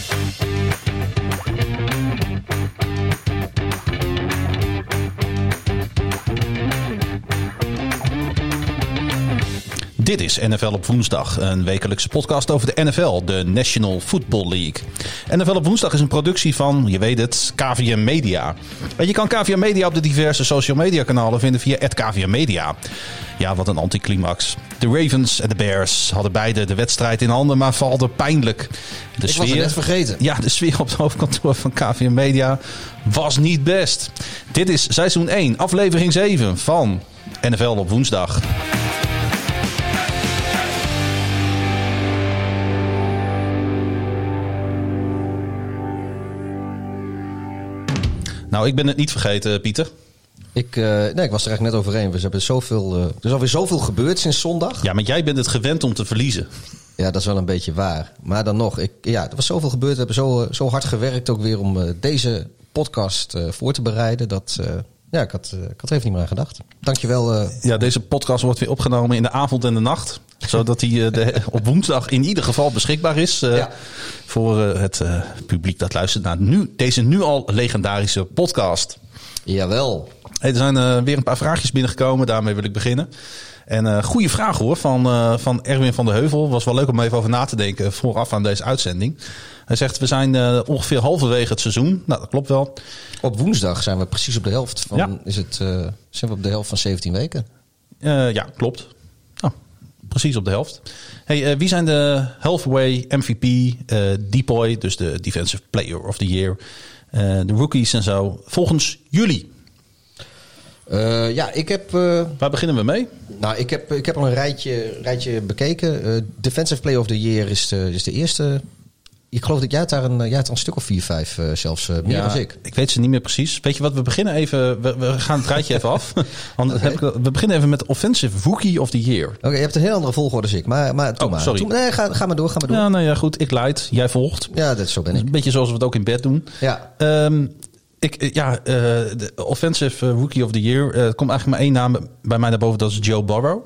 Música Dit is NFL op woensdag, een wekelijkse podcast over de NFL, de National Football League. NFL op woensdag is een productie van, je weet het, KVM Media. En je kan KVM Media op de diverse social media kanalen vinden via KVM Media. Ja, wat een anticlimax. De Ravens en de Bears hadden beide de wedstrijd in handen, maar valden pijnlijk. De Ik was het net vergeten. Ja, de sfeer op het hoofdkantoor van KVM Media was niet best. Dit is seizoen 1, aflevering 7 van NFL op woensdag. Nou, ik ben het niet vergeten, Pieter. Ik, eh, nee, ik was er eigenlijk net overheen. We hebben zoveel, eh, er is alweer zoveel gebeurd sinds zondag. Ja, maar jij bent het gewend om te verliezen. Ja, dat is wel een beetje waar. Maar dan nog, ik, ja, er was zoveel gebeurd. We hebben zo, eh, zo hard gewerkt ook weer om deze podcast eh, voor te bereiden. Dat, eh, ja, ik had, ik had er even niet meer aan gedacht. Dankjewel. eh Ja, deze podcast wordt weer opgenomen in de avond en de nacht. Zodat hij eh, de, op woensdag in ieder geval beschikbaar is. eh, Ja. Voor eh, het publiek dat luistert naar nu, deze nu al legendarische podcast. jawel. Hey, er zijn weer een paar vraagjes binnengekomen. Daarmee wil ik beginnen. En goede vraag hoor, van, van Erwin van der Heuvel. Was wel leuk om even over na te denken vooraf aan deze uitzending. Hij zegt, we zijn ongeveer halverwege het seizoen. Nou, dat klopt wel. Op woensdag zijn we precies op de helft van. Ja. Is het, zijn we op de helft van 17 weken? Eh, ja, klopt. Precies op de helft. Hey, eh, wie zijn de halfway MVP, eh Depoy, dus de Defensive Player of the Year, eh, de rookies en zo, volgens jullie? Ja, ik heb, Waar beginnen we mee? nou, ik heb, ik heb al een rijtje, rijtje bekeken. Defensive Player of the Year is de, is de eerste. Ik geloof dat jij het daar een, jij het een stuk of vier, vijf eh, zelfs eh, meer dan ik. Ik weet ze niet meer precies. Weet je wat, we beginnen even, we, we gaan het rijtje even af. Want heb ik, we beginnen even met Offensive Rookie of the Year. Oké, je hebt een heel andere volgorde als ik. Maar, maar Oh, maar. sorry. Nee, ga, ga maar door, ga maar door. Ja, Ja, nou ja, goed. Ik leid, jij volgt. dat, zo ben ik. Een beetje zoals we het ook in bed doen. Ja, Ehm, ik, eh, ja, de Offensive Rookie of the Year. Er komt eigenlijk maar één naam bij mij naar boven. Dat is Joe Burrow.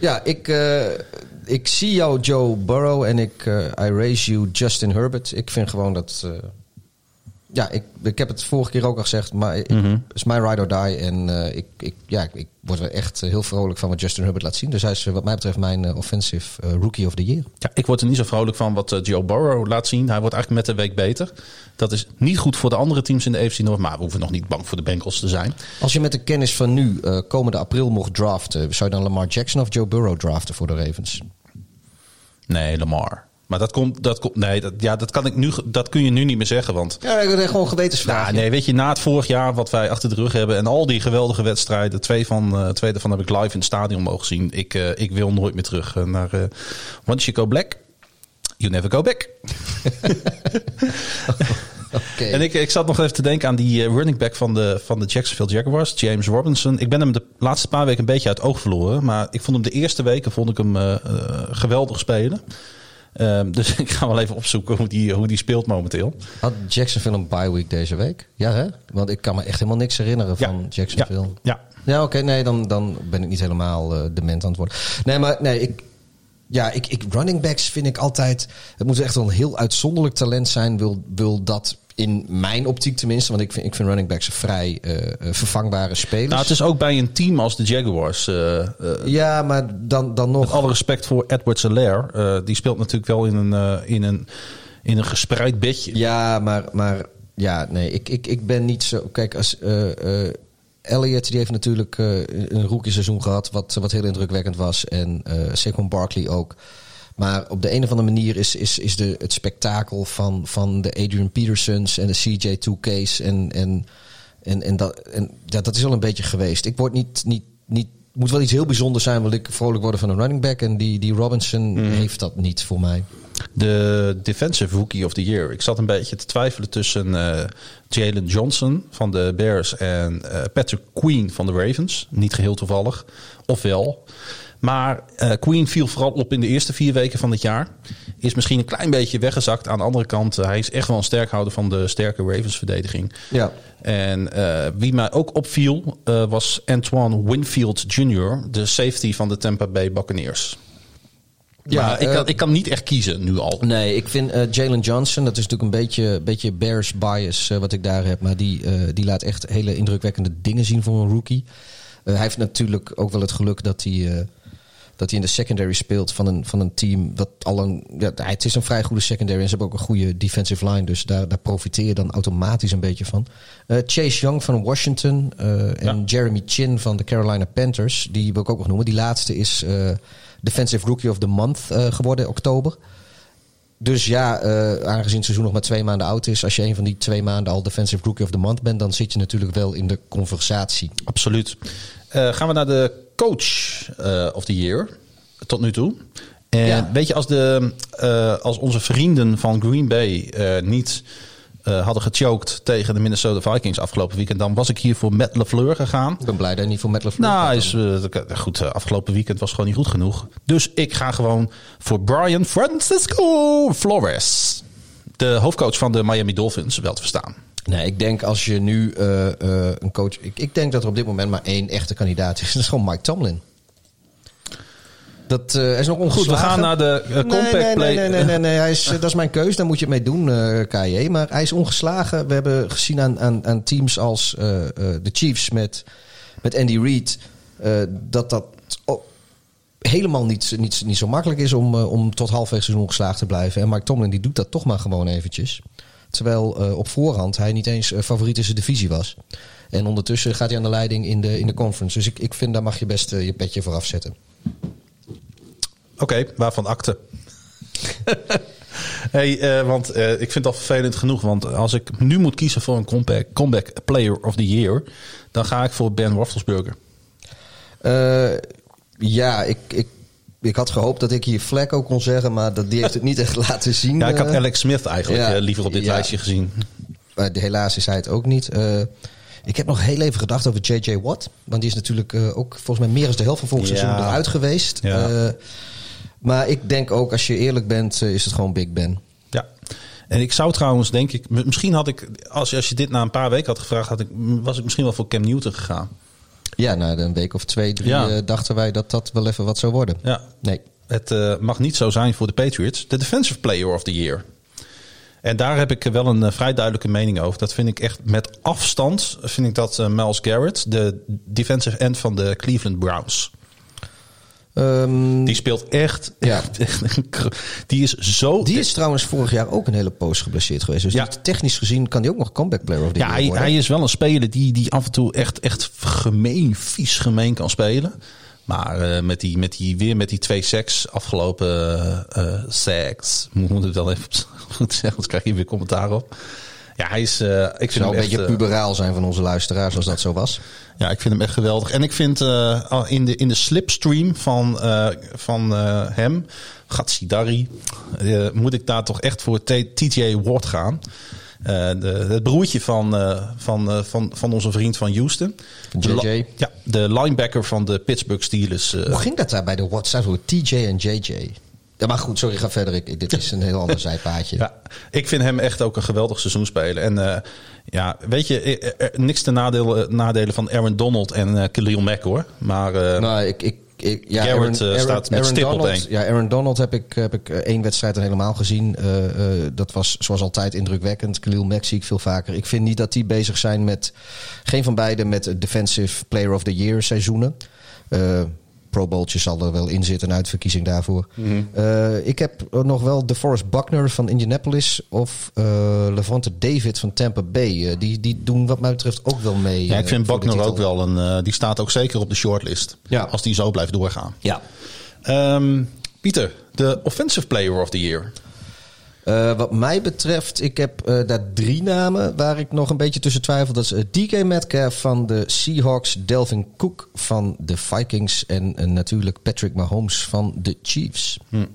ja ik, ik zie jou Joe Burrow en ik eh, I raise you Justin Herbert. Ik vind gewoon dat... ja, ik, ik heb het vorige keer ook al gezegd, maar ik, Mhm. het is mijn ride or die. En eh, ik, ik, ja, ik, word er echt eh, heel vrolijk van wat Justin Herbert laat zien. Dus hij is eh, wat mij betreft mijn offensive rookie of the year. Ja, ik word er niet zo vrolijk van wat Joe Burrow laat zien. Hij wordt eigenlijk met de week beter. Dat is niet goed voor de andere teams in de AFC North. Maar we hoeven nog niet bang voor de Bengals te zijn. Als je met de kennis van nu komende april mocht draften, zou je dan Lamar Jackson of Joe Burrow draften voor de Ravens? Nee, Lamar. Maar dat komt, dat komt, nee, dat, ja, dat kan ik nu, dat kun je nu niet meer zeggen, want. Ja, ik heb gewoon gewetensvraag. Nou, nee, weet je, na het vorig jaar wat wij achter de rug hebben en al die geweldige wedstrijden, twee van, eh, twee daarvan heb ik live in het stadion mogen zien. Ik, eh, ik wil nooit meer terug eh, naar. once you go black, you never go back. Oké. En ik, ik zat nog even te denken aan die running back van de, van de Jacksonville Jaguars, James Robinson. Ik ben hem de laatste paar weken een beetje uit het oog verloren. Maar ik vond hem de eerste weken vond ik hem geweldig spelen. Ehm, dus ik ga wel even opzoeken hoe die, hoe die speelt momenteel. Had Jacksonville een bye week deze week? Ja, hè? Want ik kan me echt helemaal niks herinneren van Ja, Jacksonville. Ja, Ja, oké, nee, dan, dan ben ik niet helemaal eh, dement aan het worden. Nee, maar nee, ik, ja, ik, ik, running backs vind ik altijd. Het moet echt wel een heel uitzonderlijk talent zijn. Wil, wil dat in mijn optiek tenminste, want ik vind, ik vind running backs vrij eh, eh, vervangbare spelers. Nou, het is ook bij een team als de Jaguars. eh, Ja, maar dan, dan met nog. alle respect voor Edward Selaire. eh, die speelt natuurlijk wel in een, in een, in een gespreid bedje. Ja, maar, maar ja, nee, ik, ik, ik ben niet zo. Kijk, als Elliot die heeft natuurlijk een rookie seizoen gehad, wat, wat heel indrukwekkend was. En Saquon Barkley ook. Maar op de een of andere manier is, is, is de, het spektakel van, van de Adrian Petersons en de CJ2K's en, en, en, en, dat, en ja, dat is wel een beetje geweest. Ik word niet, niet, niet moet wel iets heel bijzonders zijn, wil ik vrolijk worden van een running back. En die, die Robinson heeft dat niet voor mij. De Defensive Rookie of the Year. Ik zat een beetje te twijfelen tussen eh, Jalen Johnson van de Bears en eh, Patrick Queen van de Ravens. Niet geheel toevallig. Ofwel. Maar eh, Queen viel vooral op in de eerste vier weken van het jaar. Is misschien een klein beetje weggezakt. Aan de andere kant, eh, hij is echt wel een sterkhouder van de sterke Ravens-verdediging. Ja. En eh, wie mij ook opviel was Antoine Winfield Jr., de safety van de Tampa Bay Buccaneers. Ja, ik, kan, ik kan niet echt kiezen nu al. Nee, ik vind Jalen Johnson, dat is natuurlijk een beetje, beetje Bears bias wat ik daar heb. Maar die, die laat echt hele indrukwekkende dingen zien voor een rookie. Hij heeft natuurlijk ook wel het geluk dat hij, dat hij in de secondary speelt van een, van een team. Dat al een, ja, het is een vrij goede secondary en ze hebben ook een goede defensive line. Dus daar, daar profiteer je dan automatisch een beetje van. Eh, Chase Young van Washington eh, en Ja. Jeremy Chin van de Carolina Panthers. Die wil ik ook nog noemen. Die laatste is eh, Defensive Rookie of the Month geworden in oktober. Dus ja, eh, aangezien het seizoen nog maar twee maanden oud is, als je een van die twee maanden al Defensive Rookie of the Month bent, dan zit je natuurlijk wel in de conversatie. Absoluut. Eh, gaan we naar de coach eh, of the year tot nu toe. En Ja. weet je, als, de, als onze vrienden van Green Bay niet eh, hadden gechoked tegen de Minnesota Vikings afgelopen weekend, dan was ik hier voor Matt LeFleur gegaan. Ik ben blij dat hij niet voor Matt LaFleur Nou, is, eh, goed, eh, afgelopen weekend was gewoon niet goed genoeg. Dus ik ga gewoon voor Brian Francisco Flores. De hoofdcoach van de Miami Dolphins, wel te verstaan. Nee, ik denk als je nu een coach... Ik, ik denk dat er op dit moment maar één echte kandidaat is. Dat is gewoon Mike Tomlin. Dat eh, is nog ongeslagen. Goed, we gaan naar de eh, compact nee, nee, play. Nee, nee, nee, nee, Hij is, eh, dat is mijn keus. Daar moet je het mee doen, eh KJ. Maar hij is ongeslagen. We hebben gezien aan, aan, aan teams als de Chiefs met, met Andy Reid... dat dat helemaal niet, niet, niet zo makkelijk is om, om tot halfweg seizoen ongeslagen te blijven. En Mike Tomlin die doet dat toch maar gewoon eventjes. Terwijl op voorhand hij niet eens favoriet in zijn divisie was. En ondertussen gaat hij aan de leiding in de, in de conference. Dus ik, ik vind daar mag je best je petje voor afzetten. Oké, waarvan akte? hey, eh, want eh, ik vind het al vervelend genoeg. Want als ik nu moet kiezen voor een comeback, comeback player of the year... dan ga ik voor Ben Roethlisberger. Eh, ja, ik, ik, ik had gehoopt dat ik hier Flacco kon zeggen, maar dat, die heeft het niet echt laten zien. Ja, ik had. Alex Smith eigenlijk ja, liever op dit ja. lijstje gezien. Maar helaas is hij het ook niet. Eh, ik heb nog heel even gedacht over J.J. Watt. Want die is natuurlijk eh, ook volgens mij meer dan de helft van volgend Ja. seizoen eruit geweest. Ja. Eh, maar ik denk ook, als je eerlijk bent, eh, is het gewoon Big Ben. Ja. En ik zou trouwens, denk ik... Misschien had ik, als, je- als je dit na een paar weken had gevraagd... Had ik, was ik misschien wel voor Cam Newton gegaan. Ja, na een week of twee, drie Ja. eh, dachten wij dat dat wel even wat zou worden. Ja. Nee. Het eh, mag niet zo zijn voor de Patriots. De Defensive Player of the Year. En daar heb ik wel een vrij duidelijke mening over. Dat vind ik echt met afstand, vind ik dat Miles Garrett, de defensive end van de Cleveland Browns. Ehm, Die speelt echt, Ja. echt, die is zo... die is trouwens vorig jaar ook een hele poos geblesseerd geweest. Dus Ja. technisch gezien kan die ook nog comeback player of the ja, hij, worden. hij is wel een speler die, die af en toe echt, echt gemeen, vies gemeen kan spelen. Maar eh, met die, met die, weer met die twee seks afgelopen eh eh, sacks, moet het wel even goed zeggen, anders krijg je weer commentaar op. Ja, hij is. eh, ik Het vind zou een beetje eh, puberaal zijn van onze luisteraars als dat zo was. ja, ik vind hem echt geweldig. En ik vind eh, in, de, in de slipstream van, eh, van eh, hem, Gatsidari, moet ik daar toch echt voor T- TJ Ward gaan. Eh, de, het broertje van, eh, van, eh, van, van onze vriend van Houston. De JJ. Ja, de linebacker van de Pittsburgh Steelers. Hoe ging dat daar bij de WhatsApp voor TJ en JJ? Ja, maar goed, sorry, ga verder. Ik, dit is een heel ander zijpaadje. Ja, ik vind hem echt ook een geweldig seizoen spelen. En eh, ja, weet je, eh, eh, niks te nadelen, nadelen van Aaron Donald en eh Khalil Mack hoor. Maar eh, Nou, ik, ik, ik, ja, Garrett, eh, staat met stip op Donald, één. Ja, Aaron Donald heb ik, heb ik één wedstrijd dan helemaal gezien. Dat was zoals altijd indrukwekkend. Khalil Mack zie ik veel vaker. Ik vind niet dat die bezig zijn met... Geen van beiden met Defensive Player of the Year seizoenen. Pro Bowltje zal er wel in zitten, een uitverkiezing daarvoor. Mhm. Eh, ik heb nog wel DeForest Buckner van Indianapolis... of eh Levante David van Tampa Bay. Eh, die, die doen wat mij betreft ook wel mee. ja, ik vind Buckner ook wel een. eh, die staat ook zeker op de shortlist. Ja. Als die zo blijft doorgaan. Ja. Ehm, Pieter, de Offensive Player of the Year. Eh, wat mij betreft, ik heb eh, daar drie namen waar ik nog een beetje tussen twijfel. Dat is eh, DK Metcalf van de Seahawks, Delvin Cook van de Vikings en natuurlijk Patrick Mahomes van de Chiefs. en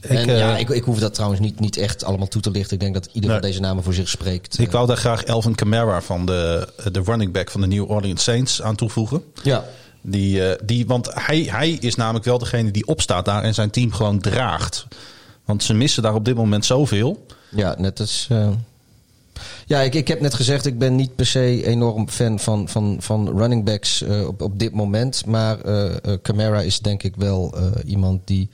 Ik, eh, ja, ik, ik hoef dat trouwens niet, niet echt allemaal toe te lichten. Ik denk dat ieder Nee. deze namen voor zich spreekt. Ik wou daar graag Elvin Kamara van de, de running back van de New Orleans Saints aan toevoegen. ja. Die, die, want hij, hij is namelijk wel degene die opstaat daar en zijn team gewoon draagt. Want ze missen daar op dit moment zoveel. Ja, net als. eh, Ja, ik, ik heb net gezegd, ik ben niet per se enorm fan van, van, van running backs eh, op, op dit moment. Maar eh eh, Camara is denk ik wel iemand die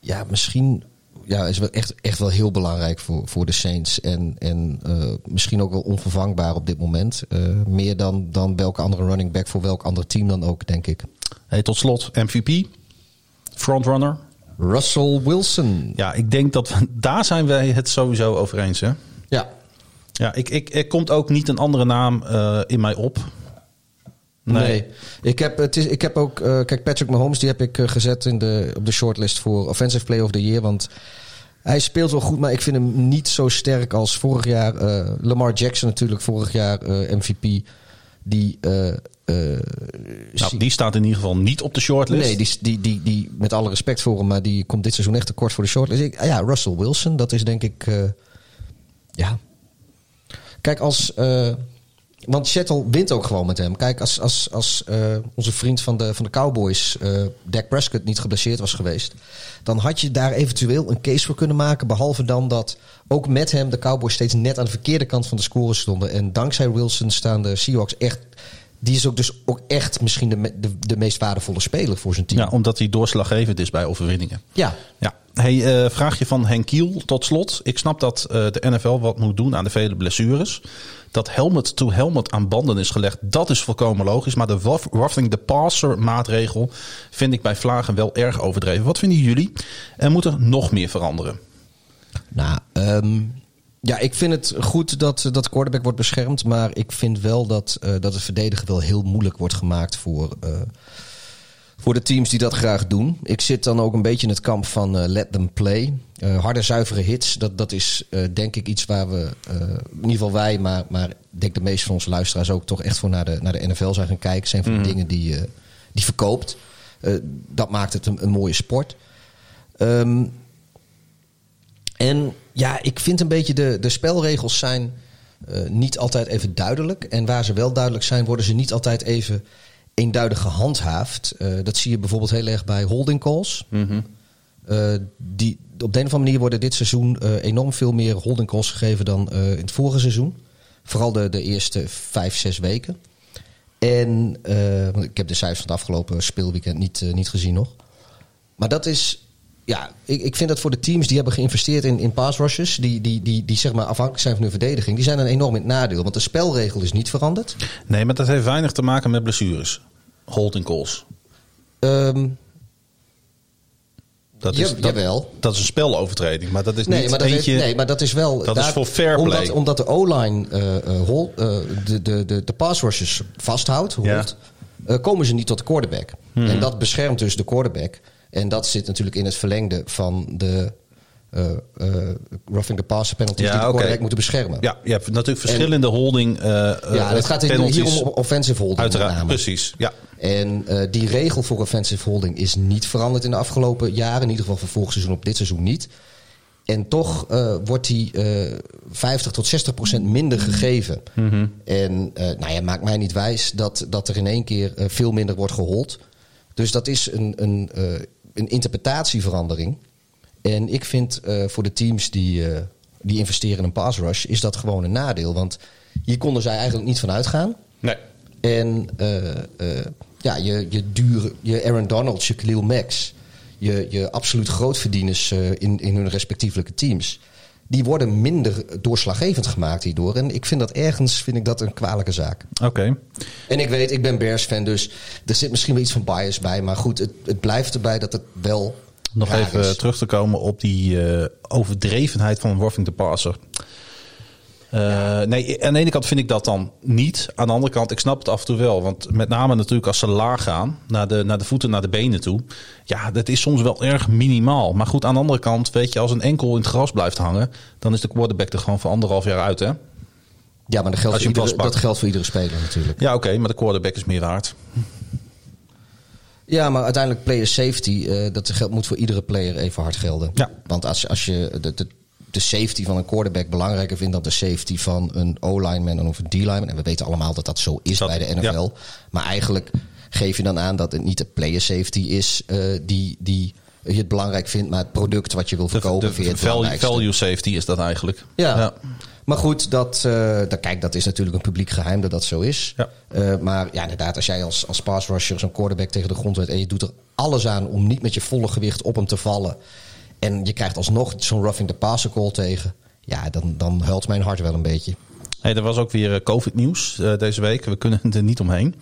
ja, misschien ja, is wel echt, echt wel heel belangrijk voor, voor de Saints. En, en misschien ook wel onvervangbaar op dit moment. Meer dan, dan welke andere running back voor welk ander team dan ook, denk ik. Hey, tot slot, MVP, frontrunner. Russell Wilson. Ja, ik denk dat we, daar zijn wij het sowieso over eens, hè? Ja. Ja, ik, ik, er komt ook niet een andere naam uh, in mij op. Nee. nee. Ik, heb, het is, ik heb ook, uh, kijk, Patrick Mahomes, die heb ik uh, gezet in de, op de shortlist voor Offensive Player of the Year. Want hij speelt wel goed, maar ik vind hem niet zo sterk als vorig jaar. Lamar Jackson natuurlijk vorig jaar MVP. Die, nou, die staat in ieder geval niet op de shortlist. Nee, die, die, die, die, met alle respect voor hem, maar die komt dit seizoen echt tekort voor de shortlist. Ik, ja, Russell Wilson, dat is denk ik. ja. Kijk, als. Want Seattle wint ook gewoon met hem. Kijk, als, als, als uh, onze vriend van de, van de Cowboys, uh, Dak Prescott, niet geblesseerd was geweest. dan had je daar eventueel een case voor kunnen maken. Behalve dan dat ook met hem de Cowboys steeds net aan de verkeerde kant van de score stonden. En dankzij Wilson staan de Seahawks echt. Die is ook dus ook echt misschien de, de, de meest waardevolle speler voor zijn team. Ja, omdat hij doorslaggevend is bij overwinningen. Ja. ja. Hey, uh, vraagje van Henk Kiel tot slot. Ik snap dat de NFL wat moet doen aan de vele blessures. Dat helmet-to-helmet aan banden is gelegd, dat is volkomen logisch. Maar de roughing the passer maatregel vind ik bij Vlagen wel erg overdreven. Wat vinden jullie? En moet er nog meer veranderen? Nou, um, ja, ik vind het goed dat, dat quarterback wordt beschermd. Maar ik vind wel dat, dat het verdedigen wel heel moeilijk wordt gemaakt voor... Voor de teams die dat graag doen. Ik zit dan ook een beetje in het kamp van uh, let them play. Uh, harde, zuivere hits, dat, dat is uh, denk ik iets waar we, in ieder geval wij, maar, maar denk de meeste van onze luisteraars ook toch echt voor naar de, naar de NFL zijn gaan kijken. zijn van de dingen die, die verkoopt. dat maakt het een, een mooie sport. Um, en ja, ik vind een beetje de, de spelregels zijn niet altijd even duidelijk. En waar ze wel duidelijk zijn, worden ze niet altijd even eenduidig gehandhaafd. Uh, dat zie je bijvoorbeeld heel erg bij holding calls. Mm -hmm. uh, die, op de een of andere manier worden dit seizoen uh, enorm veel meer holding calls gegeven dan in het vorige seizoen. Vooral de, de eerste vijf, zes weken. En want ik heb de cijfers van het afgelopen speelweekend niet, niet gezien nog. Maar dat is ja, ik, ik vind dat voor de teams die hebben geïnvesteerd in, in pass rushes, die, die, die, die zeg maar afhankelijk zijn van hun verdediging, die zijn een enorm in het nadeel. Want de spelregel is niet veranderd. Nee, maar dat heeft weinig te maken met blessures. Holding calls. Um, dat is, ja, dat, jawel. dat is een spelovertreding, maar dat is nee, niet maar dat eentje... Heeft, nee, maar dat is wel... Dat daar, is voor fair play. Omdat, omdat de O-line uh, uh, uh, de, de, de, de pass rushes vasthoudt, ja. komen ze niet tot de quarterback. Hmm. En dat beschermt dus de quarterback. En dat zit natuurlijk in het verlengde van de uh, uh, roughing the passer penalties ja, die okay. moeten beschermen. Ja, je hebt natuurlijk verschillende en, holding uh, Ja, het gaat hier om offensive holding. Uiteraard, precies. Ja. En die regel voor offensive holding is niet veranderd in de afgelopen jaren. In ieder geval van vorig seizoen op dit seizoen niet. En toch wordt die 50 tot 60 procent minder gegeven. Mm -hmm. En nou ja, maakt mij niet wijs dat, dat er in één keer veel minder wordt gehold. Dus dat is een, een een interpretatieverandering. En ik vind uh, voor de teams die, uh, die investeren in een pass rush, is dat gewoon een nadeel. Want hier konden zij eigenlijk niet van uitgaan. Nee. En uh, ja, je, je dure, je Aaron Donald, je Khalil Max, je, je absoluut grootverdieners in, in hun respectievelijke teams. Die worden minder doorslaggevend gemaakt hierdoor. En ik vind dat ergens vind ik dat een kwalijke zaak. Oké. Okay. En ik weet, ik ben Bears-fan, dus er zit misschien wel iets van bias bij. Maar goed, het, het blijft erbij dat het wel nog even is. terug te komen op die uh, overdrevenheid van Worthing de Passer. Uh, ja. Nee, aan de ene kant vind ik dat dan niet. Aan de andere kant, ik snap het af en toe wel. Want met name natuurlijk als ze laag gaan, naar de, naar de voeten, naar de benen toe. Ja, dat is soms wel erg minimaal. Maar goed, aan de andere kant, weet je, als een enkel in het gras blijft hangen, dan is de quarterback er gewoon voor anderhalf jaar uit, hè? Ja, maar dat geldt, voor iedere, dat geldt voor iedere speler natuurlijk. Ja, oké, okay, maar de quarterback is meer waard. Ja, maar uiteindelijk player safety, uh, dat geldt, moet voor iedere player even hard gelden. Ja. Want als, als je de, de, de safety van een quarterback belangrijker vindt dan de safety van een O-lineman of een D-lineman. En we weten allemaal dat dat zo is dat, bij de NFL. Ja. Maar eigenlijk geef je dan aan dat het niet de player safety is uh, die, die je het belangrijk vindt, maar het product wat je wil verkopen. De, de, de value, value, safety is dat eigenlijk. Ja. ja. Maar goed, dat, uh, dat, kijk, dat is natuurlijk een publiek geheim dat dat zo is. Ja. Uh, maar ja, inderdaad, als jij als, als pass rusher zo'n quarterback tegen de grond weet en je doet er alles aan om niet met je volle gewicht op hem te vallen. En je krijgt alsnog zo'n roughing the passer call tegen. Ja, dan, dan huilt mijn hart wel een beetje. Hey, er was ook weer eh, COVID-nieuws uh, deze week. We kunnen er niet omheen.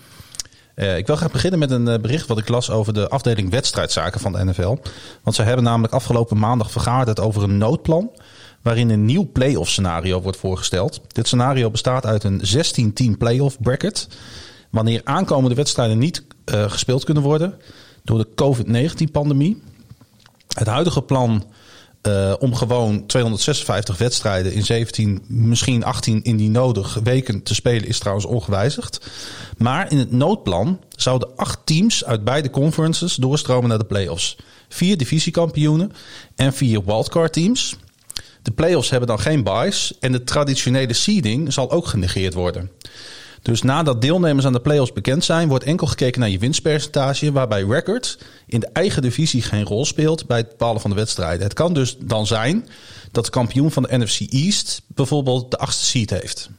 Uh, ik wil graag beginnen met een bericht wat ik las over de afdeling wedstrijdzaken van de NFL. Want ze hebben namelijk afgelopen maandag vergaderd over een noodplan. Waarin een nieuw playoff scenario wordt voorgesteld. Dit scenario bestaat uit een 16-team playoff bracket. Wanneer aankomende wedstrijden niet uh, gespeeld kunnen worden door de COVID-19-pandemie. Het huidige plan uh, om gewoon 256 wedstrijden in 17, misschien 18 in die nodig weken te spelen is trouwens ongewijzigd. Maar in het noodplan zouden acht teams uit beide conferences doorstromen naar de playoffs. Vier divisiekampioenen en vier wildcard teams. De playoffs hebben dan geen buys en de traditionele seeding zal ook genegeerd worden. Dus nadat deelnemers aan de playoffs bekend zijn, wordt enkel gekeken naar je winstpercentage, waarbij record in de eigen divisie geen rol speelt bij het bepalen van de wedstrijden. Het kan dus dan zijn dat de kampioen van de NFC East bijvoorbeeld de achtste seed heeft.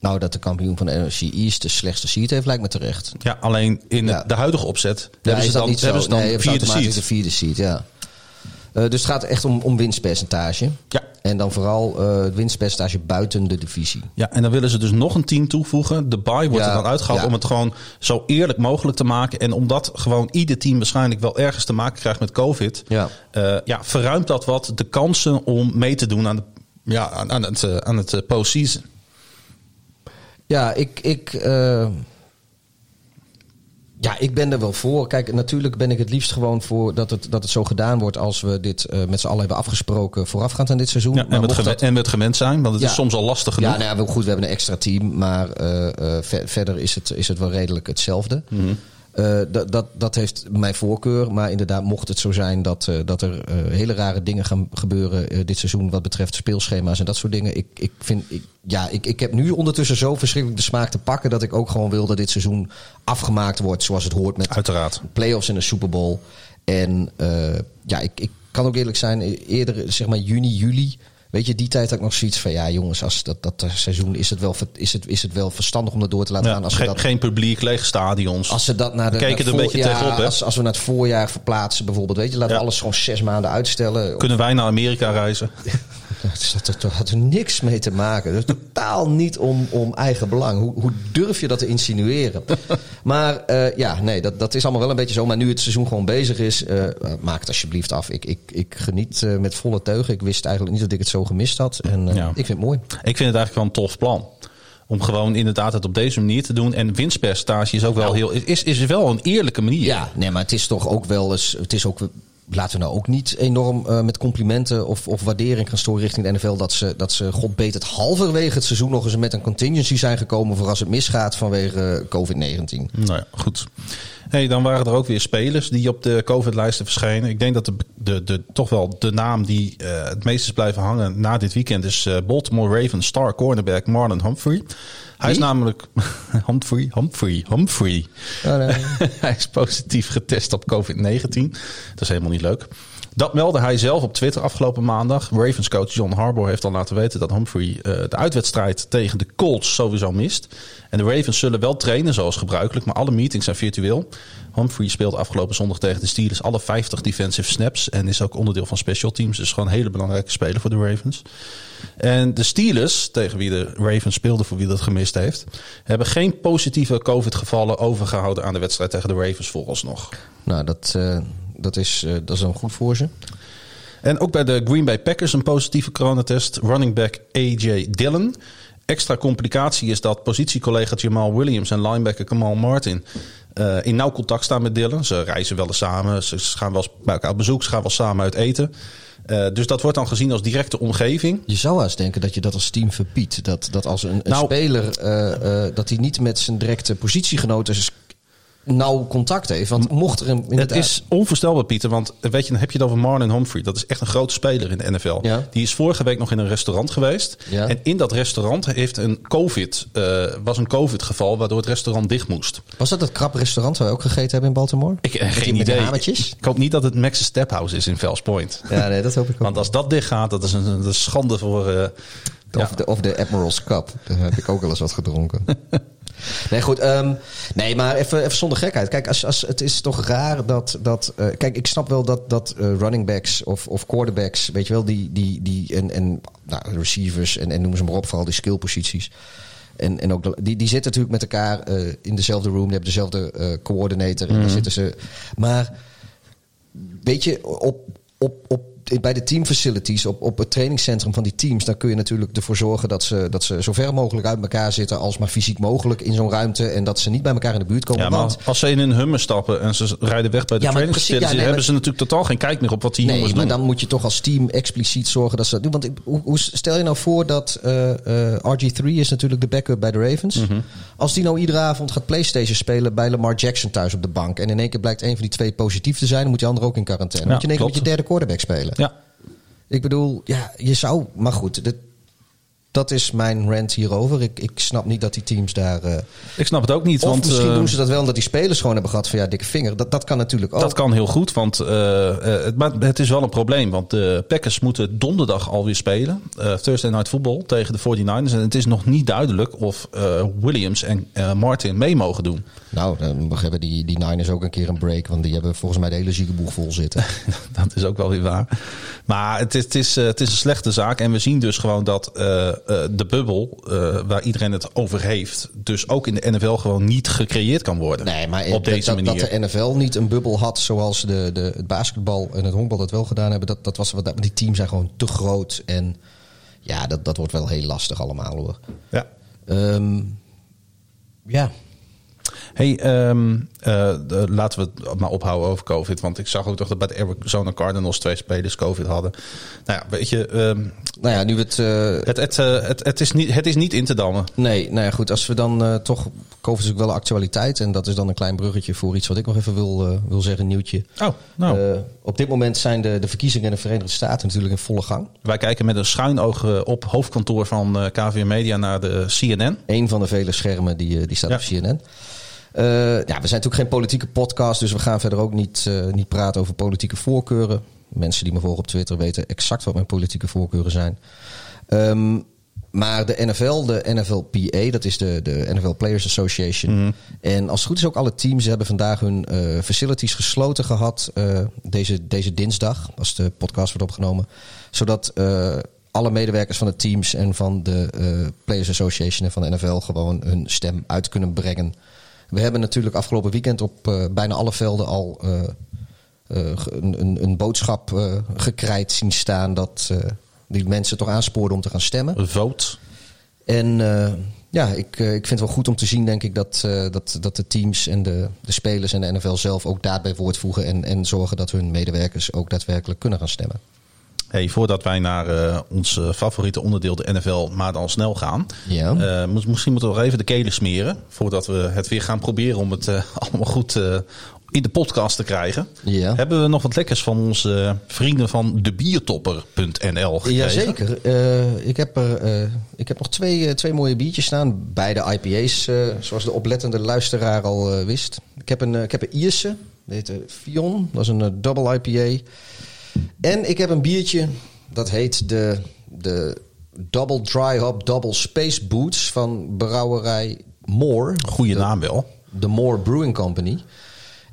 Nou, dat de kampioen van de NFC East de slechtste seed heeft, lijkt me terecht. Ja, alleen in ja. de huidige opzet ja, hebben, ze dan, hebben ze dan nee, vierde seed. de vierde seed, ja. Uh, dus het gaat echt om, om winstpercentage. Ja. En dan vooral uh, het winstpercentage buiten de divisie. Ja, en dan willen ze dus nog een team toevoegen. De buy wordt ja, er dan uitgehaald ja. om het gewoon zo eerlijk mogelijk te maken. En omdat gewoon ieder team waarschijnlijk wel ergens te maken krijgt met COVID. Ja. Uh, ja, verruimt dat wat de kansen om mee te doen aan, de, ja, aan, aan het, aan het postseason. Ja, ik... ik ja, ik ben er wel voor. Kijk, natuurlijk ben ik het liefst gewoon voor dat het, dat het zo gedaan wordt als we dit uh, met z'n allen hebben afgesproken voorafgaand aan dit seizoen. Ja, en, met gewend, en met gewend zijn, want het ja, is soms al lastig genoeg. Ja, nou ja, goed, we hebben een extra team, maar uh, uh, ver, verder is het, is het wel redelijk hetzelfde. Mm -hmm. Uh, dat, dat, dat heeft mijn voorkeur. Maar inderdaad, mocht het zo zijn dat, uh, dat er uh, hele rare dingen gaan gebeuren dit seizoen wat betreft speelschema's en dat soort dingen. Ik, ik vind, ik, ja, ik, ik heb nu ondertussen zo verschrikkelijk de smaak te pakken dat ik ook gewoon wil dat dit seizoen afgemaakt wordt zoals het hoort met Uiteraard. playoffs en een Super Bowl. En ja, ik, ik kan ook eerlijk zijn, eerder zeg maar juni, juli Weet je, die tijd had ik nog zoiets van... ja jongens, als dat, dat seizoen is het, wel, is, het, is het wel verstandig om dat door te laten ja, gaan. Als geen, dat, geen publiek, lege stadions. Als ze dat naar de... Kijken er een beetje tegenop, hè? Als, als we naar het voorjaar verplaatsen bijvoorbeeld. Weet je, laten we alles gewoon zes maanden uitstellen. Kunnen wij naar Amerika reizen? Dat, dat, had er niks mee te maken. Dus totaal niet om, om eigen belang. Hoe, hoe durf je dat te insinueren? Maar eh, ja, nee, dat, dat is allemaal wel een beetje zo. Maar nu het seizoen gewoon bezig is, eh, maak het alsjeblieft af. Ik, ik, ik geniet met volle teugen. Ik wist eigenlijk niet dat ik het zo gemist had. En Ja. ik vind het mooi. Ik vind het eigenlijk wel een tof plan. Om gewoon inderdaad het op deze manier te doen. En winstpercentage is ook wel Nou. heel. Is, is wel een eerlijke manier. Ja, nee, maar het is toch ook wel eens. Het is ook. Laten we nou ook niet enorm eh, met complimenten of, of waardering gaan storen richting de NFL. Dat ze, dat ze god beet het halverwege het seizoen nog eens met een contingency zijn gekomen. voor als het misgaat vanwege COVID-19. Nou ja, goed. Hey, dan waren er ook weer spelers die op de COVID-lijsten verschenen. Ik denk dat de, de, de, toch wel de naam die eh, het meest is blijven hangen na dit weekend is eh, Baltimore Ravens star cornerback Marlon Humphrey. Hij is namelijk Humphrey, Humphrey, Humphrey. hij is positief getest op COVID-19. Dat is helemaal niet leuk. Dat meldde hij zelf op Twitter afgelopen maandag. Ravens coach John Harbaugh heeft al laten weten dat Humphrey eh, de uitwedstrijd tegen de Colts sowieso mist. En de Ravens zullen wel trainen zoals gebruikelijk, maar alle meetings zijn virtueel. Humphrey speelt afgelopen zondag tegen de Steelers alle 50 defensive snaps en is ook onderdeel van special teams. Dus gewoon een hele belangrijke speler voor de Ravens. En de Steelers, tegen wie de Ravens speelde, voor wie dat gemist heeft, hebben geen positieve COVID-gevallen overgehouden aan de wedstrijd tegen de Ravens vooralsnog. Nou, dat, eh, dat, is, eh, dat is dan goed voor ze. En ook bij de Green Bay Packers een positieve coronatest. Running back AJ Dillon. Extra complicatie is dat positiecollega Jamal Williams en linebacker Kamal Martin eh, in nauw contact staan met Dillon. Ze reizen wel eens samen, ze gaan wel eens bij elkaar op bezoek, ze gaan wel samen uit eten. Eh, dus dat wordt dan gezien als directe omgeving. Je zou haast denken dat je dat als team verbiedt. Dat, dat als een, een Nou- speler eh, dat hij niet met zijn directe positiegenoten nauw contact heeft. Want mocht er een. Het is onvoorstelbaar, Pieter. Want eh, weet je, dan heb je het over Marlon Humphrey. Dat is echt een grote speler in de NFL. Ja. Die is vorige week nog in een restaurant geweest. Ja. En in dat restaurant heeft een COVID, eh, was een COVID-geval waardoor het restaurant dicht moest. Was dat het krap restaurant waar we ook gegeten hebben in Baltimore? Ik heb die- geen die idee. Ik hoop niet dat het Max's Step House is in Fells Point. Ja, nee, dat hoop ik ook. Want als dat dicht gaat, dat is een, een schande voor. eh, ja. Of, de, of de Admiral's Cup. Daar heb ik ook wel eens wat gedronken. Nee, goed. ehm, nee, maar even, even zonder gekheid. Kijk, als, als, het is toch raar dat... dat eh, kijk, ik snap wel dat, dat eh, running backs of, of quarterbacks... weet je wel, die... die, die en, en nou, receivers en, en noem ze maar op, vooral die skillposities... En, en ook de- die, die zitten natuurlijk met elkaar eh, in dezelfde room. Die hebben dezelfde coördinator. En daar zitten ze... Maar weet je, op, op, op, bij de teamfacilities, op, op het trainingscentrum van die teams, dan kun je natuurlijk ervoor zorgen dat ze, dat ze zo ver mogelijk uit elkaar zitten als maar fysiek mogelijk in zo'n ruimte. En dat ze niet bij elkaar in de buurt komen. Ja, maar want, als ze in een hummer stappen en ze rijden weg bij de Ja, maar nee, hebben maar- ze natuurlijk totaal geen kijk meer op wat die nee, jongens maar doen. dan moet je toch als team expliciet zorgen dat ze dat doen. Want hoe, hoe stel je nou voor dat eh, eh, RG3 is natuurlijk de backup bij de Ravens. Mhm. Als die nou iedere avond gaat PlayStation spelen bij Lamar Jackson thuis op de bank. En in één keer blijkt een van die twee positief te zijn, dan moet die andere ook in quarantaine. Moet je in één keer met je derde quarterback spelen. Ja, Ik bedoel, ja, je zou. Maar goed, dit, dat is mijn rant hierover. Ik, ik snap niet dat die teams daar. eh, ik snap het ook niet. of want, misschien eh, doen ze dat wel omdat die spelers gewoon hebben gehad van ja, dikke vinger. Dat, dat kan natuurlijk ook. Dat kan heel goed, want eh, het, maar het is wel een probleem. Want de Packers moeten donderdag alweer spelen. Thursday Night Football tegen de 49ers. En het is nog niet duidelijk of Williams en Martin mee mogen doen. Nou, dan hebben die, die Niners ook een keer een break. Want die hebben volgens mij de hele ziekenboeg vol zitten. dat is ook wel weer waar. Maar het is, het, is, eh, het is een slechte zaak. En we zien dus gewoon dat eh, eh, de bubbel waar iedereen het over heeft... dus ook in de NFL gewoon niet gecreëerd kan worden. Nee, maar op dat, deze dat, manier. dat de NFL niet een bubbel had zoals de, de, het basketbal en het honkbal dat wel gedaan hebben. Dat, dat was wat. Die teams zijn gewoon te groot. En ja, dat, dat wordt wel heel lastig allemaal hoor. Ja. Ehm, ja. Hey, ehm, eh, de- laten we het maar ophouden over COVID. Want ik zag ook toch dat bij de Arizona Cardinals twee spelers COVID hadden. Nou ja, weet je, ehm, Nou ja, nu we het. eh, het, het, eh, het, het, is niet, het is niet in te dammen. Nee, nou ja, goed. Als we dan eh, toch. COVID is natuurlijk wel actualiteit. En dat is dan een klein bruggetje voor iets wat ik nog even wil, eh, wil zeggen, nieuwtje. Oh, nou. Eh, op dit moment zijn de, de verkiezingen in de Verenigde Staten natuurlijk in volle gang. Wij kijken met een schuin oog eh, op hoofdkantoor van eh KVM Media naar de CNN. Een van de vele schermen die, eh, die staat Ja. op CNN. Eh, ja, we zijn natuurlijk geen politieke podcast, dus we gaan verder ook niet, eh, niet praten over politieke voorkeuren. Mensen die me volgen op Twitter weten exact wat mijn politieke voorkeuren zijn. Ehm, maar de NFL, de NFLPA, dat is de, de NFL Players Association. En als het goed is ook alle teams hebben vandaag hun eh, facilities gesloten gehad. eh, deze, deze dinsdag, als de podcast wordt opgenomen. Zodat alle medewerkers van de teams en van de Players Association en van de NFL gewoon hun stem uit kunnen brengen. We hebben natuurlijk afgelopen weekend op eh, bijna alle velden al eh, eh, een, een, een boodschap eh gekrijt zien staan dat die mensen toch aanspoorden om te gaan stemmen. Vote. En ja, ik, ik vind het wel goed om te zien, denk ik, dat, dat, dat de teams en de, de spelers en de NFL zelf ook daad bij woord voegen en, en zorgen dat hun medewerkers ook daadwerkelijk kunnen gaan stemmen. Hey, voordat wij naar eh, ons eh, favoriete onderdeel, de NFL, maar dan snel gaan. Ja. Eh, misschien moeten we nog even de kelen smeren. Voordat we het weer gaan proberen om het allemaal goed in de podcast te krijgen. Ja. Hebben we nog wat lekkers van onze vrienden van debiertopper.nl gekregen? Jazeker. Ik, heb er, ik heb nog twee, twee mooie biertjes staan. Beide IPA's, zoals de oplettende luisteraar al wist. Ik heb een, ik heb een Ierse, die heet Fion. Dat is een double IPA. En ik heb een biertje, dat heet de, de Double Dry Hop Double Space Boots van brouwerij Moore. Goeie De- naam wel. de Moore Brewing Company.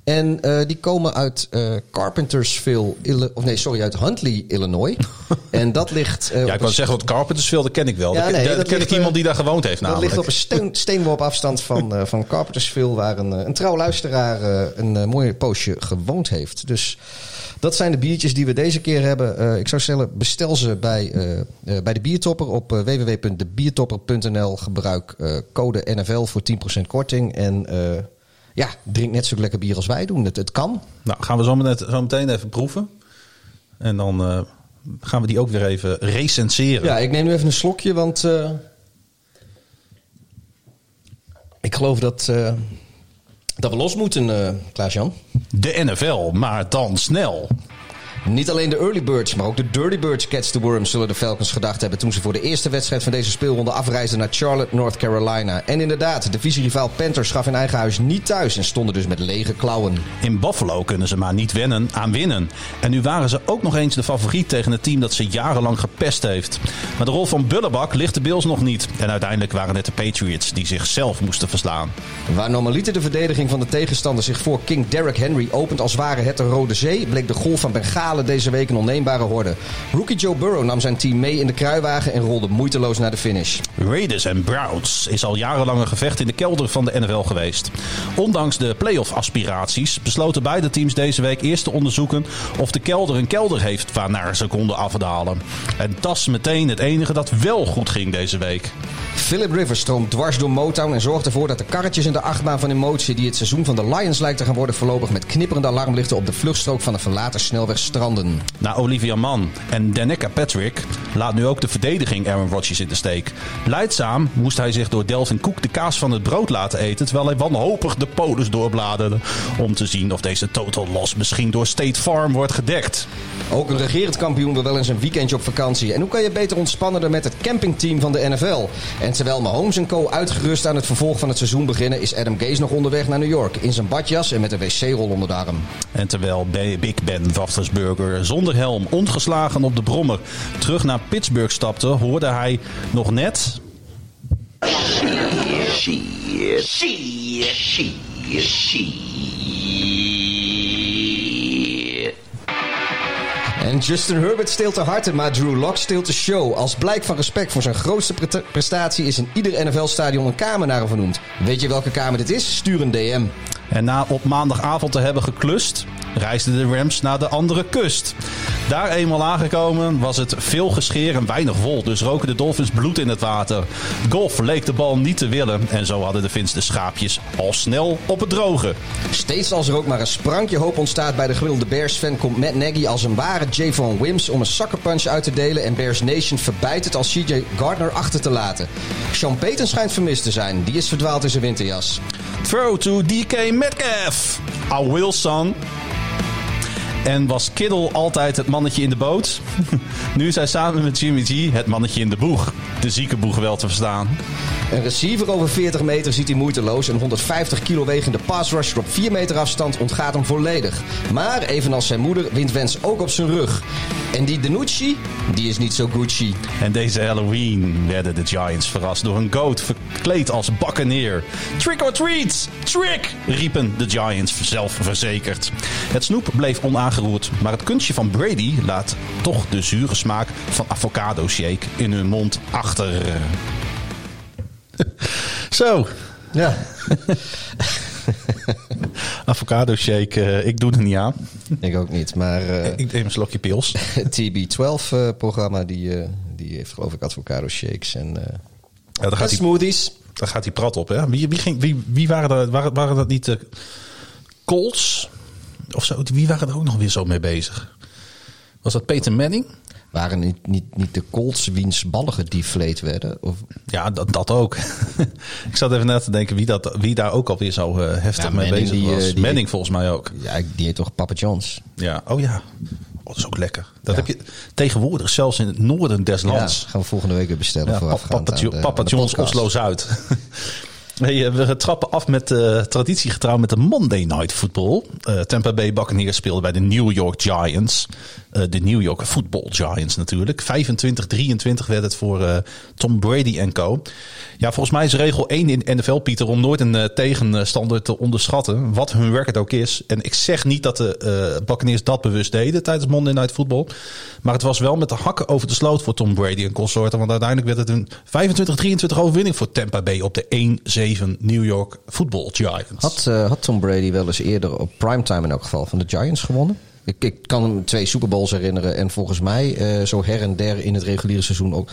En eh, die komen uit eh, Carpentersville, of nee, sorry, uit Huntley, Illinois. en dat ligt. eh, Ja, ik een- zeggen, wat Carpentersville, dat ken ik wel. Ja, dat, nee, dat dat ken ligt, ik iemand die daar gewoond heeft dat namelijk. ligt op een steen, steenworp afstand van, van Carpentersville, waar een, een trouw luisteraar een mooie poosje gewoond heeft. Dus dat zijn de biertjes die we deze keer hebben. Eh, ik zou stellen, bestel ze bij, eh, eh, bij de Biertopper op www.debiertopper.nl. Gebruik code NFL voor 10% korting. En ja, drink net zo lekker bier als wij doen. Het, het kan. Nou, gaan we zo meteen, zo meteen even proeven. En dan gaan we die ook weer even recenseren. Ja, ik neem nu even een slokje, want ik geloof dat, dat we los moeten, eh Klaas-Jan. De NFL, maar dan snel. Niet alleen de early birds, maar ook de dirty birds catch the worm, zullen de Falcons gedacht hebben toen ze voor de eerste wedstrijd van deze speelronde afreisden naar Charlotte, North Carolina. En inderdaad, de divisierivaal Panthers gaf in eigen huis niet thuis en stonden dus met lege klauwen. In Buffalo kunnen ze maar niet wennen aan winnen. En nu waren ze ook nog eens de favoriet tegen het team dat ze jarenlang gepest heeft. Maar de rol van Bullebak ligt de Bills nog niet. En uiteindelijk waren het de Patriots die zichzelf moesten verslaan. Waar normaliter de verdediging van de tegenstander zich voor King Derrick Henry opent als ware het de Rode Zee, bleek de golf van Bengalen deze week een onneembare horde. Rookie Joe Burrow nam zijn team mee in de kruiwagen en rolde moeiteloos naar de finish. Raiders en Browns is al jarenlang een gevecht in de kelder van de NFL geweest. Ondanks de playoff aspiraties besloten beide teams deze week eerst te onderzoeken of de kelder een kelder heeft waarnaar ze konden afdalen. En dat is meteen het enige dat wel goed ging deze week. Philip Rivers stroomt dwars door Motown en zorgt ervoor dat de karretjes in de achtbaan van emotie die het seizoen van de Lions lijkt te gaan worden voorlopig met knipperende alarmlichten op de vluchtstrook van een verlaten snelweg stranden. Na Olivia Mann en Danica Patrick laat nu ook de verdediging Aaron Rodgers in de steek. Leidzaam moest hij zich door Delvin Cook de kaas van het brood laten eten, terwijl hij wanhopig de polis doorbladerde om te zien of deze total loss misschien door State Farm wordt gedekt. Ook een regerend kampioen wil wel eens een weekendje op vakantie. En hoe kan je beter ontspannen dan met het campingteam van de NFL? En terwijl Mahomes Co. uitgerust aan het vervolg van het seizoen beginnen, is Adam Gase nog onderweg naar New York. In zijn badjas en met een wc-rol onder de arm. En terwijl Big Ben Zonder helm, ongeslagen op de brommer, terug naar Pittsburgh stapte, hoorde hij nog net... She, she, she, she. En Justin Herbert steelt de harten, maar Drew Lock steelt de show. Als blijk van respect voor zijn grootste pre- prestatie is in ieder NFL-stadion een kamer naar hem vernoemd. Weet je welke kamer dit is? Stuur een DM. En na op maandagavond te hebben geklust, reisden de Rams naar de andere kust. Daar eenmaal aangekomen was het veel gescheer en weinig wol, dus roken de Dolphins bloed in het water. Golf leek de bal niet te willen en zo hadden de Fins de schaapjes al snel op het droge. Steeds als er ook maar een sprankje hoop ontstaat bij de gemiddelde Bears-fan... komt Matt Nagy als een ware Javon Wims om een sucker punch uit te delen... en Bears Nation verbijt het als CJ Gardner achter te laten. Sean Payton schijnt vermist te zijn. Die is verdwaald in zijn winterjas. Throw to DK Metcalf. A Wilson. En was Kittle altijd het mannetje in de boot? nu is hij samen met Jimmy G het mannetje in de boeg. De zieke boeg wel te verstaan. Een receiver over 40 meter ziet hij moeiteloos. Een 150 kilo wegende pass rusher op 4 meter afstand ontgaat hem volledig. Maar evenals zijn moeder wint Wens ook op zijn rug. En die Danucci, die is niet zo Gucci. En deze Halloween werden de Giants verrast door een goat verkleed als bakkeneer. Trick or treat! Trick! riepen de Giants zelfverzekerd. Het snoep bleef maar het kunstje van Brady laat toch de zure smaak van avocado shake in hun mond achter. Zo, Ja. avocado shake, eh, ik doe er niet aan. Ik ook niet, maar eh, Ik neem een slokje pils. het TB12-programma die, eh, die heeft geloof ik avocado shakes en, eh Ja, daar, en die, smoothies. daar gaat die prat op. Hè? Wie, wie, ging, wie, wie waren, er, waren, waren dat niet de Colts? Of zo? Wie waren er ook nog weer zo mee bezig? Was dat Peter Manning? Waren niet, niet, niet de Colts wiens ballen gedeflate werden? Of, Ja, dat, dat ook. ik zat even na te denken wie, dat, wie daar ook alweer zo eh, heftig Ja, mee Manning, bezig die, was. eh, die- Manning volgens mij ook. ja, die heet toch Papa John's? Ja. Oh ja, oh, dat is ook lekker. Dat Ja. heb je tegenwoordig zelfs in het noorden des Ja, lands. gaan we volgende week weer bestellen Ja, voorafgaand Papa, Papa de John's. Oslo Zuid. Hey, eh, we trappen af met uh, traditiegetrouw met de Monday Night Football. Uh, Tampa Bay Buccaneers speelde bij de New York Giants. De New York Football Giants natuurlijk. 25-23 werd het voor Tom Brady en co. Ja, volgens mij is regel 1 in NFL, Pieter, om nooit een tegenstander te onderschatten. Wat hun record ook is. En ik zeg niet dat de Buccaneers dat bewust deden tijdens Monday Night Football. Maar het was wel met de hakken over de sloot voor Tom Brady en consorten. Want uiteindelijk werd het een 25-23 overwinning voor Tampa Bay op de 1-7 New York Football Giants. Had, uh, had Tom Brady wel eens eerder op primetime in elk geval van de Giants gewonnen? Ik, ik kan hem twee Super Bowls herinneren. En volgens mij uh, zo her en der in het reguliere seizoen ook.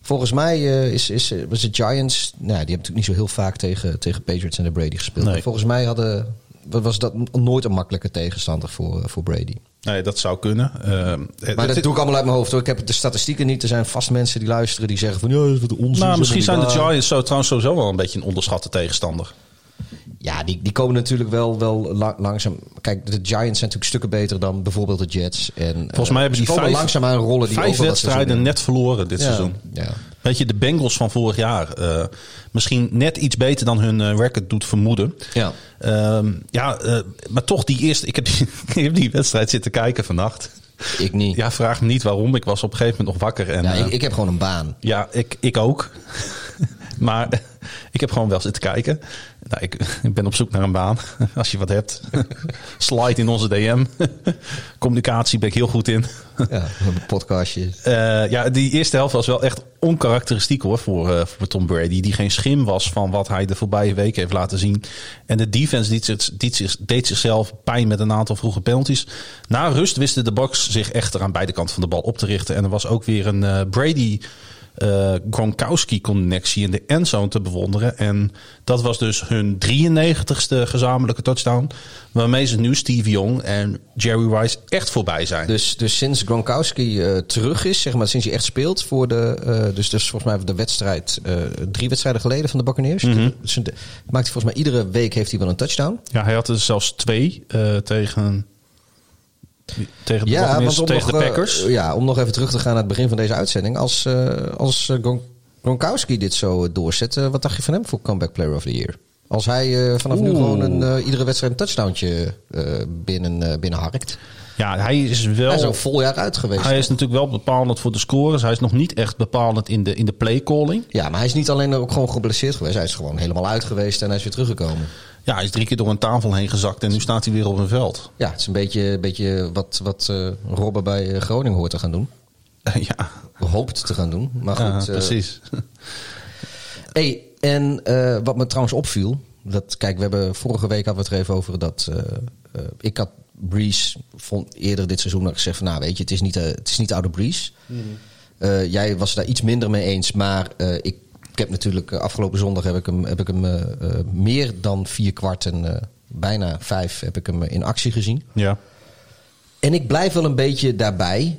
Volgens mij uh, is, is, was de Giants... Nou, die hebben natuurlijk niet zo heel vaak tegen, tegen Patriots en de Brady gespeeld. Nee. Volgens mij hadden, was dat nooit een makkelijke tegenstander voor, voor Brady. Nee, dat zou kunnen. Uh, maar dat doe ik allemaal uit mijn hoofd hoor. Ik heb de statistieken niet. Er zijn vast mensen die luisteren die zeggen van... Ja, dat is wat onzin. Nou, misschien zijn de Giants zo, trouwens sowieso wel een beetje een onderschatte tegenstander. Ja, die, die komen natuurlijk wel, wel la- langzaam. Kijk, de Giants zijn natuurlijk stukken beter dan bijvoorbeeld de Jets. En, Volgens mij hebben die komen vijf, langzaam aan rollen die vijf wedstrijden net verloren dit Ja, seizoen. ja. Weet je, de Bengals van vorig jaar. eh, misschien net iets beter dan hun eh, record doet vermoeden. Ja. Ehm, ja, eh, maar toch die eerste... Ik heb die, ik heb die wedstrijd zitten kijken vannacht. Ik niet. Ja, Ja, vraag me niet waarom. Ik was op een gegeven moment nog wakker. En, eh, ik, ik heb gewoon een baan. Ja, ik, ik ook. Maar ik heb gewoon wel zitten kijken. Nou, ik, ik ben op zoek naar een baan. Als je wat hebt. Slide in onze DM. Communicatie ben ik heel goed in. Ja, een podcastje. Eh, ja, die eerste helft was wel echt onkarakteristiek hoor voor, eh, voor Tom Brady. Die geen schim was van wat hij de voorbije weken heeft laten zien. En de defense deed, zich, deed, zich, deed zichzelf pijn met een aantal vroege penalties. Na rust wisten de Bucks zich echter aan beide kanten van de bal op te richten. En er was ook weer een eh, Brady... eh, Gronkowski-connectie in de endzone te bewonderen. En dat was dus hun 93ste gezamenlijke touchdown. Waarmee ze nu Steve Young en Jerry Rice echt voorbij zijn. Dus, dus sinds Gronkowski eh, terug is, zeg maar, sinds hij echt speelt voor de. eh, dus, dus volgens mij de wedstrijd. eh, drie wedstrijden geleden van de Buccaneers. Mhm. Dus de- maakt hij volgens mij iedere week heeft hij wel een touchdown. Ja, hij had er zelfs twee eh, tegen, tegen de, Ja, Buccaneers, want om tegen nog, de eh, Packers. ja, om nog even terug te gaan naar het begin van deze uitzending. Als, eh, als eh, Gron- Gronkowski dit zo doorzet, wat dacht je van hem voor Comeback Player of the Year? Als hij vanaf nu gewoon een, iedere wedstrijd een touchdowntje eh binnen, binnenharkt. ja, hij is wel. Hij is een vol jaar uit geweest. hij is natuurlijk wel bepalend voor de scores. Hij is nog niet echt bepalend in de, in de playcalling. Ja, maar hij is niet alleen ook gewoon geblesseerd geweest. Hij is gewoon helemaal uit geweest en hij is weer teruggekomen. Ja, hij is drie keer door een tafel heen gezakt en nu staat hij weer op een veld. Ja, het is een beetje, beetje wat, wat eh Robben bij eh, Groningen hoort te gaan doen. ja, Hoopt te gaan doen. Maar goed, ja, eh, precies. Hey, en eh, wat me trouwens opviel, dat kijk, we hebben vorige week hadden we het er even over dat eh, eh, ik had Breeze vond eerder dit seizoen nog gezegd van, nou weet je, het is niet, het is niet oude Breeze. Eh, jij was daar iets minder mee eens, maar eh, ik, ik heb natuurlijk eh, afgelopen zondag heb ik hem, heb ik hem eh, eh, meer dan vier kwart en bijna vijf heb ik hem in actie gezien. Ja. En ik blijf wel een beetje daarbij.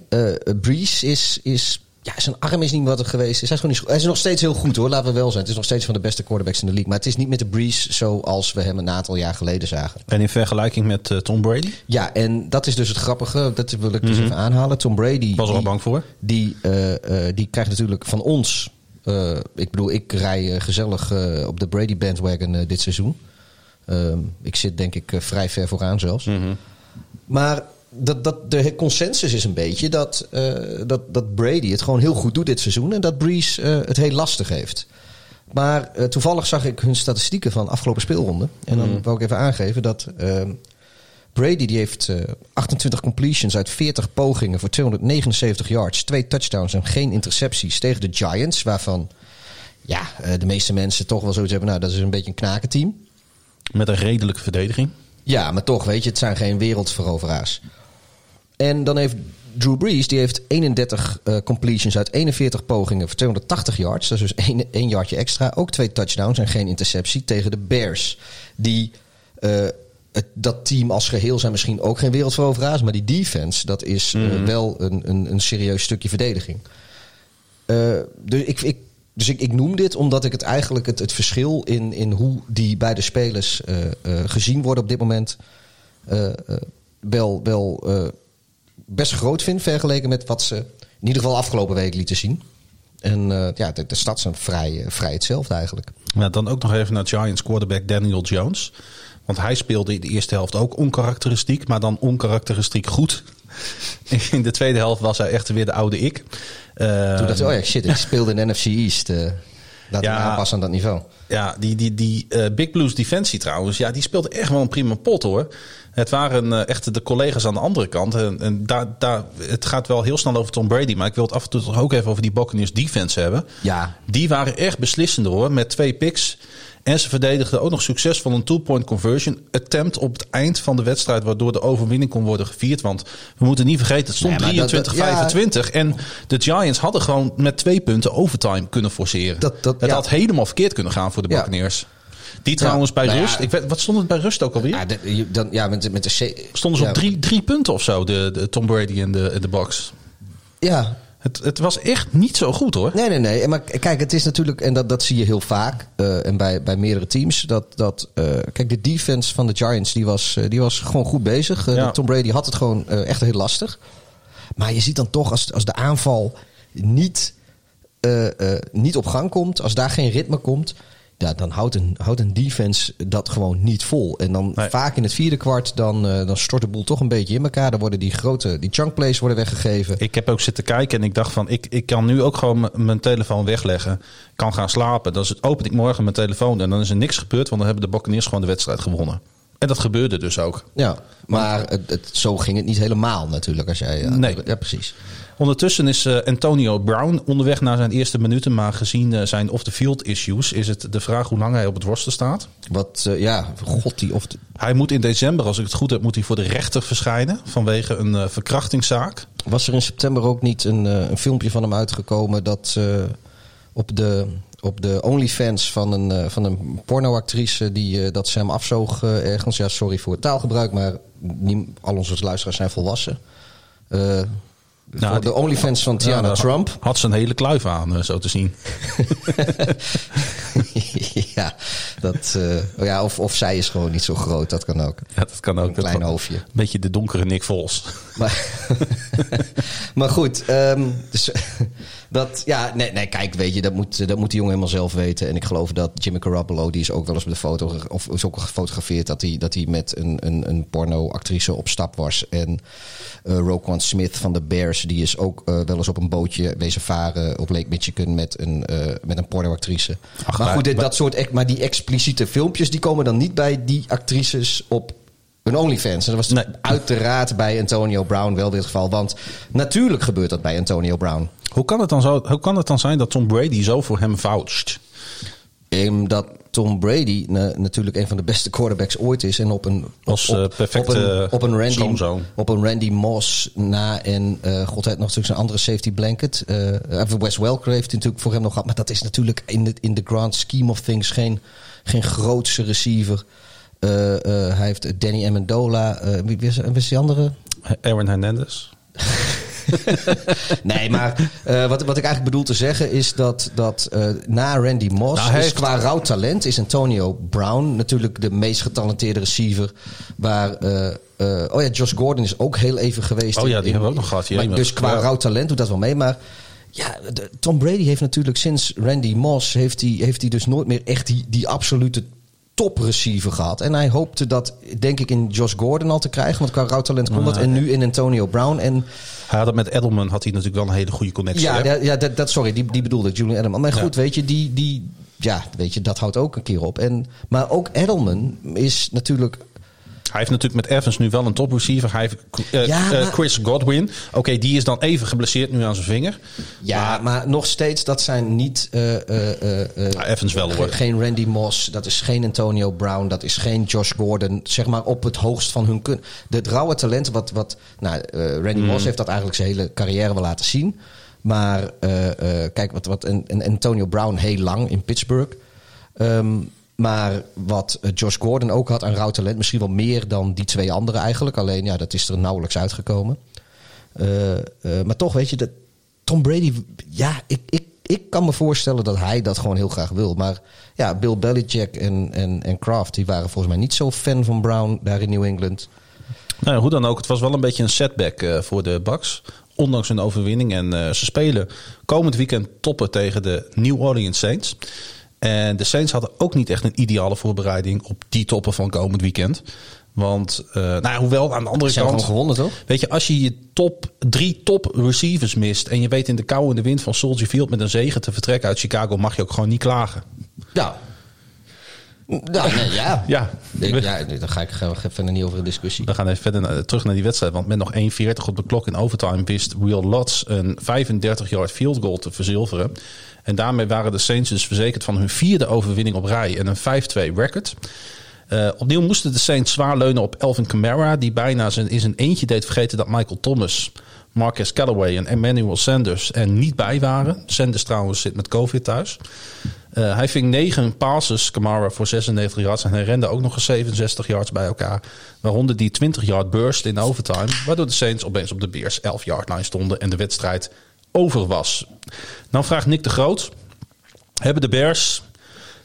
Breeze is, is. Ja, zijn arm is niet wat het geweest is. Hij is, gewoon niet, hij is nog steeds heel goed hoor, laten we wel zijn. Het is nog steeds van de beste quarterbacks in de league. Maar het is niet met de Breeze zoals we hem een aantal jaar geleden zagen. En in vergelijking met Tom Brady? Ja, en dat is dus het grappige. Dat wil ik dus even aanhalen. Tom Brady. Was er al bang voor? Die, die krijgt natuurlijk van ons. Eh, ik bedoel, ik rij eh, gezellig eh, op de Brady bandwagon dit seizoen. Ehm, ik zit denk ik vrij ver vooraan zelfs. Maar dat, dat, de consensus is een beetje dat, dat, dat Brady het gewoon heel goed doet dit seizoen. En dat Breeze het heel lastig heeft. Maar toevallig zag ik hun statistieken van afgelopen speelronde. En dan wou ik even aangeven dat ehm, Brady die heeft eh, 28 completions uit 40 pogingen voor 279 yards. Twee touchdowns en geen intercepties tegen de Giants. Waarvan ja, eh, de meeste mensen toch wel zoiets hebben. Nou, dat is een beetje een knakenteam. Met een redelijke verdediging. Ja, maar toch, weet je, het zijn geen wereldveroveraars. En dan heeft Drew Brees, die heeft 31 eh, completions uit 41 pogingen voor 280 yards. Dat is dus één, één yardje extra. Ook twee touchdowns en geen interceptie tegen de Bears. Die, eh, het, dat team als geheel zijn misschien ook geen wereldveroveraars. Maar die defense, dat is eh, wel een, een, een serieus stukje verdediging. Eh, dus ik, ik, dus ik, ik noem dit omdat ik het eigenlijk het, het verschil in, in hoe die beide spelers eh, gezien worden op dit moment wel, wel best groot vind vergeleken met wat ze in ieder geval afgelopen week lieten zien. En ja, de, de stats zijn vrij, vrij hetzelfde eigenlijk. Ja, dan ook nog even naar Giants quarterback Daniel Jones. Want hij speelde in de eerste helft ook onkarakteristiek, maar dan onkarakteristiek goed. In de tweede helft was hij echt weer de oude ik. Toen dacht ik, oh ja, shit, ik speelde in NFC East. eh laat Ja. aanpassen aan dat niveau. Ja, die, die, die eh, Big Blues defensie trouwens, ja, die speelde echt wel een prima pot hoor. Het waren eh, echt de collega's aan de andere kant. En, en daar, daar, het gaat wel heel snel over Tom Brady, maar ik wil het af en toe toch ook even over die Buccaneers defense hebben. Ja. Die waren echt beslissender hoor, met twee picks. En ze verdedigden ook nog succesvol een two-point conversion attempt op het eind van de wedstrijd, waardoor de overwinning kon worden gevierd. Want we moeten niet vergeten, het stond Nee, maar dat- 23-25. En de Giants hadden gewoon met twee punten overtime kunnen forceren. Dat- dat- het ja. had helemaal verkeerd kunnen gaan voor de. Buccaneers. Die trouwens bij nou rust, ik weet, wat stond het bij rust ook alweer? Ja, de- dan, ja met, de- met de C- Stonden ze op drie, drie punten of zo, de, de Tom Brady en de, de Bucks. Ja, Het, het was echt niet zo goed hoor. Nee, nee, nee. Maar kijk, het is natuurlijk, en dat, dat zie je heel vaak, eh, en bij, bij meerdere teams, dat, dat eh, kijk, de defense van de Giants, die was, eh, die was gewoon goed bezig. Ja. Tom Brady had het gewoon echt heel lastig. Maar je ziet dan toch, als, als de aanval niet, niet op gang komt, als daar geen ritme komt, ja, dan houdt een, houdt een defense dat gewoon niet vol. En dan Nee. vaak in het vierde kwart, dan, eh, dan stort de boel toch een beetje in elkaar. Dan worden die grote, die chunk plays worden weggegeven. Ik heb ook zitten kijken en ik dacht van, ik, ik kan nu ook gewoon mijn telefoon wegleggen. Kan gaan slapen. Dan is het- open ik morgen mijn telefoon en dan is er niks gebeurd. Want dan hebben de Buccaneers gewoon de wedstrijd gewonnen. En dat gebeurde dus ook. Ja, maar het, het, zo ging het niet helemaal natuurlijk. Als jij, ja, Nee. ja, precies. Ondertussen is eh, Antonio Brown onderweg naar zijn eerste minuten. Maar gezien eh, zijn off-the-field issues is het de vraag hoe lang hij op het roster staat. Wat, eh, ja, god, die of. Hij moet in december, als ik het goed heb, moet hij voor de rechter verschijnen. Vanwege een verkrachtingszaak. Was er in september ook niet een, een filmpje van hem uitgekomen dat op de. Op de OnlyFans van een, van een pornoactrice die dat ze hem afzoog ergens. Ja, sorry voor het taalgebruik, maar niet, al onze luisteraars zijn volwassen. Voor Nou, die- de OnlyFans van Tiana Ja, Trump. Had ze een hele kluif aan, eh, zo te zien. ja, dat, eh, ja of, of zij is gewoon niet zo groot, dat kan ook. Ja, dat kan ook. Een klein Dat- hoofdje. Een beetje de donkere Nick Vols. Maar, maar goed, ehm, dus, dat, ja, nee, nee, kijk, weet je, dat moet, dat moet die jongen helemaal zelf weten. En ik geloof dat Jimmy Garoppolo, die is ook wel eens op de foto, of is ook gefotografeerd, dat hij, dat hij met een, een, een pornoactrice op stap was. En eh Roquan Smith van de Bears, die is ook eh, wel eens op een bootje wezen varen op Lake Michigan met een, eh, met een pornoactrice. Ach, maar goed, dit, dat soort, maar die expliciete filmpjes, die komen dan niet bij die actrices op een OnlyFans. En dat was Nee. uiteraard bij Antonio Brown wel weer het geval. Want natuurlijk gebeurt dat bij Antonio Brown. Hoe kan, het dan zo, hoe kan het dan zijn dat Tom Brady zo voor hem voucht? Ehm, dat Tom Brady na- natuurlijk een van de beste quarterbacks ooit is. En op een, Als, op, eh, op, perfecte een, op, een Randy, schoonzoon. op een Randy Moss na. En eh God heeft nog natuurlijk zijn andere safety blanket. eh Wes Welker heeft natuurlijk voor hem nog gehad. Maar dat is natuurlijk in de, in the grand scheme of things geen, geen grootse receiver. Eh, eh, hij heeft Danny Amendola. eh, wie, wie, is, die andere? Aaron Hernandez. Nee, maar wat, wat ik eigenlijk bedoel te zeggen is dat, dat na Randy Moss, Nou, hij is heeft- qua rauw talent, is Antonio Brown natuurlijk de meest getalenteerde receiver. Waar, oh ja, Josh Gordon is ook heel even geweest. Oh ja, in- die hebben we ook nog gehad, maar jemig. Dus qua Ja. rauw talent doet dat wel mee. Maar ja, de- Tom Brady heeft natuurlijk sinds Randy Moss, heeft hij, heeft hij dus nooit meer echt die, die absolute top receiver gehad. En hij hoopte dat, denk ik, in Josh Gordon al te krijgen. Want qua rauw talent kon dat. En nu in Antonio Brown. En Hij had het met Edelman had hij natuurlijk wel een hele goede connectie. ja, hè? ja, ja dat, dat, sorry, die, die bedoelde Julian Edelman. Maar goed, weet je, die, die, ja, weet je, dat houdt ook een keer op. En, maar ook Edelman is natuurlijk... Hij heeft natuurlijk met Evans nu wel een top receiver. Hij heeft eh, Ja, eh, maar- Chris Godwin. Oké, die is dan even geblesseerd nu aan zijn vinger. Ja, maar, nog steeds, dat zijn niet... eh, Evans wel, hoor. Geen Randy Moss, dat is geen Antonio Brown, dat is geen Josh Gordon. Zeg maar op het hoogst van hun kun. Het rauwe talent, wat... wat nou, Randy Mm. Moss heeft dat eigenlijk zijn hele carrière wel laten zien. Maar kijk, wat, wat en, en Antonio Brown heel lang in Pittsburgh. Ehm, maar wat eh, Josh Gordon ook had aan rauw talent, misschien wel meer dan die twee anderen eigenlijk. Alleen ja, dat is er nauwelijks uitgekomen. Eh, eh, maar toch, weet je, dat Tom Brady, ja, ik, ik, ik kan me voorstellen dat hij dat gewoon heel graag wil. Maar ja, Bill Belichick en, en, en Kraft, die waren volgens mij niet zo fan van Brown daar in New England. Nou, hoe dan ook, het was wel een beetje een setback voor de Bucks. Ondanks hun overwinning. En ze spelen komend weekend toppen tegen de New Orleans Saints. En de Saints hadden ook niet echt een ideale voorbereiding op die toppen van komend weekend. Want, eh, nou ja, hoewel aan de andere Ze kant... gewonnen, toch? Weet je, als je je top, drie top receivers mist... en je weet in de kou en de wind van Soldier Field met een zegen te vertrekken uit Chicago... mag je ook gewoon niet klagen. Ja. Nee, ja. Ja. Ik- ja, daar ga ik, verder niet over in discussie. We gaan even verder naar- terug naar die wedstrijd. Want met nog 1,40 op de klok in overtime wist Will Lutz een 35-yard field goal te verzilveren. En daarmee waren de Saints dus verzekerd van hun vierde overwinning op rij en een 5-2 record. Eh, opnieuw moesten de Saints zwaar leunen op Elvin Kamara, die bijna zijn, in zijn eentje deed vergeten dat Michael Thomas, Marcus Callaway en Emmanuel Sanders er niet bij waren. Sanders trouwens zit met COVID thuis. Eh, hij ving negen passes, Kamara, voor 96 yards. En hij rende ook nog eens 67 yards bij elkaar. Waaronder die 20 yard burst in overtime. Waardoor de Saints opeens op de Bears 11 yard line stonden. En de wedstrijd over was. Dan vraagt Nick de Groot: Hebben de Bears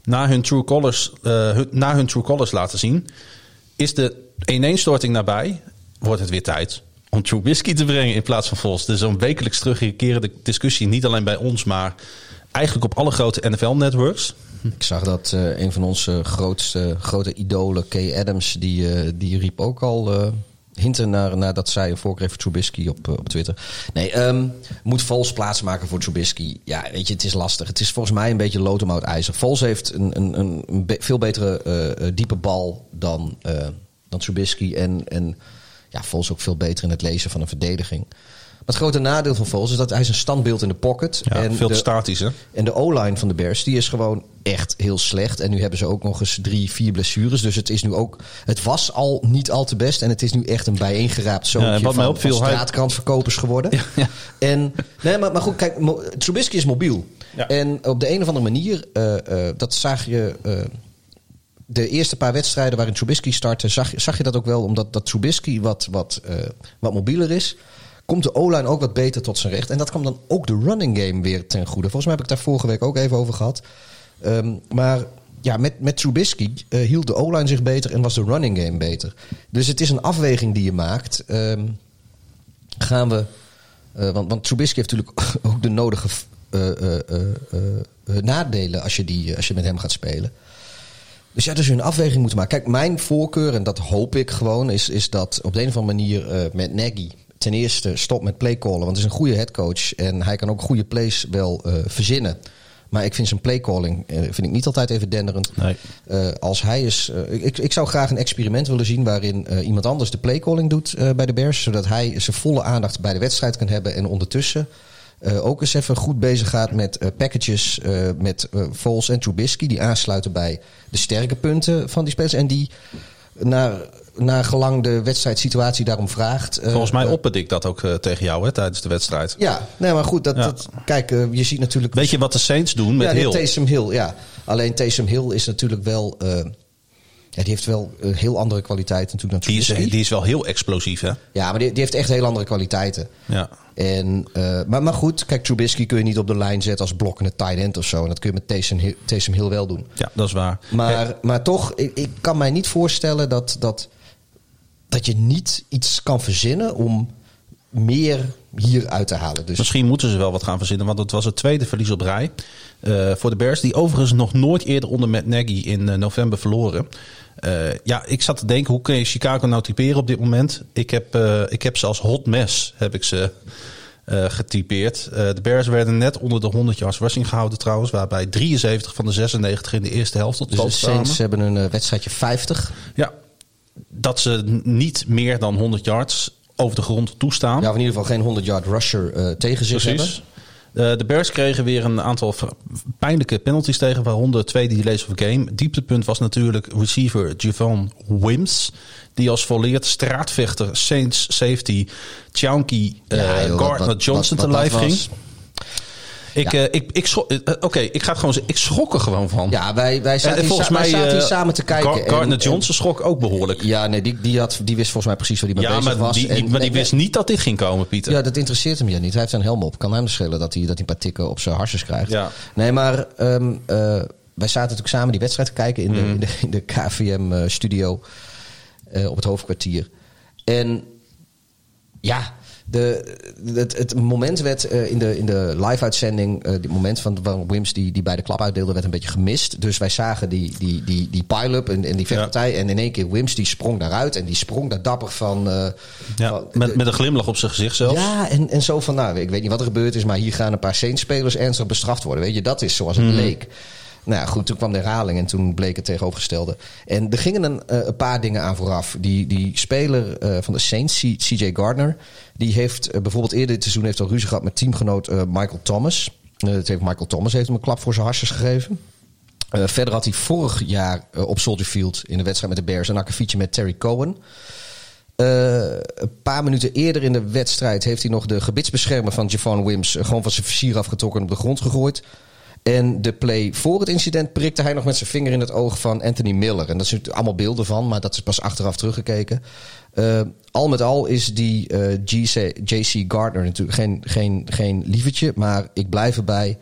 na hun true colors, eh, na hun true colors laten zien, is de ineenstorting nabij? Wordt het weer tijd om Trubisky te brengen in plaats van Vos? Dus een wekelijks terugkerende discussie, niet alleen bij ons, maar eigenlijk op alle grote NFL-networks. Ik zag dat eh, een van onze grootste grote idolen, Kay Adams, die, eh, die riep ook al hinten naar, naar dat zij een voorkeur voor Trubisky op, eh, op Twitter. Nee, ehm, moet Vols plaatsmaken voor Trubisky. Ja, weet je, het is lastig. Het is volgens mij een beetje loodemouwt ijzer. Vols heeft een, een, een, veel betere eh, eh, diepe bal dan, eh dan Trubisky. En, en ja, Vols ook veel beter in het lezen van een verdediging. Maar het grote nadeel van Vols is dat hij is een standbeeld in de pocket. Ja, en veel te de- statisch, hè? en de O-line van de Bears, die is gewoon echt heel slecht. En nu hebben ze ook nog eens drie, vier blessures. Dus het is nu ook. Het was al niet al te best. En het is nu echt een bijeengeraapt zootje Ja, mij van, opviel, van hij- straatkrantverkopers geworden. En nee, maar, maar goed, kijk, Trubisky is mobiel. Ja. En op de een of andere manier, eh, eh, dat zag je. eh, de eerste paar wedstrijden waarin Trubisky startte, zag, je- zag je dat ook wel, omdat dat Trubisky wat, wat, wat mobieler is. Komt de O-line ook wat beter tot zijn recht. En dat kwam dan ook de running game weer ten goede. Volgens mij heb ik daar vorige week ook even over gehad. Ehm, maar ja, met, met Trubisky eh, hield de O-line zich beter en was de running game beter. Dus het is een afweging die je maakt. Ehm, gaan we. eh, want, want Trubisky heeft natuurlijk ook de nodige eh, nadelen als je, die, als je met hem gaat spelen. Dus ja, dus een afweging moeten maken. Kijk, mijn voorkeur, en dat hoop ik gewoon, is, is dat op de een of andere manier met Nagy ten eerste stop met playcallen. Want het is een goede headcoach en hij kan ook goede plays wel eh, verzinnen. Maar ik vind zijn playcalling eh, vind ik niet altijd even denderend. Nee. Eh, als hij is, ik, ik zou graag een experiment willen zien waarin iemand anders de playcalling doet bij de Bears. Zodat hij zijn volle aandacht bij de wedstrijd kan hebben en ondertussen ook eens even goed bezig gaat met packages met Vols en Trubisky. Die aansluiten bij de sterke punten van die spelers. En die naar, naar gelang de wedstrijdsituatie daarom vraagt. eh, Volgens mij eh, opperde ik dat ook eh, tegen jou hè, tijdens de wedstrijd. Ja, nee, maar goed. Dat, Ja. dat, kijk, je ziet natuurlijk... Weet je wat de Saints doen met ja, Hill? Taysom Hill, ja. Alleen Taysom Hill is natuurlijk wel... eh, ja, die heeft wel een heel andere kwaliteiten natuurlijk Die is, die is wel heel explosief, hè? Ja, maar die, die heeft echt heel andere kwaliteiten. Ja. En, eh, maar, maar goed, kijk, Trubisky kun je niet op de lijn zetten als blokkende tight end of zo. En dat kun je met Taysom Hill, Taysom Hill wel doen. ja, dat is waar. Maar, maar toch, ik, ik kan mij niet voorstellen dat, dat, dat je niet iets kan verzinnen om meer hieruit te halen. Dus Misschien moeten ze wel wat gaan verzinnen, want het was het tweede verlies op rij eh, voor de Bears. Die overigens nog nooit eerder onder Matt Nagy in eh, november verloren. Eh, ja, ik zat te denken, hoe kun je Chicago nou typeren op dit moment? Ik heb, eh, ik heb ze als hot mess, heb ik ze eh, getypeerd. De Bears werden net onder de 100 yards rushing gehouden trouwens. Waarbij 73 van de 96 in de eerste helft tot dus de stand. Saints hebben een wedstrijdje 50. Ja, dat ze niet meer dan 100 yards over de grond toestaan. Ja, of in ieder geval geen 100 yard rusher tegen zich hebben. Precies. Eh, de Bears kregen weer een aantal pijnlijke penalties tegen, waaronder twee delays of game. Dieptepunt was natuurlijk receiver Javon Wims, die als volleerd straatvechter Saints safety Chauncey eh, Ja, Gardner wat- Johnson wat- te lijf ging. was. Ik, eh, ik, ik schrok- eh, Oké, ik ga het gewoon zeggen. Ik schrok er gewoon van. Ja, wij, wij En- zaten, en hier, volgens wij mij zaten hier eh, samen te kijken. Gar- en- Gardner Johnson schrok ook behoorlijk. Ja, nee, die, die, had, die wist volgens mij precies waar hij mee bezig maar was. die, En- maar die nee, wist niet dat dit ging komen, Pieter. Ja, dat interesseert hem ja niet. Hij heeft zijn helm op. Kan hem schelen dat hij, dat hij een paar tikken op zijn harsjes krijgt. Ja. Nee, maar ehm, eh, wij zaten natuurlijk samen die wedstrijd te kijken in de, Mhm. in de, KVM-studio eh, op het hoofdkwartier. En ja, de, het, het moment werd eh, in de, in de live-uitzending, eh het moment van Wims die, die bij de klap uitdeelde, werd een beetje gemist. Dus wij zagen die, die, die, die pile-up en, en die vechtpartij. En in één keer Wims die sprong daaruit en die sprong daar dapper van. eh, Ja, van- met, met een glimlach op zijn gezicht zelfs. ja, en, en zo van, nou, ik weet niet wat er gebeurd is, maar hier gaan een paar Saints-spelers ernstig bestraft worden. Weet je, dat is zoals het Mhm. leek. Nou ja, goed, toen kwam de herhaling en toen bleek het tegenovergestelde. En er gingen een, eh, een paar dingen aan vooraf. Die, die speler eh, van de Saints, CJ Gardner, die heeft eh, bijvoorbeeld eerder dit seizoen heeft al ruzie gehad met teamgenoot Michael Thomas. Het heeft Michael Thomas heeft hem een klap voor zijn harsjes gegeven. Verder had hij vorig jaar op Soldier Field in de wedstrijd met de Bears een akkefietje met Terry Cohen. Een paar minuten eerder in de wedstrijd heeft hij nog de gebitsbeschermer van Javon Wims gewoon van zijn versier afgetrokken en op de grond gegooid. En de play voor het incident prikte hij nog met zijn vinger in het oog van Anthony Miller. En dat zijn allemaal beelden van, maar dat is pas achteraf teruggekeken. Uh, al met al is die JC Gardner natuurlijk geen, geen, geen lievertje. Maar ik blijf erbij.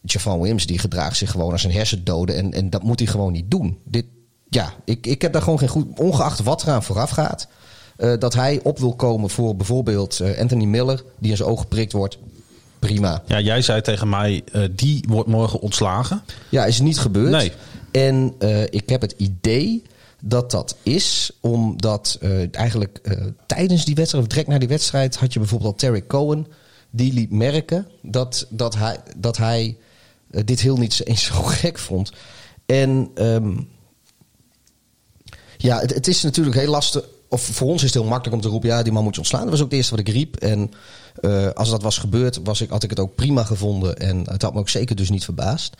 Javon Williams die gedraagt zich gewoon als een hersendode. En, en dat moet hij gewoon niet doen. Dit, ja, ik, ik heb daar gewoon geen goed... Ongeacht wat eraan vooraf gaat... Uh, dat hij op wil komen voor bijvoorbeeld Anthony Miller... die in zijn oog geprikt wordt prima. Ja, jij zei tegen mij, uh, die wordt morgen ontslagen. Ja, is niet gebeurd. Nee. En uh, ik heb het idee dat dat is omdat uh, eigenlijk tijdens die wedstrijd, of direct na die wedstrijd, had je bijvoorbeeld al Terry Cohen. Die liet merken dat, dat hij, dat hij dit heel niet eens zo gek vond. En um, ja, het, het is natuurlijk heel lastig of voor ons is het heel makkelijk om te roepen: ja, die man moet je ontslaan. Dat was ook het eerste wat ik riep. En uh, als dat was gebeurd, was ik, had ik het ook prima gevonden. En het had me ook zeker dus niet verbaasd.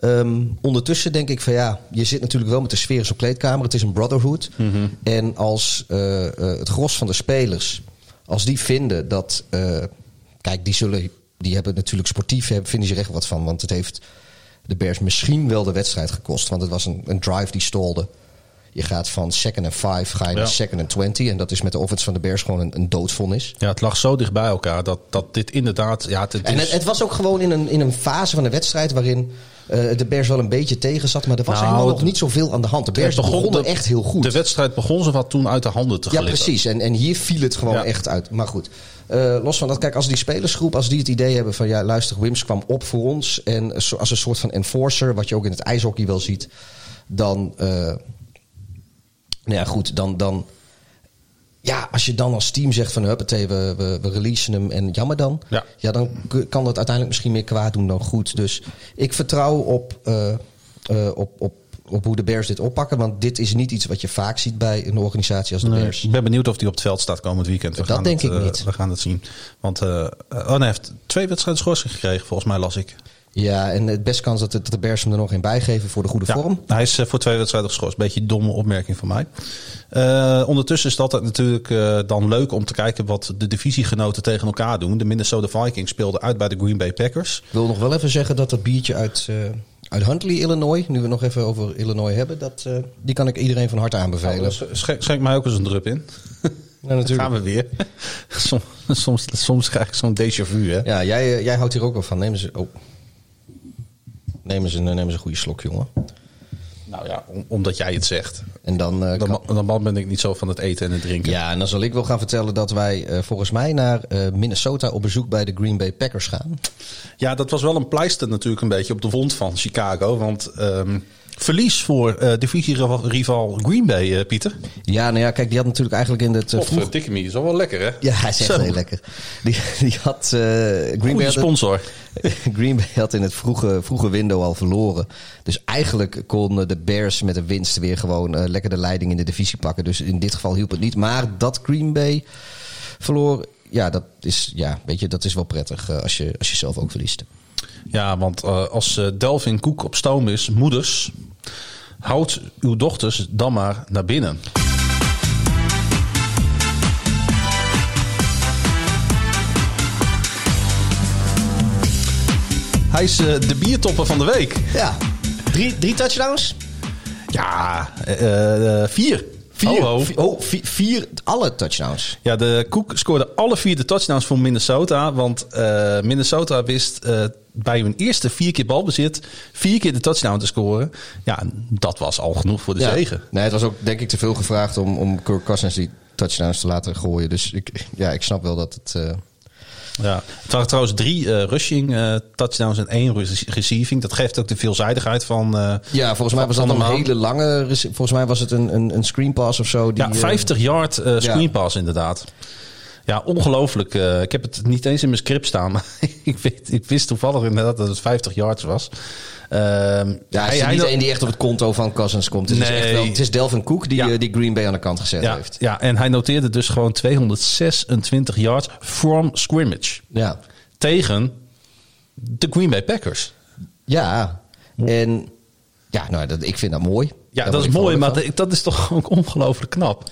Um, ondertussen denk ik van ja, je zit natuurlijk wel met de sfeer in zo'n kleedkamer. Het is een brotherhood. Mhm. Mm -hmm. En als uh, uh, het gros van de spelers, als die vinden dat. kijk, die zullen. Die hebben natuurlijk sportief, hebben, vinden ze er echt wat van. Want het heeft de Bears misschien wel de wedstrijd gekost. Want het was een, een drive die stolde. Je gaat van second and five ga je Ja. naar second and twenty. En dat is met de offense van de Bears gewoon een, een doodvonnis. Ja, het lag zo dicht bij elkaar dat, dat dit inderdaad... Ja, het, En het, het was ook gewoon in een, in een fase van de wedstrijd waarin eh, de Bears wel een beetje tegen zat. Maar er was Nou, helemaal nog niet zoveel aan de hand. De Bears begon- begonnen de- echt heel goed. De wedstrijd begon zo wat toen uit de handen te ja, glippen. precies. En, en hier viel het gewoon Ja. echt uit. Maar goed, eh, los van dat. Kijk, als die spelersgroep, als die het idee hebben van... ja, luister, Wims kwam op voor ons. En als een soort van enforcer, wat je ook in het ijshockey wel ziet... dan... eh, nou ja, goed, dan... dan ja, als je dan als team zegt van huppatee, we, we, we releasen hem en jammer dan. Ja. dan k- kan dat uiteindelijk misschien meer kwaad doen dan goed. Dus ik vertrouw op, eh, eh, op, op, op hoe de Bears dit oppakken. Want dit is niet iets wat je vaak ziet bij een organisatie als de Nee, Bears. ik ben benieuwd of hij op het veld staat komend weekend. We Dat gaan denk het, ik eh, niet. We gaan het zien. Want oh, nee, hij heeft twee wedstrijden schorsing gekregen, volgens mij las ik. Ja, en het best kans dat de, dat de Bears hem er nog een bijgeven voor de goede Ja, vorm. hij is eh, voor twee wedstrijden geschorst. Beetje een domme opmerking van mij. Eh, ondertussen is het altijd natuurlijk eh, dan leuk om te kijken wat de divisiegenoten tegen elkaar doen. De Minnesota Vikings speelden uit bij de Green Bay Packers. Ik wil nog wel even zeggen dat dat biertje uit, uit Huntley, Illinois, nu we het nog even over Illinois hebben, dat, die kan ik iedereen van harte aanbevelen. Dus, eh, Schenk, schenk mij ook eens een drup in. Ja, natuurlijk. Gaan we weer. soms, soms, soms krijg ik zo'n déjà vu, hè? Ja, jij, jij houdt hier ook wel van. Neem eens, oh. Neem eens, een, neem eens een goede slok, jongen. Nou ja, om- omdat jij het zegt. En dan, eh, Dan, kan- dan ben ik niet zo van het eten en het drinken. ja, en dan zal ik wel gaan vertellen dat wij eh, volgens mij naar eh, Minnesota op bezoek bij de Green Bay Packers gaan. Ja, dat was wel een pleister natuurlijk een beetje op de wond van Chicago. Want ehm, verlies voor eh divisierival Green Bay, eh, Pieter. Ja, nou ja, kijk, die had natuurlijk eigenlijk in het eh, Of vroeg... uh, dikke is wel wel lekker, hè? Ja, hij is echt Zo. heel lekker. Die, die had eh, Green Bay Goeie sponsor. Green Bay had in het vroege, vroege window al verloren. Dus eigenlijk konden de Bears met de winst weer gewoon eh, lekker de leiding in de divisie pakken. Dus in dit geval hielp het niet. Maar dat Green Bay verloor, ja, dat is, ja, weet je, dat is wel prettig als, je, als je zelf ook verliest. Ja, want eh, als eh, Delvin Cook op stoom is, moeders, houd uw dochters dan maar naar binnen. Hij is eh, de biertopper van de week. Ja, drie, drie touchdowns? Ja, eh, vier. Vier, ho. vier, oh, vier, vier, alle touchdowns. Ja, de Cook scoorde alle vier de touchdowns voor Minnesota. Want eh, Minnesota wist eh, bij hun eerste vier keer balbezit vier keer de touchdown te scoren. Ja, dat was al genoeg voor de Ja. zegen. Nee, het was ook denk ik te veel gevraagd om, om Kirk Cousins die touchdowns te laten gooien. Dus ik, ja, ik snap wel dat het... eh, Ja. Het waren trouwens drie eh, rushing eh, touchdowns en één re- receiving. Dat geeft ook de veelzijdigheid van... eh, Ja, volgens mij was dat een hele lange. Volgens mij was het een, een, een screen pass of zo. Die, ja, eh, 50 yard screen ja. pass inderdaad. Ja, ongelooflijk. eh, ik heb het niet eens in mijn script staan. Maar ik, weet, ik wist toevallig inderdaad dat het 50 yards was. Ehm, ja, hij is niet één die echt op het konto van Cousins komt. Het, is, echt wel, het is Delvin Cook die, Ja. eh, die Green Bay aan de kant gezet Ja, heeft. ja, en hij noteerde dus gewoon 226 yards from scrimmage. Ja. Tegen de Green Bay Packers. Ja. En ja, nou, dat, ik vind dat mooi. Ja, dat is mooi, maar dat is toch ook ongelooflijk knap.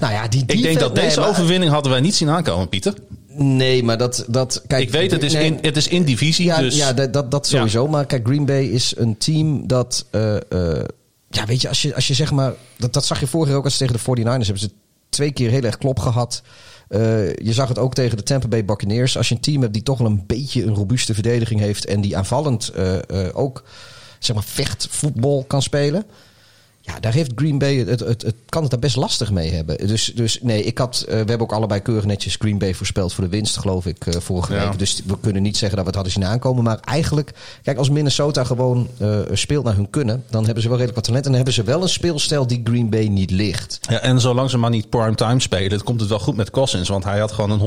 Nou ja, die Ik denk dat deze maar- overwinning hadden wij niet zien aankomen, Pieter. Nee, maar dat... dat kijk, Ik weet, het is, nee, in, het is in divisie, Ja, dus... ja dat, dat, dat sowieso. Maar kijk, Green Bay is een team dat... eh, eh, ja, weet je, als je, als je zeg maar... Dat, dat zag je vorig jaar ook als ze tegen de 49ers hebben ze twee keer heel erg klop gehad. Eh, je zag het ook tegen de Tampa Bay Buccaneers. Als je een team hebt die toch wel een beetje een robuuste verdediging heeft... en die aanvallend ook zeg maar vechtvoetbal kan spelen... Ja, daar heeft Green Bay het, het, het kan het daar best lastig mee hebben. Dus, dus nee, ik had, eh, we hebben ook allebei keurig netjes Green Bay voorspeld voor de winst, geloof ik, eh, vorige Ja. week. Dus we kunnen niet zeggen dat we het hadden zien aankomen. Maar eigenlijk, kijk, als Minnesota gewoon eh, speelt naar hun kunnen, dan hebben ze wel redelijk wat talent. En dan hebben ze wel een speelstijl die Green Bay niet ligt. Ja, en zolang ze maar niet primetime spelen, dan komt het wel goed met Cousins. Want hij had gewoon een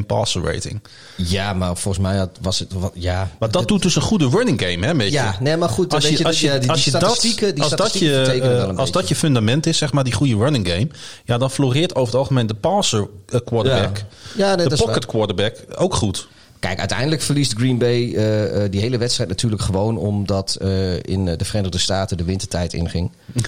138,1 passer rating. Ja, maar volgens mij had, was het wat, ja. Maar dat doet dus een goede running game, hè? een beetje. Ja, nee, maar goed, Als weet je, je, als je, die, als dat, statistieken, die als dat je, eh, als dat je fundament is, zeg maar die goede running game, ja, dan floreert over het algemeen de passer eh, quarterback, Ja. Ja, nee, de pocket quarterback ook goed. Kijk, uiteindelijk verliest Green Bay eh, die hele wedstrijd natuurlijk gewoon omdat in de Verenigde Staten de wintertijd inging.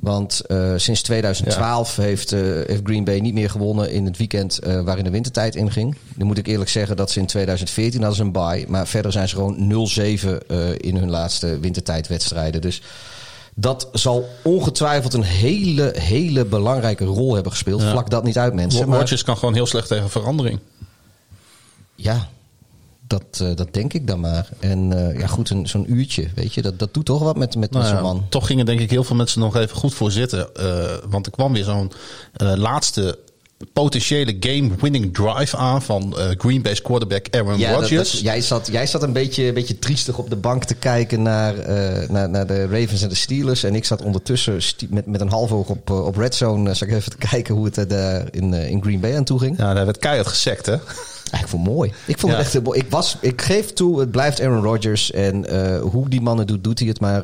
Want sinds 2012 heeft, heeft Green Bay niet meer gewonnen in het weekend waarin de wintertijd inging. Dan moet ik eerlijk zeggen dat ze in 2014 hadden ze een bye. Maar verder zijn ze gewoon 0-7 eh, in hun laatste wintertijdwedstrijden. Dus dat zal ongetwijfeld een hele, hele belangrijke rol hebben gespeeld. Ja. Vlak dat niet uit, mensen. Maar- Rodgers kan gewoon heel slecht tegen verandering. ja, dat, eh, dat denk ik dan maar. En eh, ja, goed, een- zo'n uurtje, weet je, dat, dat doet toch wat met, met, met Nou zo'n ja, man. Toch gingen denk ik heel veel mensen nog even goed voor zitten. eh, want er kwam weer zo'n laatste potentiële game-winning drive aan van eh, Green Bay's quarterback Aaron Ja, Rodgers. dat- jij, zat, jij zat een beetje, een beetje triestig op de bank te kijken naar, eh, naar, naar de Ravens en de Steelers. En ik zat ondertussen met, met een half oog op, eh, op Red Zone. zat ik even te kijken hoe het daar in, in Green Bay aan toe ging. Ja, daar werd keihard gesekt, hè? Ik vond het mooi. Ik vond Ja. het echt heel mooi. Ik, was, ik geef toe, het blijft Aaron Rodgers. En hoe die man het doet, doet hij het. Maar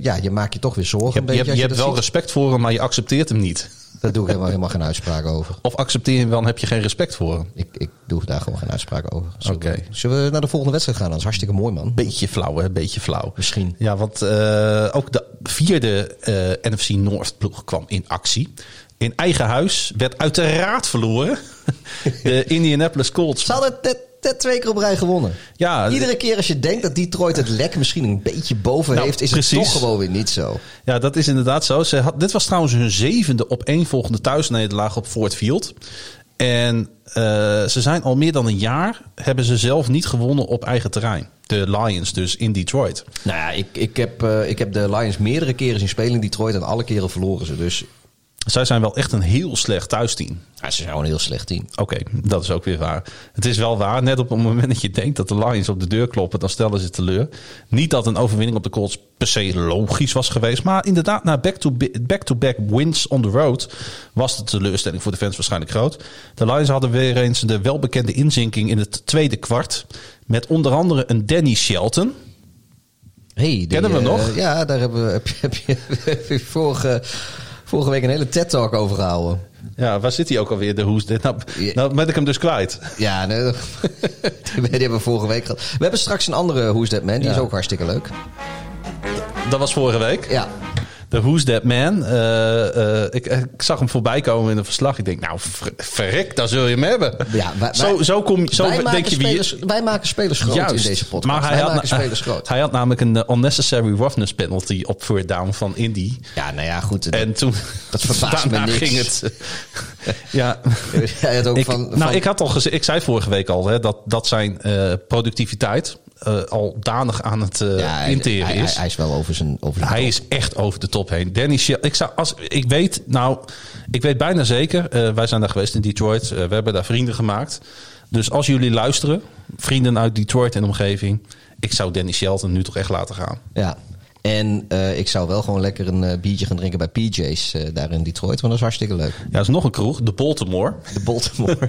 ja, je maakt je toch weer zorgen. Je, hebt- je, je hebt wel ziet. respect voor hem, maar je accepteert hem niet. Daar doe ik helemaal, helemaal geen uitspraak over. Of accepteer je en heb je geen respect voor hem. Ik, ik doe daar gewoon geen uitspraak over. Zullen, Oké. we, zullen we naar de volgende wedstrijd gaan? Dat is hartstikke mooi, man. Beetje flauw, hè? Beetje flauw. Misschien. Ja, want eh, ook de vierde eh, NFC North ploeg kwam in actie. In eigen huis werd uiteraard verloren. De Indianapolis Colts. Net, net twee keer op rij gewonnen. Ja, Iedere keer als je denkt dat Detroit het lek misschien een beetje boven Nou, heeft, is precies. het toch gewoon weer niet zo. Ja, dat is inderdaad zo. Ze had, dit was trouwens hun zevende opeenvolgende thuisnederlaag op Ford Field. En eh, ze zijn al meer dan een jaar, hebben ze zelf niet gewonnen op eigen terrein. De Lions dus in Detroit. Nou ja, ik, ik, heb, eh, ik heb de Lions meerdere keren zien spelen in Detroit en alle keren verloren ze. Dus Zij zijn wel echt een heel slecht thuisteam. ja, ze zijn gewoon een heel slecht team. Oké, dat is ook weer waar. Het is wel waar, net op het moment dat je denkt dat de Lions op de deur kloppen, dan stellen ze teleur. Niet dat een overwinning op de Colts per se logisch was geweest, maar inderdaad, na back-to-back back-to-back wins on the road was de teleurstelling voor de fans waarschijnlijk groot. De Lions hadden weer eens de welbekende inzinking in het tweede kwart, met onder andere een Danny Shelton. Hey, die, Kennen we eh, nog? Ja, daar hebben, we- heb je, heb je, heb je vorige, vorige week een hele TED-talk over gehouden. Ja, waar zit hij ook alweer, de hoes? Nou, nou ben ik hem dus kwijt. Ja, nee, die hebben we vorige week gehad. We hebben straks een andere That Man, die Ja. is ook hartstikke leuk. Dat was vorige week. Ja, De Who's That Man. Eh, eh, ik, ik zag hem voorbij komen in een verslag. Ik denk, nou, ver- verrek, daar zul je hem hebben. Ja, wij- zo, zo, kom, zo wij, denk je wie spelers, wij maken spelers groot in deze podcast. Maar hij wij had, spelers groot. hij had namelijk een eh, unnecessary roughness penalty op third down van Indy. Ja, nou ja, goed. En toen Dat verbaast me niks. ging het. ja, had ook ik, van, nou, ik had al gezegd, ik zei vorige week al hè, dat, dat zijn eh, productiviteit eh, al danig aan het ja, hij, interen hij, is. hij, hij is wel over zijn, over Hij top. is echt over de top heen. Danny Shell. Ik, zou, als, ik weet, nou, ik weet bijna zeker. eh, wij zijn daar geweest in Detroit. we hebben daar vrienden gemaakt. Dus als jullie luisteren, vrienden uit Detroit en omgeving. Ik zou Danny Shelton nu toch echt laten gaan. Ja. En eh, ik zou wel gewoon lekker een eh, biertje gaan drinken bij PJ's eh, daar in Detroit. Want dat is hartstikke leuk. Ja, er is nog een kroeg, de Baltimore. De Baltimore.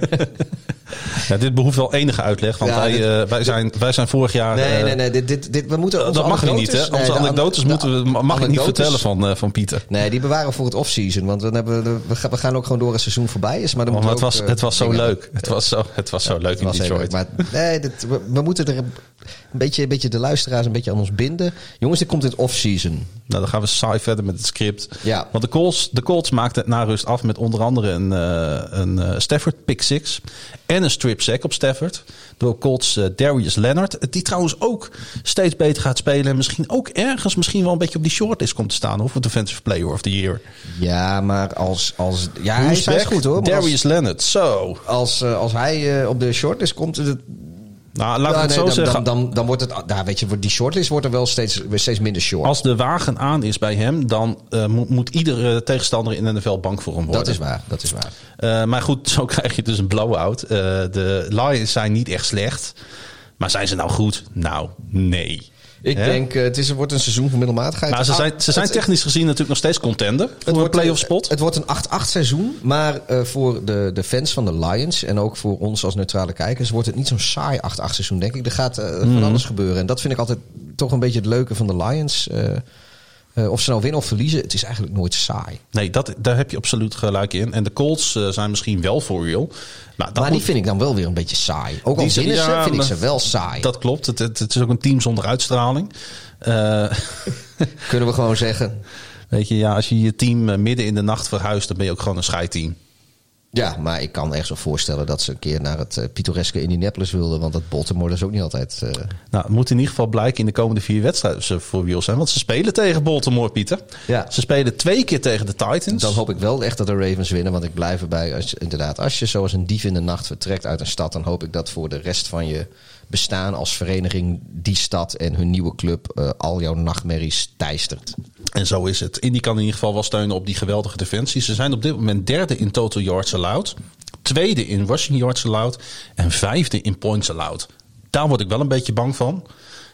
Ja, dit behoeft wel enige uitleg. Want Ja, wij, dit- wij, zijn, wij zijn vorig jaar... nee, nee, nee. Dit, dit, dit, we moeten Dat mag niet, hè? Onze nee, anekdotes an- moeten we, mag ik niet vertellen van, van Pieter. Nee, die bewaren we voor het off-season. Want dan hebben we, we, gaan, we gaan ook gewoon door het seizoen voorbij is. Maar, dan Oh, maar het was, het was zo leuk. Het was zo, het was zo leuk in Detroit. Maar nee, we moeten er een beetje, een beetje de luisteraars een beetje aan ons binden. Jongens, dit komt in het off-season. Nou, dan gaan we saai verder met het script. Ja. Want de Colts, de Colts maakten het na rust af met onder andere een, eh, een eh, Stafford pick six en een strip sack op Stafford. Door Colts eh, Darius Leonard. Die trouwens ook steeds beter gaat spelen. En misschien ook ergens misschien wel een beetje op die shortlist komt te staan. Of voor Defensive Player of the Year. Ja, maar als... als ja, hij is, hij is back? goed hoor. Darius als, Leonard, zo. als, als hij op de shortlist komt... Nou, Ja, het nee, zo dan, zeggen. Dan, dan, dan wordt het... Nou, weet je, die shortlist wordt er wel steeds, steeds minder short. Als de wagen aan is bij hem, dan eh, moet, moet iedere tegenstander in de NFL bang voor hem worden. dat is waar, dat is waar. Eh, maar goed, zo krijg je dus een blow-out. Eh, de Lions zijn niet echt slecht. Maar zijn ze nou goed? Nou, nee. Ik denk, eh, het is, wordt een seizoen van middelmatigheid. Maar ze Ah, zijn, ze zijn het- technisch gezien natuurlijk nog steeds contender. Voor een wordt, playoff spot. Het wordt een 8-8 seizoen. Maar eh, voor de, de fans van de Lions en ook voor ons als neutrale kijkers wordt het niet zo'n saai 8-8 seizoen, denk ik. Er gaat eh, van alles gebeuren. En dat vind ik altijd toch een beetje het leuke van de Lions. Eh, of ze nou winnen of verliezen, het is eigenlijk nooit saai. Nee, dat, daar heb je absoluut gelijk in. En de Colts eh, zijn misschien wel voor real. Maar, dat maar die moet- vind ik dan wel weer een beetje saai. Ook al winnen ze, vind ik ze wel saai. Dat klopt. Het, het, het is ook een team zonder uitstraling. Eh, Kunnen we gewoon zeggen. weet je, ja, als je je team midden in de nacht verhuist, dan ben je ook gewoon een scheidteam. Ja, maar ik kan echt zo voorstellen dat ze een keer naar het eh, pittoreske Indianapolis wilden. Want dat Baltimore dat is ook niet altijd... eh, Nou, het moet in ieder geval blijken in de komende vier wedstrijden ze voor real zijn. Want ze spelen tegen Baltimore, Pieter. Ja. Ze spelen twee keer tegen de Titans. Dan hoop ik wel echt dat de Ravens winnen. Want ik blijf erbij. Als, inderdaad, als je zoals een dief in de nacht vertrekt uit een stad. dan hoop ik dat voor de rest van je bestaan als vereniging. die stad en hun nieuwe club. eh, al jouw nachtmerries teistert. En zo is het. Indy kan in ieder geval wel steunen op die geweldige defensie. Ze zijn op dit moment derde in total yards allowed. Tweede in rushing yards allowed. En vijfde in points allowed. Daar word ik wel een beetje bang van.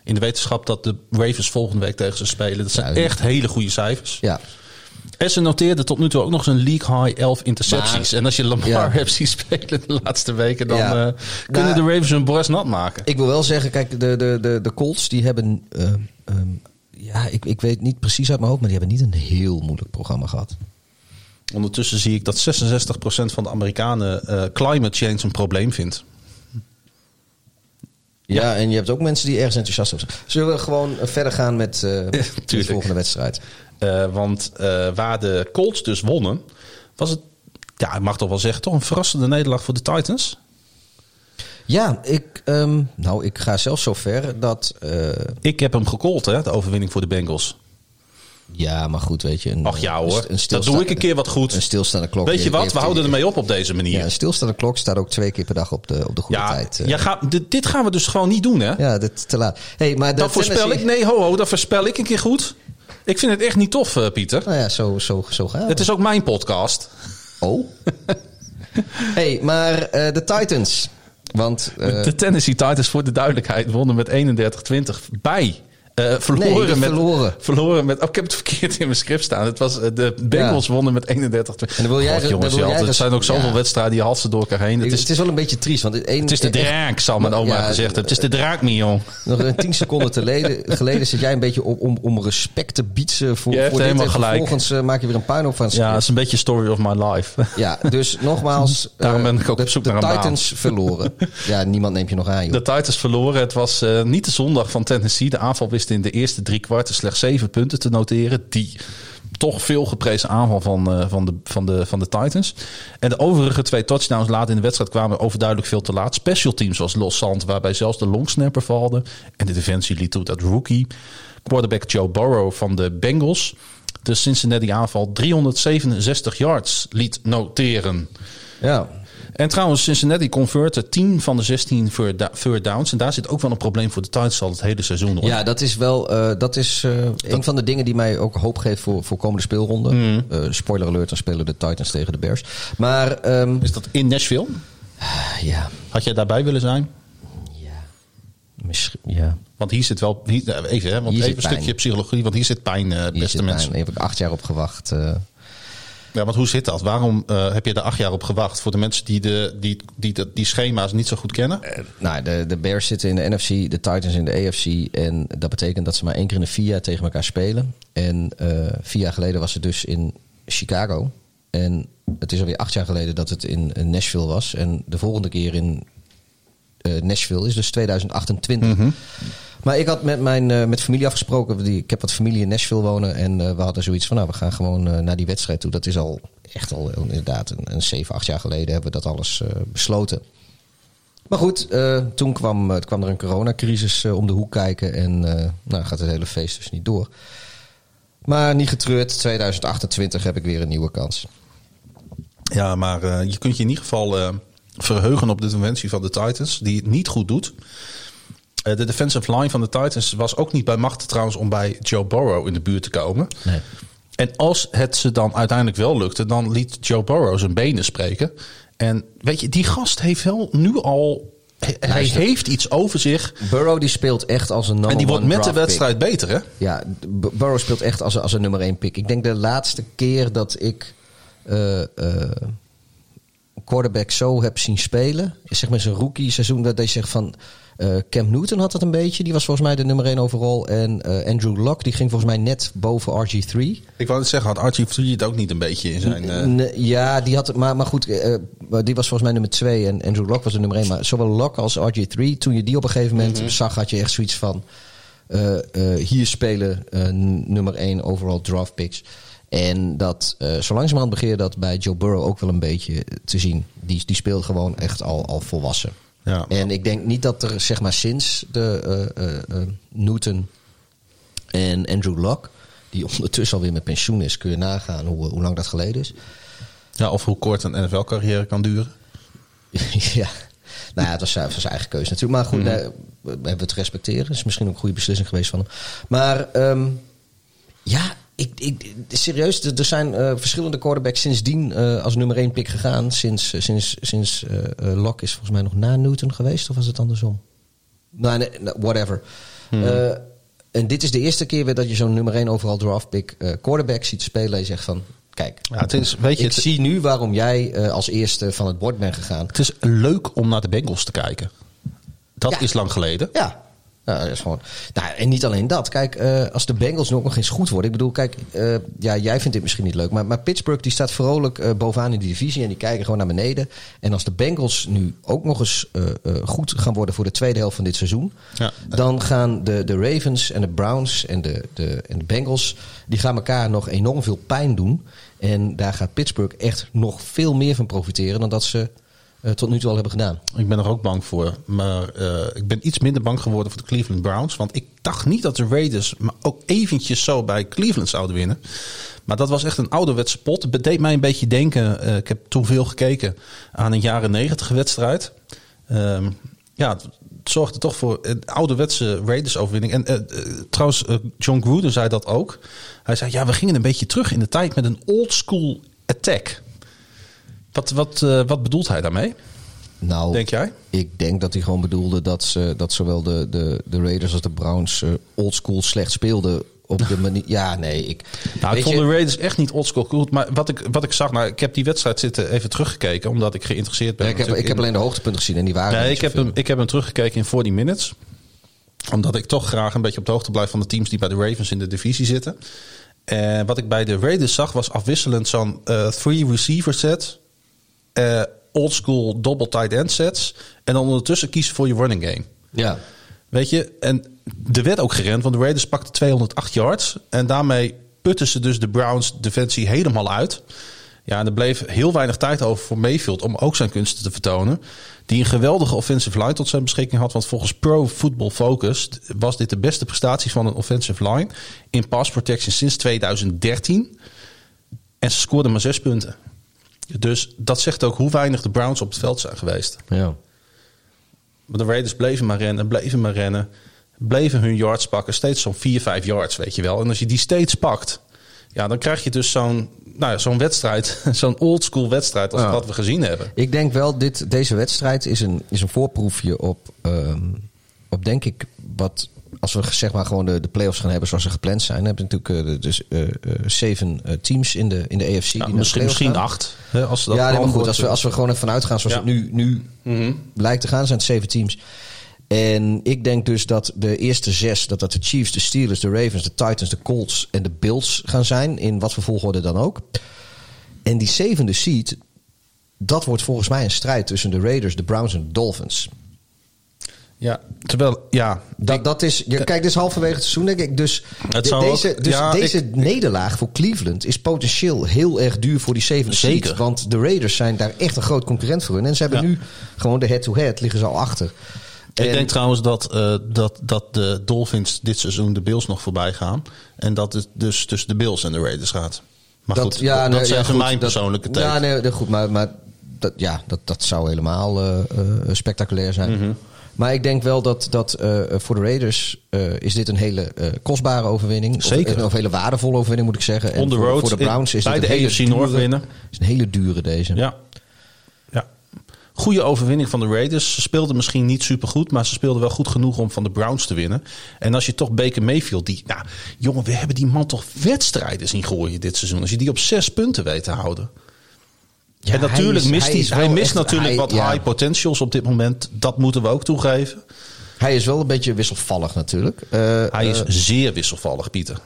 In de wetenschap dat de Ravens volgende week tegen ze spelen. Dat zijn Ja, echt hele goede cijfers. Ja, En ze noteerden tot nu toe ook nog een league high 11 intercepties. Maar- en als je Lamar Ja. hebt zien spelen de laatste weken, dan Ja. eh, kunnen Nou, de Ravens hun borst nat maken. ik wil wel zeggen, kijk, de, de, de, de Colts die hebben. eh, ehm, ja, ik, ik weet niet precies uit mijn hoofd, maar die hebben niet een heel moeilijk programma gehad. Ondertussen zie ik dat 66% van de Amerikanen eh, climate change een probleem vindt. Ja, en je hebt ook mensen die ergens enthousiast over zijn. Zullen we gewoon eh, verder gaan met, de volgende wedstrijd? Eh, want eh, waar de Colts dus wonnen, was het, ja, ik mag toch wel zeggen, toch een verrassende nederlaag voor de Titans. Ja, ik, ehm, nou, ik ga zelfs zo ver dat. eh, Ik heb hem gecallt, hè, de overwinning voor de Bengals. ja, maar goed, weet je. Een, Ach ja hoor, een dat doe ik een keer wat goed. Een stilstaande klok. Weet je wat, we houden ermee op op deze manier. Ja, een stilstaande klok staat ook twee keer per dag op de, op de goede Ja, tijd. gaat, dit, dit gaan we dus gewoon niet doen, hè? ja, dit te laat. Hey, maar dat voorspel ik. Nee, ho, ho, dat voorspel ik een keer goed. Ik vind het echt niet tof, eh, Pieter. Nou ja, zo, zo, zo gaan we. Het is ook mijn podcast. Oh. hey, maar eh, de Titans. Want eh, de Tennessee Titans, voor de duidelijkheid, wonnen met 31-20 bij. Eh, verloren, Nee, met, verloren. verloren met. Oh, ik heb het verkeerd in mijn script staan. Het was, eh, de Bengals wonnen met 31 En dan wil jij- God, jongens, wil jij het dus- zijn ook zoveel ja. wedstrijden die halsen door elkaar heen. Het het is, is, wel een beetje triest. Want het, een, het is de draak, zal mijn oma ja, gezegd hebben. Het is de draak, Mion. Nog een tien seconden te leden, geleden zit jij een beetje op, om, om respect te bieden voor, Je hebt voor dit. helemaal En gelijk. vervolgens eh, maak je weer een puinhoop van Ja, het is een beetje story of my life. Ja, dus nogmaals. Daarom ben ik ook de, op zoek de naar een baan. Titans verloren. Ja, niemand neemt je nog aan, joh. De Titans verloren. Het was niet de zondag van Tennessee. De aanval wist in de eerste drie kwarten slechts zeven punten te noteren. Die toch veel geprezen aanval van, eh, van, de, van, de, van de Titans. En de overige twee touchdowns later in de wedstrijd kwamen overduidelijk veel te laat. Special teams zoals Los Sant, waarbij zelfs de longsnapper valde. En de defensie liet toe dat rookie quarterback Joe Burrow van de Bengals de Cincinnati aanval 367 yards liet noteren. Ja. En trouwens, Cincinnati converten 10 van de 16 third downs. En daar zit ook wel een probleem voor de Titans al het hele seizoen. Hoor. Ja, dat is wel eh, dat is, eh, een van de dingen die mij ook hoop geeft voor, voor komende speelronde. Mm. Eh, spoiler alert, dan spelen de Titans tegen de Bears. Maar ehm, Is dat in Nashville? ja, Had jij daarbij willen zijn? ja, misschien, ja. Want hier zit wel... Hier, even, hè, want Hier even een pijn. stukje psychologie. Want hier zit pijn, Hier beste zit mensen. Daar heb ik acht jaar op gewacht. Eh. Ja, want hoe zit dat? Waarom eh, heb je er acht jaar op gewacht? Voor de mensen die, de, die, die, die, die schema's niet zo goed kennen? nou, de, de Bears zitten in de NFC, de Titans in de AFC. En dat betekent dat ze maar één keer in de vier jaar tegen elkaar spelen. En eh, vier jaar geleden was het dus in Chicago. En het is alweer acht jaar geleden dat het in, Nashville was. En de volgende keer in eh, Nashville is, dus 2028. Maar ik had met mijn eh, met familie afgesproken. Die, ik heb wat familie in Nashville wonen. En eh, we hadden zoiets van, nou, we gaan gewoon eh, naar die wedstrijd toe. Dat is al echt al eh, inderdaad een, een 7, 8 jaar geleden hebben we dat alles eh, besloten. Maar goed, eh, toen kwam, eh, kwam er een coronacrisis eh, om de hoek kijken. En eh, nou gaat het hele feest dus niet door. Maar niet getreurd, 2028 heb ik weer een nieuwe kans. Ja, maar eh, je kunt je in ieder geval eh, verheugen op de defensie van de Titans, die het niet goed doet. Eh, de defensive line van de Titans was ook niet bij macht trouwens om bij Joe Burrow in de buurt te komen. Nee. En als het ze dan uiteindelijk wel lukte, dan liet Joe Burrow zijn benen spreken. En weet je, die gast heeft wel nu al. Hij Luister. heeft iets over zich. Burrow die speelt echt als een number En die wordt met de pick. wedstrijd beter, hè? Ja, Burrow speelt echt als, een- als een nummer 1 pick. Ik denk de laatste keer dat ik eh, eh, quarterback zo heb zien spelen, zeg maar zijn rookie seizoen dat hij zegt van eh Cam Newton had dat een beetje. Die was volgens mij de nummer 1 overal. En eh, Andrew Luck, die ging volgens mij net boven RG3. Ik wou het zeggen, had Archie Free het ook niet een beetje in zijn... eh, ja, die had, maar, maar goed, die was volgens mij nummer 2 en Andrew Luck was de nummer 1. Maar zowel Luck als RG3, toen je die op een gegeven moment Mhm. zag, had je echt zoiets van... hier spelen nummer 1 overall draft picks. En dat eh zo langzamerhand begeer dat bij Joe Burrow ook wel een beetje te zien. Die, die speelt gewoon echt al, al volwassen. Ja. En ik denk niet dat er, zeg maar, sinds de eh, eh, Newton en Andrew Luck, die ondertussen alweer met pensioen is, kun je nagaan hoe, hoe lang dat geleden is. ja, of hoe kort een NFL-carrière kan duren. ja. Nou ja, het was, zijn- het eigen keuze natuurlijk. Maar goed, we hebben het te respecteren. Het is misschien ook een goede beslissing geweest van hem. Maar ehm, ja, ik, ik, serieus, er zijn eh, verschillende quarterbacks sindsdien eh, als nummer 1 pick gegaan. Sinds, eh, sinds, sinds Locke is volgens mij nog na Newton geweest. Of was het andersom? Nou, nee, nou, whatever. Eh, en dit is de eerste keer weer dat je zo'n nummer 1 overal draft pick quarterback ziet spelen. En je zegt van, kijk, Ja, het is, weet je, ik het, zie nu waarom jij als eerste van het bord bent gegaan. het is leuk om naar de Bengals te kijken. Dat Ja. is lang geleden. Ja. Ja, dat is gewoon. Nou, en niet alleen dat. Kijk, eh, als de Bengals nu ook nog eens goed worden. Ik bedoel, kijk, eh, ja, jij vindt dit misschien niet leuk. Maar, maar Pittsburgh die staat vrolijk eh, bovenaan in die divisie. En die kijken gewoon naar beneden. En als de Bengals nu ook nog eens goed gaan worden voor de tweede helft van dit seizoen. Ja. Dan gaan de, de Ravens en de Browns en de, de, en de Bengals. Die gaan elkaar nog enorm veel pijn doen. En daar gaat Pittsburgh echt nog veel meer van profiteren. dan dat ze tot nu toe al hebben gedaan. Ik ben er ook bang voor. Maar eh, ik ben iets minder bang geworden voor de Cleveland Browns. Want ik dacht niet dat de Raiders maar ook eventjes zo bij Cleveland zouden winnen. Maar dat was echt een ouderwetse pot. Het deed mij een beetje denken. eh, ik heb toen veel gekeken aan een jaren negentig wedstrijd. Ehm, ja, het zorgde toch voor een ouderwetse Raiders overwinning. En eh, eh, trouwens, eh, John Gruden zei dat ook. Hij zei, ja, we gingen een beetje terug in de tijd met een old school attack. Wat, wat, eh, wat bedoelt hij daarmee? Nou, Denk jij? Ik denk dat hij gewoon bedoelde dat, ze, dat zowel de, de, de Raiders als de Browns eh oldschool slecht speelden. Op de manier. Ja, nee. Ik, Nou, ik vond je- de Raiders echt niet oldschool goed. Maar wat ik, wat ik zag, nou, ik heb die wedstrijd zitten even teruggekeken. Omdat ik geïnteresseerd ben. Ja, ik, heb, ik heb alleen de hoogtepunten gezien en die waren. Nee, ik heb, hem, ik heb hem teruggekeken in 40 minutes. Omdat ik toch graag een beetje op de hoogte blijf van de teams die bij de Ravens in de divisie zitten. En wat ik bij de Raiders zag was afwisselend zo'n eh, three receiver set. Eh old school double tight end sets. En dan ondertussen kiezen voor je running game. Ja. Weet je, en er werd ook gerend, want de Raiders pakten 208 yards. En daarmee putten ze dus de Browns defensie helemaal uit. Ja, en er bleef heel weinig tijd over voor Mayfield om ook zijn kunsten te vertonen. Die een geweldige offensive line tot zijn beschikking had. Want volgens Pro Football Focus was dit de beste prestatie van een offensive line in pass protection sinds 2013. En ze scoorden maar zes punten. Dus dat zegt ook hoe weinig de Browns op het veld zijn geweest. ja. Maar de Raiders bleven maar rennen, bleven maar rennen. Bleven hun yards pakken. Steeds zo'n 4, 5 yards, weet je wel. En als je die steeds pakt, ja, dan krijg je dus zo'n nou ja, zo'n wedstrijd. Zo'n oldschool wedstrijd als Ja. wat we gezien hebben. Ik denk wel, dit, deze wedstrijd is een, is een voorproefje op, ehm, op denk ik, wat als we zeg maar gewoon de, de play-offs gaan hebben zoals ze gepland zijn. Dan heb je natuurlijk eh, dus, eh, eh, zeven teams in de, in de Ja, de misschien misschien gaan. acht. Hè, als dat ja, nee, maar goed, als we, als we gewoon even vanuit gaan zoals Ja. het nu, nu lijkt te gaan, zijn het zeven teams. En ik denk dus dat de eerste zes, dat dat de Chiefs, de Steelers, de Ravens, de Titans, de Colts en de Bills gaan zijn. In wat voor volgorde dan ook. En die zevende seed, dat wordt volgens mij een strijd tussen de Raiders, de Browns en de Dolphins. Ja, terwijl, ja. Dat, dat is, ja, kijk, dit is halverwege het seizoen, denk ik. Dus, Het de- zou deze, ook- dus ja, deze ik- nederlaag voor Cleveland is potentieel heel erg duur voor die zevende Zeker. seed. Want de Raiders zijn daar echt een groot concurrent voor hun. En ze hebben Ja. nu gewoon de head-to-head, liggen ze al achter. Ik En- denk trouwens dat, eh, dat, dat de Dolphins dit seizoen de Bills nog voorbij gaan. En dat het dus tussen de Bills en de Raiders gaat. Maar dat, goed, ja, dat nee, zijn goed, mijn dat- persoonlijke take. Ja, nee, goed, maar, maar dat, ja, dat, dat zou helemaal eh, eh, spectaculair zijn. Mhm. Maar ik denk wel dat, dat eh, voor de Raiders eh, is dit een hele eh, kostbare overwinning. Zeker. Of, een hele waardevolle overwinning, moet ik zeggen. En On the voor, road voor de Browns is bij dit de een hele AFC North winnen. is een hele dure deze. Ja. ja. Goede overwinning van de Raiders. Ze speelden misschien niet supergoed, maar ze speelden wel goed genoeg om van de Browns te winnen. En als je toch Baker Mayfield, die, nou, jongen, we hebben die man toch wedstrijden zien gooien dit seizoen. Als je die op zes punten weet te houden. Ja, en natuurlijk hij is- mist hij hij, is hij wel mist echt- natuurlijk hij- wat ja. high potentials op dit moment. Dat moeten we ook toegeven. Hij is wel een beetje wisselvallig natuurlijk. Eh, Hij is eh, zeer wisselvallig, Pieter.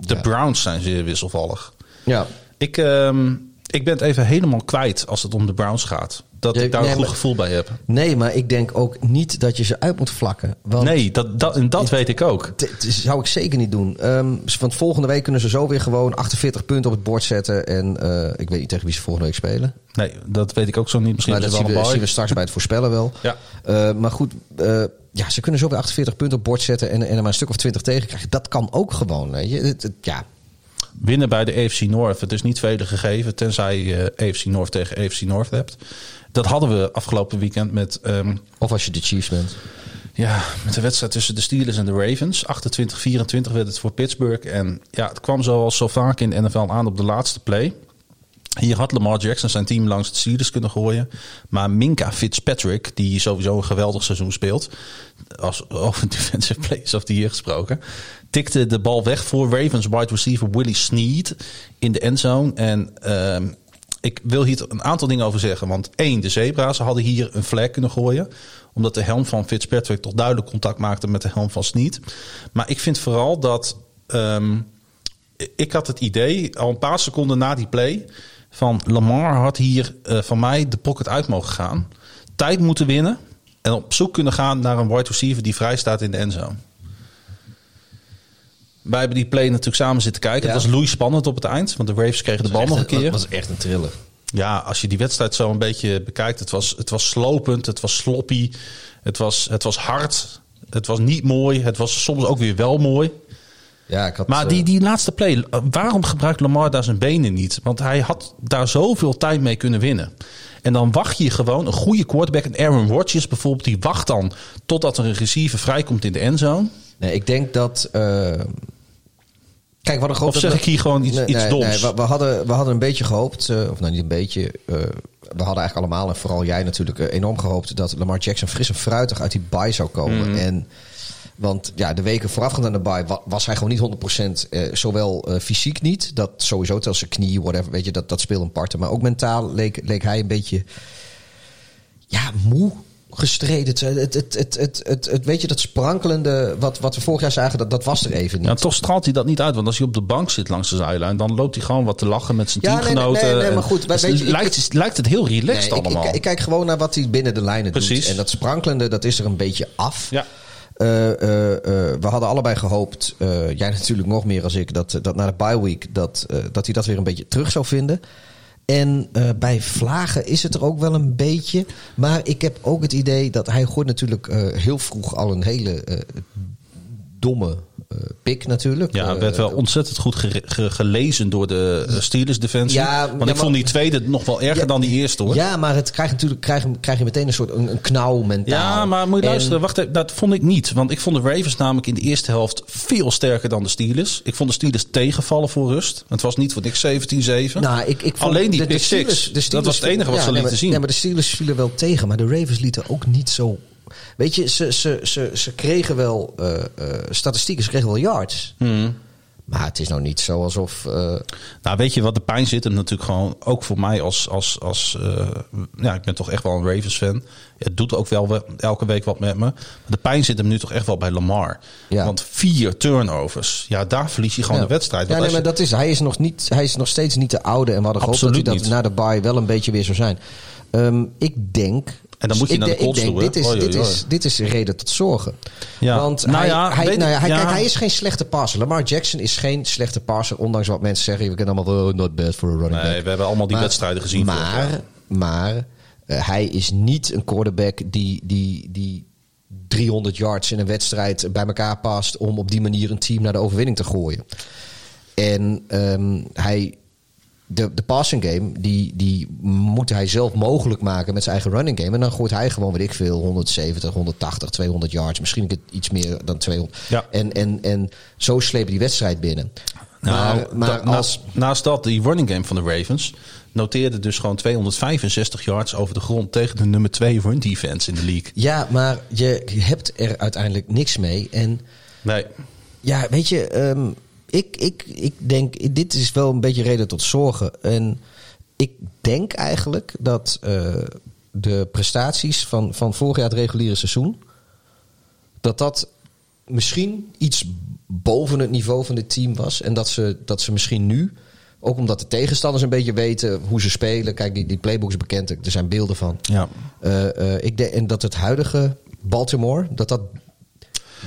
De Ja. Browns zijn zeer wisselvallig. ja. Ik, ehm, ik ben het even helemaal kwijt als het om de Browns gaat. Dat ik daar nee, een goed maar- gevoel bij heb. Nee, maar ik denk ook niet dat je ze uit moet vlakken. Want Nee, dat, dat, en dat weet ik ook. Dat zou ik zeker niet doen. Ehm, want volgende week kunnen ze zo weer gewoon 48 punten op het bord zetten. En eh, ik weet niet tegen wie ze volgende week spelen. Nee, dat weet ik ook zo niet. Misschien Maar dat zien wel we, een zien we straks bij het voorspellen wel. Ja. Eh, maar goed, eh, ja, ze kunnen zo weer 48 punten op het bord zetten. En, en er maar een stuk of 20 tegen krijgen. Dat kan ook gewoon. Weet je. Het, het- ja. Winnen bij de AFC North. Het is niet vele gegeven, tenzij je AFC North tegen AFC North hebt. Dat hadden we afgelopen weekend met, ehm, Of als je de Chiefs bent. ja, met de wedstrijd tussen de Steelers en de Ravens. 28-24 werd het voor Pittsburgh. En ja, het kwam zoals zo vaak in de NFL aan op de laatste play. Hier had Lamar Jackson zijn team langs de Steelers kunnen gooien. Maar Minka Fitzpatrick, die sowieso een geweldig seizoen speelt. Als, over defensive players of the year gesproken. Tikte de bal weg voor Ravens wide receiver Willie Snead in de endzone. En ehm, ik wil hier een aantal dingen over zeggen. Want één, de Zebra's hadden hier een flag kunnen gooien. Omdat de helm van Fitzpatrick toch duidelijk contact maakte met de helm van Snead. Maar ik vind vooral dat... ehm, ik had het idee, al een paar seconden na die play, van Lamar had hier eh, van mij de pocket uit mogen gaan. Tijd moeten winnen en op zoek kunnen gaan naar een wide receiver die vrij staat in de endzone. Wij hebben die play natuurlijk samen zitten kijken. Ja. Het was loei spannend op het eind, want de Ravens kregen de bal nog een keer. Dat was echt een thriller. Ja, als je die wedstrijd zo een beetje bekijkt, het was, het was slopend, het was sloppy, het was, het was hard, het was niet mooi, het was soms ook weer wel mooi. Ja, ik had, Maar eh, die, die laatste play, eh, waarom gebruikt Lamar daar zijn benen niet? Want hij had daar zoveel tijd mee kunnen winnen. En dan wacht je gewoon een goede quarterback. En Aaron Rodgers bijvoorbeeld, die wacht dan totdat er een receiver vrijkomt in de endzone. Nee, ik denk dat. eh, Kijk, wat. Of zeg ik hier gewoon iets, Nee, iets nee, doms? nee, we, we hadden, we hadden een beetje gehoopt, eh, of nou niet een beetje. we hadden eigenlijk allemaal, en vooral jij natuurlijk, enorm gehoopt dat Lamar Jackson fris en fruitig uit die bye zou komen. Mhm. En, want ja, de weken voorafgaand aan de bye wa- was hij gewoon niet 100%, eh, zowel eh, fysiek niet, dat sowieso, terwijl zijn knie, whatever, weet je, dat, dat speelde een part. Maar ook mentaal leek, leek hij een beetje, ja, moe gestreden. Het, het, het, het, het, het, weet je, dat sprankelende, wat, wat we vorig jaar zagen, dat, dat was er even niet. Ja, toch straalt hij dat niet uit. Want als hij op de bank zit langs de zijlijn, dan loopt hij gewoon wat te lachen met zijn Ja, nee, nee, teamgenoten. nee, nee, maar goed, weet je, ik- lijkt, lijkt het heel relaxed ik, allemaal. ik, ik kijk gewoon naar wat hij binnen de lijnen Precies. doet. En dat sprankelende, dat is er een beetje af. Ja. Eh, eh, eh, we hadden allebei gehoopt, eh, jij natuurlijk nog meer als ik, dat, dat na de bye week dat, dat hij dat weer een beetje terug zou vinden. En bij Vlagen is het er ook wel een beetje. Maar ik heb ook het idee dat hij gooit natuurlijk heel vroeg al een hele domme eh, pik natuurlijk. Ja, Eh, werd wel ontzettend goed ge- ge- gelezen door de eh, Steelers defensie. Ja, Want ja, ik vond die tweede nog wel erger Ja, dan die eerste hoor. Ja, maar het krijgt natuurlijk krijg, krijg je meteen een soort een, een knauw mentaal. Ja, maar moet je En- luisteren. Wacht even, dat vond ik niet. Want ik vond de Ravens namelijk in de eerste helft veel sterker dan de Steelers. Ik vond de Steelers tegenvallen voor rust. Het was niet voor niks 17-7. Nou, ik, ik vond Alleen die de- de pick Steelers- six. de Dat was het enige wat ja, ze lieten zien. Nee, maar de Steelers vielen wel tegen. Maar de Ravens lieten ook niet zo... Weet je, ze, ze, ze, ze kregen wel eh, eh, statistieken, ze kregen wel yards. Hmm. Maar het is nou niet zo alsof... eh, Nou, weet je wat de pijn zit? hem natuurlijk gewoon, ook voor mij als, als, als ja, ik ben toch echt wel een Ravens-fan. Het doet ook wel we- elke week wat met me. Maar de pijn zit hem nu toch echt wel bij Lamar. Ja. Want vier turnovers, ja, daar verlies je gewoon ja. de wedstrijd. Ja, nee, maar dat is, hij, is nog niet, hij is nog steeds niet de oude. En we hadden gehoopt dat hij dat niet. na de bye wel een beetje weer zou zijn. Ehm, ik denk En dan moet je ik naar de hè? dit is, dit, is, dit is reden tot zorgen. Ja. Want Nou hij, ja, hij, nou ja, hij, ja. kijk, hij is geen slechte passer. Lamar Jackson is geen slechte passer. Ondanks wat mensen zeggen. We kennen allemaal oh, not bad for a running Nee, back. we hebben allemaal die Maar- wedstrijden gezien. Maar, maar eh, hij is niet een quarterback die, die, die 300 yards in een wedstrijd bij elkaar past... om op die manier een team naar de overwinning te gooien. En ehm, hij, de, de passing game, die, die moet hij zelf mogelijk maken met zijn eigen running game. En dan gooit hij gewoon, weet ik veel, 170, 180, 200 yards. Misschien iets meer dan 200. Ja. En, en, en zo slepen die wedstrijd binnen. Nou, maar maar da- als... naast, naast dat, die running game van de Ravens noteerde dus gewoon 265 yards over de grond tegen de nummer 2 run defense in de league. Ja, maar je hebt er uiteindelijk niks mee. En Nee, ja, weet je, ehm, ik, ik, ik denk, dit is wel een beetje reden tot zorgen. En ik denk eigenlijk dat eh, de prestaties van, van vorig jaar het reguliere seizoen, dat dat misschien iets boven het niveau van dit team was. En dat ze, dat ze misschien nu, ook omdat de tegenstanders een beetje weten hoe ze spelen. Kijk, die, die playbook is bekend, er zijn beelden van. ja. Eh, eh, ik denk en dat het huidige Baltimore, dat dat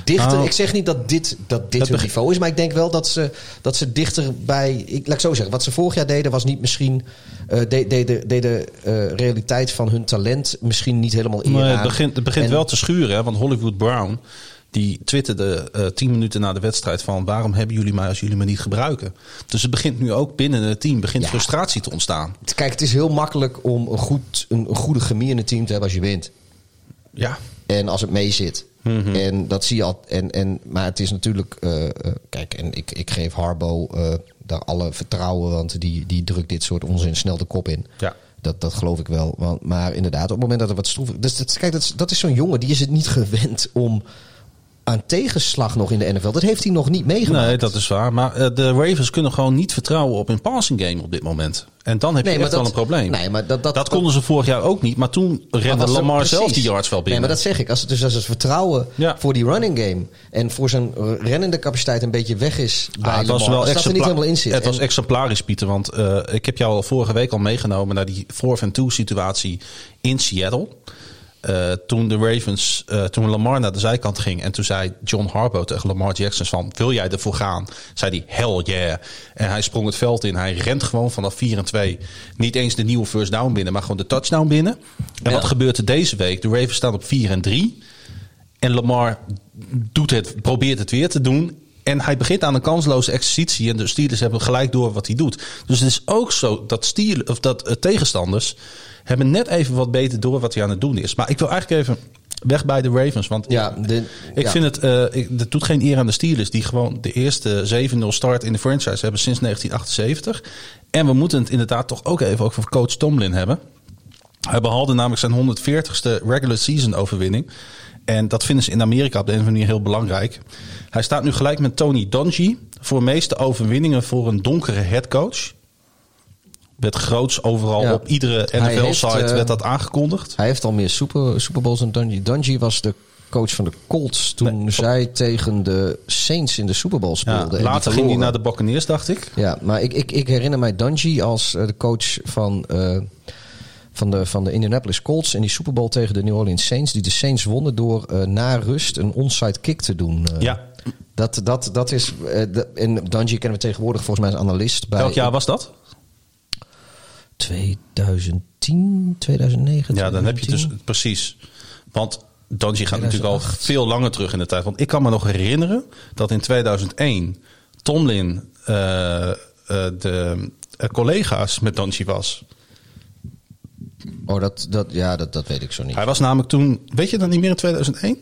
dichter. Nou, ik zeg niet dat dit, dat dit dat hun niveau is, maar ik denk wel dat ze, dat ze dichter bij. Ik, laat ik zo zeggen, wat ze vorig jaar deden was niet misschien. eh de, de, de, de, de eh, realiteit van hun talent misschien niet helemaal Maar het begint, het begint En- wel te schuren, hè? want Hollywood Brown die twitterde eh tien minuten na de wedstrijd van waarom hebben jullie mij als jullie me niet gebruiken? Dus het begint nu ook binnen het team begint Ja. frustratie te ontstaan. Kijk, het is heel makkelijk om een, goed, een, een goede chemie in het team te hebben als je wint. Ja, En als het mee Mhm. En dat zie je al. En, en, maar het is natuurlijk. eh, eh, kijk, en ik, ik geef Harbo eh, daar alle vertrouwen. Want die, die drukt dit soort onzin snel de kop in. Ja. Dat, dat geloof ik wel. Want, maar inderdaad, op het moment dat er wat stroef. Dus dat, kijk, dat, dat is zo'n jongen die is het niet gewend om aan tegenslag nog in de NFL. Dat heeft hij nog niet meegemaakt. nee, dat is waar. Maar eh, de Ravens kunnen gewoon niet vertrouwen op hun passing game op dit moment. En dan heb je Nee, echt wel een probleem. nee, maar dat- dat- dat konden ze vorig jaar ook niet. Maar toen rende Lamar precies. zelf die yards wel Nee, binnen. maar dat zeg ik. Als het, dus als het vertrouwen Ja. voor die running game en voor zijn rennende capaciteit een beetje weg is bij Ah, het was wel dat er niet helemaal in zit. Het was exemplarisch, Pieter. Want eh, ik heb jou al vorige week al meegenomen naar die 4-2 situatie in Seattle. Eh, toen de Ravens, eh, toen Lamar naar de zijkant ging en toen zei John Harbaugh tegen Lamar Jackson van, wil jij ervoor gaan? Zei hij, hell yeah. En hij sprong het veld in. Hij rent gewoon vanaf 4 en 2. Niet eens de nieuwe first down binnen, maar gewoon de touchdown binnen. En Ja. wat gebeurt er deze week? De Ravens staan op 4 en 3. En Lamar doet het, probeert het weer te doen. En hij begint aan een kansloze exercitie. En de Steelers hebben gelijk door wat hij doet. Dus het is ook zo dat, Steelers, of dat eh, tegenstanders hebben net even wat beter door wat hij aan het doen is. Maar ik wil eigenlijk even weg bij de Ravens. Want Ja, de, ik ja. vind het, ik, dat doet geen eer aan de Steelers. Die gewoon de eerste 7-0 start in de franchise hebben sinds 1978. En we moeten het inderdaad toch ook even over coach Tomlin hebben. Hij behaalde namelijk zijn 140ste regular season overwinning. En dat vinden ze in Amerika op de een of andere manier heel belangrijk. Hij staat nu gelijk met Tony Dungy voor de meeste overwinningen voor een donkere headcoach. Werd groots overal Ja. op iedere NFL-site eh, werd dat aangekondigd. Hij heeft al meer super, Super Bowls dan Dungy. Dungy was de coach van de Colts toen zij tegen de Saints in de Super Bowl speelden. later ging hij naar de Buccaneers, dacht ik. Ja, maar ik, ik, ik herinner mij Dungy als eh, de coach van, eh, van, de, van de Indianapolis Colts in die Super Bowl tegen de New Orleans Saints. Die de Saints wonnen door na rust een onside kick te doen. Ja. Dat, dat, dat is. en Dungy kennen we tegenwoordig volgens mij als analist. Bij Welk jaar was dat? 2010, 2009. Ja, dan heb je dus 2010. precies. Want Donji gaat natuurlijk al 2008. veel langer terug in de tijd. Want ik kan me nog herinneren dat in 2001 Tomlin eh, eh, de eh, collega's met Donji was. Oh, dat, dat, ja, dat, dat weet ik zo niet. Hij was namelijk toen, weet je dat niet meer in 2001?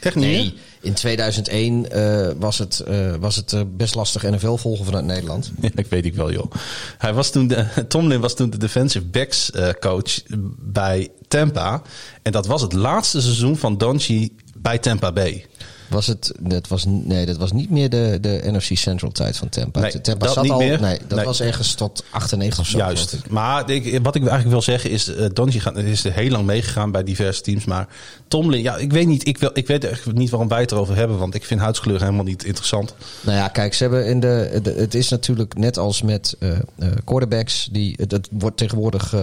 Echt niet Nee, in 2001 eh, was het, eh, was het eh, best lastig NFL volgen vanuit Nederland. Ja, ik weet ik wel, joh. Hij was toen de, Tomlin was toen de defensive backs coach bij Tampa. En dat was het laatste seizoen van Donji bij Tampa Bay. Was het, dat was, nee, dat was niet meer de, de NFC Central tijd van Tampa. Nee, Tampa dat zat niet al, meer. nee, dat Nee. was ergens tot 98 of zo. Juist. ik. Maar ik, wat ik eigenlijk wil zeggen is, uh, Donji is er heel lang meegegaan bij diverse teams. Maar Tomlin, ja, ik weet niet, ik, wil, ik weet echt niet waarom wij het erover hebben. Want ik vind huidskleur helemaal niet interessant. Nou ja, kijk, ze hebben in de, de- het is natuurlijk net als met eh, quarterbacks. Die, het, het wordt tegenwoordig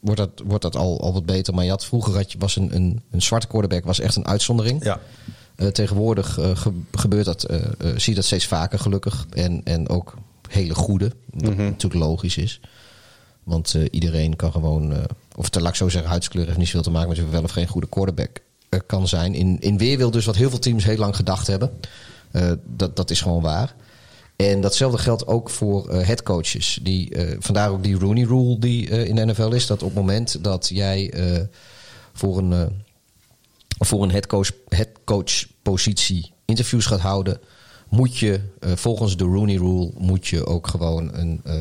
wordt dat, wordt dat al, al wat beter. Maar je had, vroeger had je, was een, een, een zwarte quarterback was echt een uitzondering. Ja. Eh, tegenwoordig eh, ge- gebeurt dat, eh, zie je dat steeds vaker gelukkig. En, en ook hele goede. Wat natuurlijk logisch is. Want iedereen kan gewoon, of te laat ik zo zeggen, huidskleur heeft niet zoveel te maken met of je wel of geen goede quarterback kan zijn. In, in weerwil dus wat heel veel teams heel lang gedacht hebben. Dat, dat is gewoon waar. En datzelfde geldt ook voor headcoaches. Die, vandaar ook die Rooney Rule die in de NFL is. Dat op het moment dat jij voor een, voor een headcoach, headcoach positie interviews gaat houden... moet je eh, volgens de Rooney Rule moet je ook gewoon een, eh,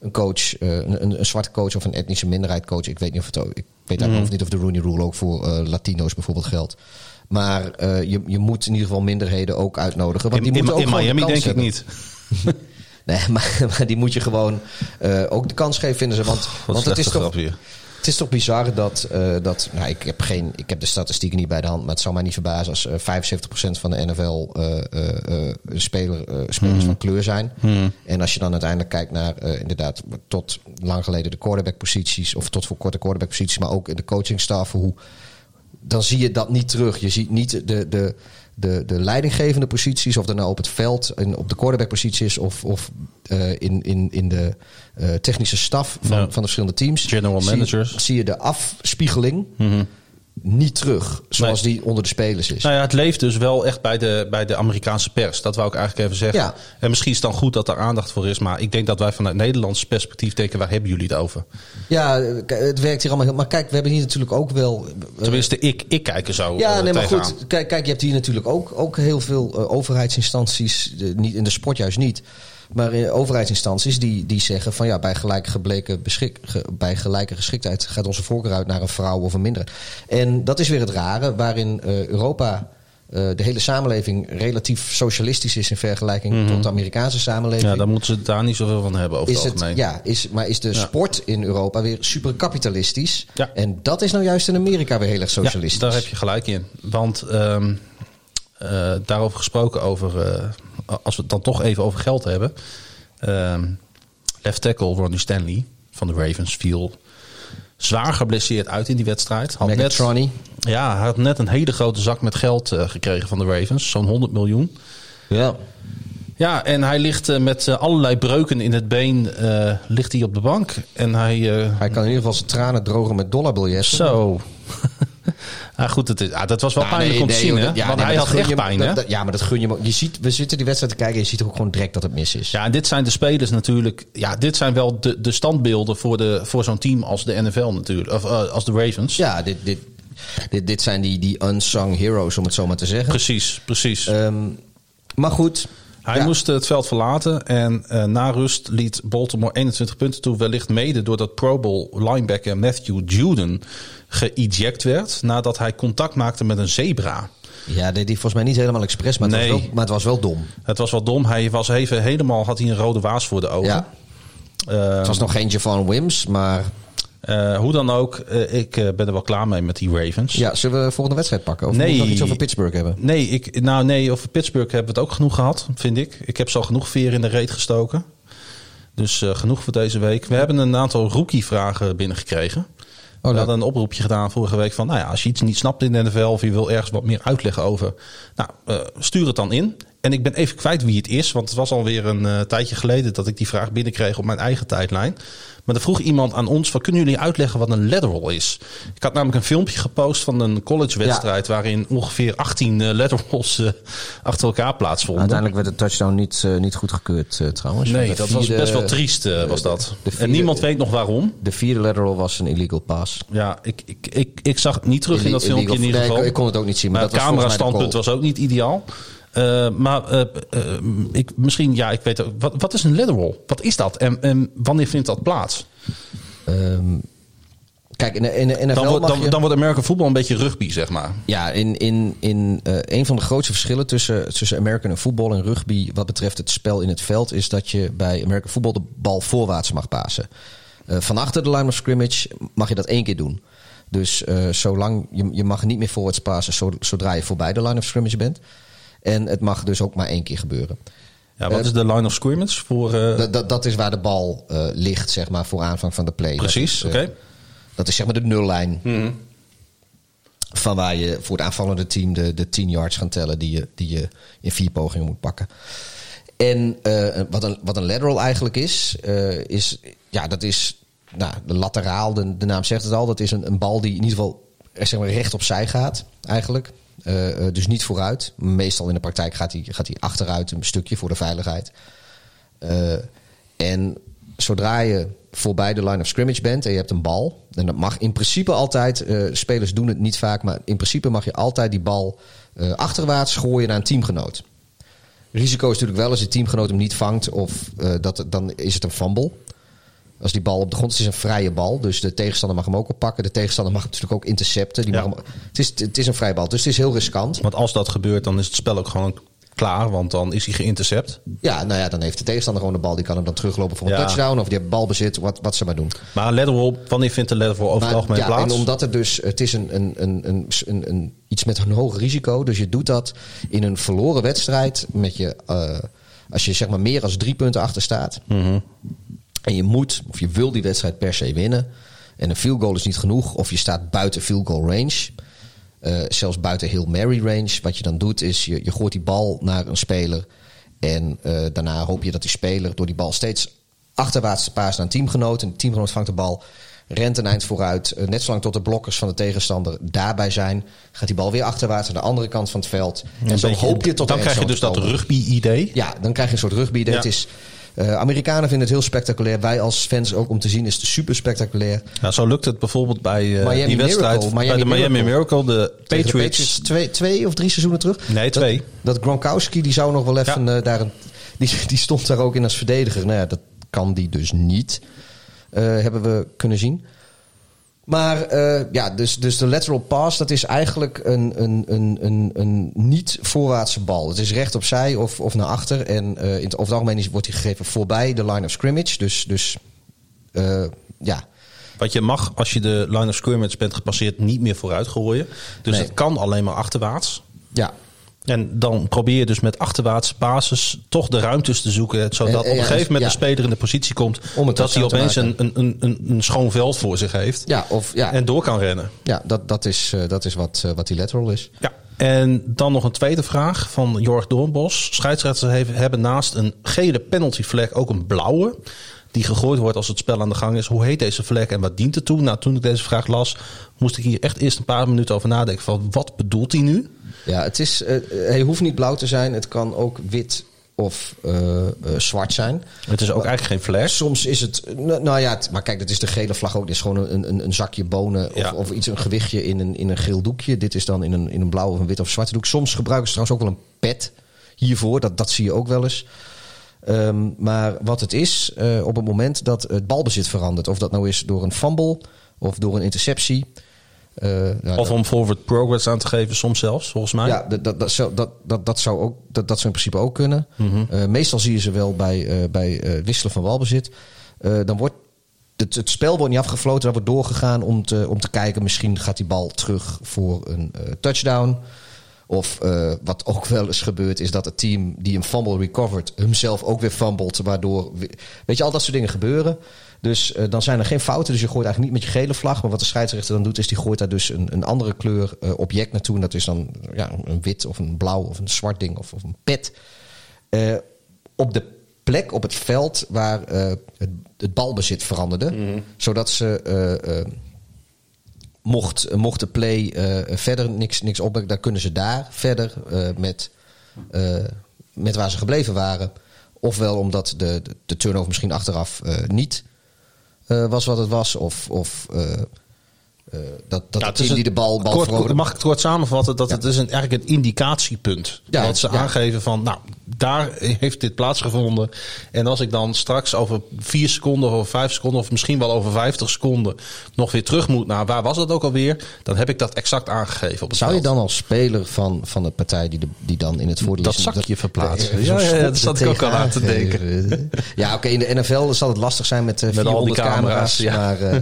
een coach... eh, een, een, een zwarte coach of een etnische minderheid coach... ik weet niet of het ook, ik weet eigenlijk niet of de Rooney Rule ook voor Latino's bijvoorbeeld geldt... Maar je, je moet in ieder geval minderheden ook uitnodigen. Want In, die in, moeten ook in gewoon de Miami denk ik niet. Nee, maar, maar die moet je gewoon ook de kans geven, vinden ze. Want, want het, is toch, grap hier. Het is toch bizar dat. eh, dat nou, ik, heb geen, ik heb de statistieken niet bij de hand, maar het zou mij niet verbazen als eh 75% van de NFL eh, eh, eh, speler, eh, spelers van kleur zijn. En als je dan uiteindelijk kijkt naar eh, inderdaad tot lang geleden de quarterback-posities, of tot voor korte quarterback-posities, maar ook in de coachingstaf, hoe dan zie je dat niet terug. Je ziet niet de, de, de, de leidinggevende posities, of dat nou op het veld, en op de quarterback-positie is, of, of eh, in, in, in de eh, technische staf van, Ja. van de verschillende teams. General managers. Zie je de afspiegeling niet terug, zoals die onder de spelers is. Nou ja, het leeft dus wel echt bij de, bij de Amerikaanse pers. Dat wou ik eigenlijk even zeggen. Ja. En misschien is het dan goed dat er aandacht voor is. Maar ik denk dat wij vanuit Nederlands perspectief denken... waar hebben jullie het over? Ja, het werkt hier allemaal heel... Maar kijk, we hebben hier natuurlijk ook wel... Tenminste, ik, ik kijk er zo Ja, eh, nee, maar tegenaan. goed. Kijk, kijk, je hebt hier natuurlijk ook, ook heel veel eh, overheidsinstanties, niet, in de sport juist niet. Maar in overheidsinstanties die, die zeggen van ja, bij gelijk gebleken beschik, ge- bij gelijke geschiktheid gaat onze voorkeur uit naar een vrouw of een minderheid. En dat is weer het rare, waarin eh, Europa eh, de hele samenleving relatief socialistisch is in vergelijking tot de Amerikaanse samenleving. Ja, daar moeten ze daar niet zoveel van hebben over is het ja, is, maar is de sport in Europa weer super kapitalistisch? Ja. En dat is nou juist in Amerika weer heel erg socialistisch. Ja, daar heb je gelijk in. Want ehm, eh, daarover gesproken, over, eh, als we het dan toch even over geld hebben. ehm, left tackle Ronnie Stanley van de Ravens viel zwaar geblesseerd uit in die wedstrijd. Had net, Megatronny. ja, had net een hele grote zak met geld eh, gekregen van de Ravens. Zo'n 100 miljoen. Ja. Ja, en hij ligt met allerlei breuken in het been ligt hij op de bank. En hij... Hij kan in ieder geval zijn tranen drogen met dollarbiljetten. zo... ah, goed, het is, ah, dat was wel Nou, pijnlijk nee, om te nee, zien, joh, hè? dat- ja, Want nee, hij had dat echt je- pijn, dat- hè? dat- ja, maar dat gun je. Je ziet, we zitten die wedstrijd te kijken en je ziet ook gewoon direct dat het mis is. Ja, en dit zijn de spelers natuurlijk. Ja, dit zijn wel de, de standbeelden voor, de, voor zo'n team als de NFL natuurlijk. Of eh, als de Ravens. Ja, dit, dit, dit, dit zijn die, die unsung heroes, om het zo maar te zeggen. Precies, precies. Ehm, maar goed. Hij ja. moest het veld verlaten en eh, na rust liet Baltimore 21 punten toe. Wellicht mede doordat Pro Bowl linebacker Matthew Juden geëject werd nadat hij contact maakte met een zebra. Ja, deed hij volgens mij niet helemaal expres, maar, het Nee. was wel, maar het was wel dom. Het was wel dom. Hij was even helemaal had hij een rode waas voor de ogen. Ja. Eh, Het was nog geen Javon Wims, maar eh, hoe dan ook, eh, ik eh, ben er wel klaar mee met die Ravens. ja, zullen we de volgende wedstrijd pakken? Of Nee. moeten we nog iets over Pittsburgh hebben? Nee, ik, nou nee, over Pittsburgh hebben we het ook genoeg gehad, vind ik. Ik heb zo genoeg veer in de reet gestoken. Dus genoeg voor deze week. We hebben een aantal rookie-vragen binnengekregen. We leuk. hadden een oproepje gedaan vorige week van... nou ja, als je iets niet snapt in de NFL of je wil ergens wat meer uitleg over... nou, eh, stuur het dan in. En ik ben even kwijt wie het is, want het was alweer een eh, tijdje geleden... dat ik die vraag binnenkreeg op mijn eigen tijdlijn. Maar er vroeg iemand aan ons van... kunnen jullie uitleggen wat een lateral is? Ik had namelijk een filmpje gepost van een collegewedstrijd... waarin ongeveer 18 eh, laterals eh, achter elkaar plaatsvonden. Uiteindelijk werd de touchdown niet, eh, niet goedgekeurd uh, trouwens. Nee, dat was best wel triest, eh, was dat. vierde- en niemand weet nog waarom. De vierde lateral was een illegal pass. Ja, ik, ik, ik, ik zag het niet terug in dat filmpje in ieder nee, geval. ik, ik kon het ook niet zien. Maar, maar dat het camera-standpunt was ook niet ideaal. Eh, maar eh, eh, ik, misschien, ja, ik weet ook. Wat, wat is een lateral? Wat is dat? En, en wanneer vindt dat plaats? Ehm, kijk, in de, in de NFL Dan wordt, mag dan, je... dan wordt American voetbal een beetje rugby, zeg maar. Ja, in, in, in een van de grootste verschillen tussen, tussen American voetbal en rugby wat betreft het spel in het veld is dat je bij American voetbal de bal voorwaarts mag pasen. Van achter de line of scrimmage mag je dat één keer doen. Dus zolang je, je mag niet meer voorwaarts pasen zo- zodra je voorbij de line of scrimmage bent. En het mag dus ook maar één keer gebeuren. Ja, wat Eh, is de line of scrimmage voor... eh, Dat, is waar de bal eh, ligt, zeg maar, voor aanvang van de play. precies, oké. Dat is zeg maar de nullijn. Van waar je voor het aanvallende team de, de 10 yards gaan tellen die je, die je in vier pogingen moet pakken. En wat, een, wat een lateral eigenlijk is, is ja, dat is nou, de lateraal, de, de naam zegt het al. Dat is een, een bal die in ieder geval zeg maar, recht opzij gaat, eigenlijk. Eh, eh, dus niet vooruit. Meestal in de praktijk gaat hij gaat achteruit een stukje voor de veiligheid. Eh, en zodra je voorbij de line of scrimmage bent en je hebt een bal, en dat mag in principe altijd, spelers doen het niet vaak, maar in principe mag je altijd die bal achterwaarts gooien naar een teamgenoot. Risico is natuurlijk wel als je teamgenoot hem niet vangt, of dat, dan is het een fumble. Als die bal op de grond is, het is een vrije bal. Dus de tegenstander mag hem ook oppakken. De tegenstander mag hem natuurlijk ook intercepten. Die Ja. mag hem, het, is, het is een vrije bal, dus het is heel riskant. Want als dat gebeurt, dan is het spel ook gewoon klaar. Want dan is hij geïntercept. Ja, nou ja, dan heeft de tegenstander gewoon de bal. Die kan hem dan teruglopen voor een Ja. touchdown. Of die heeft balbezit, wat, wat ze maar doen. Maar een lateral, wanneer vindt een lateral over het algemeen ja, plaats? En omdat er dus, het is een, een, een, een, een, iets met een hoog risico. Dus je doet dat in een verloren wedstrijd. Met je, eh, als je zeg maar meer dan drie punten achter staat. Mhm. En je moet, of je wil die wedstrijd per se winnen. En een field goal is niet genoeg. Of je staat buiten field goal range. eh, zelfs buiten heel Mary range. Wat je dan doet is, je, je gooit die bal naar een speler. En eh, daarna hoop je dat die speler door die bal steeds achterwaarts paast naar een teamgenoot. En de teamgenoot vangt de bal, rent een eind vooruit. eh, net zolang tot de blokkers van de tegenstander daarbij zijn. Gaat die bal weer achterwaarts aan de andere kant van het veld. En zo beetje- hoop je tot dan krijg je dus dat rugby-idee. Ja, dan krijg je een soort rugby. Ja. Het is, eh, Amerikanen vinden het heel spectaculair. Wij als fans ook om te zien is het super spectaculair. Nou, zo lukt het bijvoorbeeld bij eh, Miami die wedstrijd. Miracle, bij de Miami Miracle. De Tegen de Patriots. twee, twee of drie seizoenen terug. Nee, twee. Dat, Gronkowski, die zou nog wel even Ja. eh, daar een, die, die stond daar ook in als verdediger. Nou ja, dat kan die dus niet. hebben we kunnen zien. Maar eh, ja, dus, dus de lateral pass, dat is eigenlijk een, een, een, een, een niet voorwaartse bal. Het is recht opzij of, of naar achter. En eh, in het, over het algemeen is, wordt hij gegeven voorbij de line of scrimmage. Dus, dus eh, ja, Wat je mag als je de line of scrimmage bent gepasseerd niet meer vooruit gooien. Dus Nee. het kan alleen maar achterwaarts. ja, En dan probeer je dus met achterwaartse basis toch de ruimtes te zoeken. Zodat Eh, op eh, een ja, gegeven moment ja. de speler in de positie komt. Om het dat hij opeens een, een, een, een, een schoon veld voor zich heeft. ja, of, ja, En door kan rennen. ja dat, dat is, eh, dat is wat, wat die lateral is. Ja. En dan nog een tweede vraag van Jorg Doornbos. Scheidsrechters heeft- hebben naast een gele penalty flag ook een blauwe. Die gegooid wordt als het spel aan de gang is. Hoe heet deze vlek en wat dient het toe? Nou, toen ik deze vraag las, moest ik hier echt eerst een paar minuten over nadenken. Van wat bedoelt hij nu? Ja, het is, eh, hij hoeft niet blauw te zijn. Het kan ook wit of eh, eh, zwart zijn. Het is ook eigenlijk geen flag. Soms is het, nou, ja, het- maar kijk, dat is de gele vlag ook. Dit is gewoon een, een, een zakje bonen of, Ja. of iets, een gewichtje in een, in een geel doekje. Dit is dan in een, in een blauw of een wit of zwarte doek. Soms gebruiken ze trouwens ook wel een pet hiervoor. Dat, dat zie je ook wel eens. Ehm, maar wat het is, eh, op het moment dat het balbezit verandert, of dat nou is door een fumble of door een interceptie. Eh, nou, Of om forward progress aan te geven, soms zelfs, volgens mij. ja, dat, dat, dat, zou, dat, dat, dat, zou ook, dat, dat zou in principe ook kunnen. Eh, meestal zie je ze wel bij, eh, bij wisselen van balbezit. Eh, dan wordt het, het spel wordt niet afgefloten, daar wordt doorgegaan om te, om te kijken. Misschien gaat die bal terug voor een touchdown. Of eh, wat ook wel eens gebeurt, is dat het team die een fumble recovert, hemzelf ook weer fumbelt. Waardoor, weet je, al dat soort dingen gebeuren. Dus eh, dan zijn er geen fouten. Dus je gooit eigenlijk niet met je gele vlag. Maar wat de scheidsrechter dan doet, is die gooit daar dus een, een andere kleur eh, object naartoe. En dat is dan ja, een wit of een blauw of een zwart ding of, of een pet. Op de plek op het veld waar het, het balbezit veranderde. Zodat ze, mocht, mocht de play eh, verder niks, niks opbrengen, dan kunnen ze daar verder eh, met, eh, met waar ze gebleven waren. Ofwel omdat de, de, turnover misschien achteraf niet was wat het was. Of, of dat, dat Ja, het team een- die de bal, bal kort, mag ik het kort samenvatten? Dat Ja. het is een, eigenlijk een indicatiepunt. Ja, dat ze aangeven van, nou, daar heeft dit plaatsgevonden. En als ik dan straks over vier seconden of vijf seconden... of misschien wel over vijftig seconden nog weer terug moet naar... waar was dat ook alweer? Dan heb ik dat exact aangegeven op het Zou je dan als speler van, van de partij die, de, die dan in het voordeel Dat is... zakje verplaatsen. eh, Ja, daar zat ik ook al aan te geven. Ja, oké, in de NFL zal het lastig zijn met, Met al die 400 camera's. camera's, ja. Maar, eh,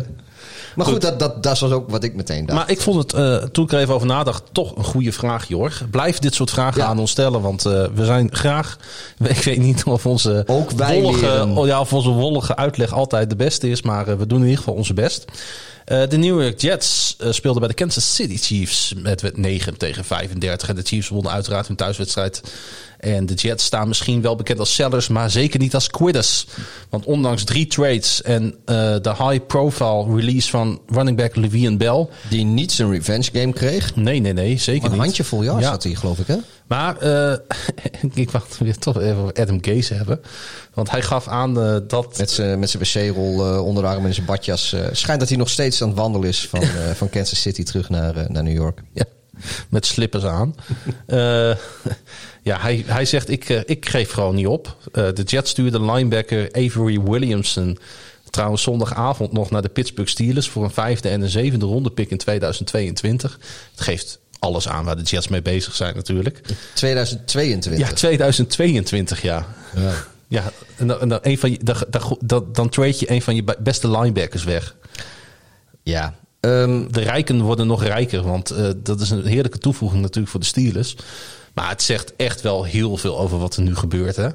maar goed, Goed. dat, dat, dat was ook wat ik meteen dacht. Maar ik vond het, eh, toen ik er even over nadacht, toch een goede vraag, Jorg. Blijf dit soort vragen Ja. aan ons stellen, want eh, we zijn graag... Ik weet niet of onze, Ook wij wollige, leren. oh ja, of onze wollige uitleg altijd de beste is, maar eh, we doen in ieder geval onze best. Eh, de New York Jets eh, speelden bij de Kansas City Chiefs met 9 tegen 35. En de Chiefs wonnen uiteraard hun thuiswedstrijd. En de Jets staan misschien wel bekend als sellers, maar zeker niet als quitters. Want ondanks drie trades en eh, de high-profile release van running back Le'Veon Bell... Die niet zijn revenge game kreeg. Nee, nee, nee, zeker Een niet. handjevol yards Ja. had hij, geloof ik, hè? Maar eh, ik wacht weer toch even over Adam Gase hebben. Want hij gaf aan eh, dat... Met zijn met zijn wc-rol eh, onder de arm en zijn badjas. eh, schijnt dat hij nog steeds aan het wandelen is van, eh, van Kansas City terug naar, eh, naar New York. Ja, met slippers aan. Eh, ja, hij, hij zegt, ik, eh, ik geef gewoon niet op. Eh, de Jets stuurde linebacker Avery Williamson... trouwens zondagavond nog naar de Pittsburgh Steelers... voor een vijfde en een zevende ronde pick in 2022. Het geeft alles aan waar de Jets mee bezig zijn natuurlijk. 2022. Ja, 2022, ja. Ja. Ja, en dan, en dan, een van je, dan, dan, dan, trade je een van je beste linebackers weg. Ja. Ehm, De rijken worden nog rijker, want eh, dat is een heerlijke toevoeging natuurlijk voor de Steelers. Maar het zegt echt wel heel veel over wat er nu gebeurt. Hè?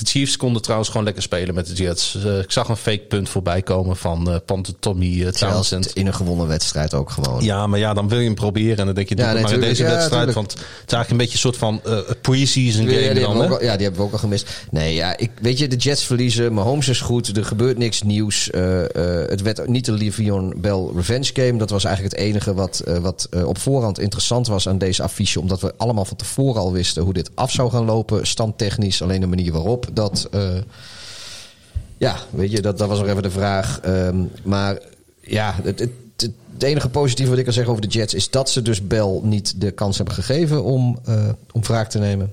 De Chiefs konden trouwens gewoon lekker spelen met de Jets. Eh, ik zag een fake punt voorbij komen van eh Panther Tommy terwijl Townsend. het in een gewonnen wedstrijd ook gewoon. Ja, maar ja, dan wil je hem proberen. En dan denk je, doe Ja, het maar in nee, deze. Ja, wedstrijd. tuurlijk. Want het is eigenlijk een beetje een soort van pre-season Ja, game die dan. al, ja, die hebben we ook al gemist. Nee, ja, ik, weet je, de Jets verliezen. Mahomes is goed. Er gebeurt niks nieuws. Het werd niet de Le'Veon Bell revenge game. Dat was eigenlijk het enige wat, wat op voorhand interessant was aan deze affiche. Omdat we allemaal van tevoren al wisten hoe dit af zou gaan lopen. Standtechnisch, alleen de manier waarop. Dat, eh, ja, weet je, dat, dat was nog even de vraag. Ehm, maar ja, het, het, het, enige positieve wat ik kan zeggen over de Jets... is dat ze dus Bell niet de kans hebben gegeven om, eh, om wraak te nemen.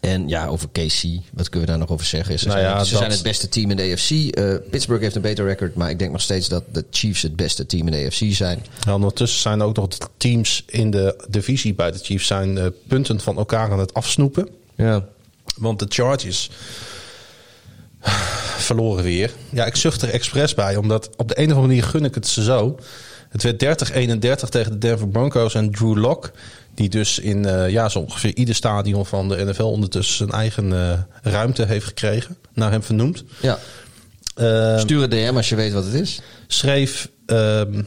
En ja, over KC, wat kunnen we daar nog over zeggen? Ze, Nou zijn, ja, ze dat- zijn het beste team in de AFC. Eh, Pittsburgh heeft een beter record, maar ik denk nog steeds dat de Chiefs het beste team in de AFC zijn. Ja, ondertussen zijn ook nog de teams in de divisie bij de Chiefs zijn punten van elkaar aan het afsnoepen. Ja. Want de Chargers verloren weer. Ja, ik zucht er expres bij, omdat op de een of andere manier gun ik het ze zo. Het werd 30-31 tegen de Denver Broncos en Drew Lock. Die dus in eh, ja, zo ongeveer ieder stadion van de NFL ondertussen zijn eigen eh, ruimte heeft gekregen. Naar hem vernoemd. ja. Eh, Stuur een DM als je weet wat het is. schreef ehm,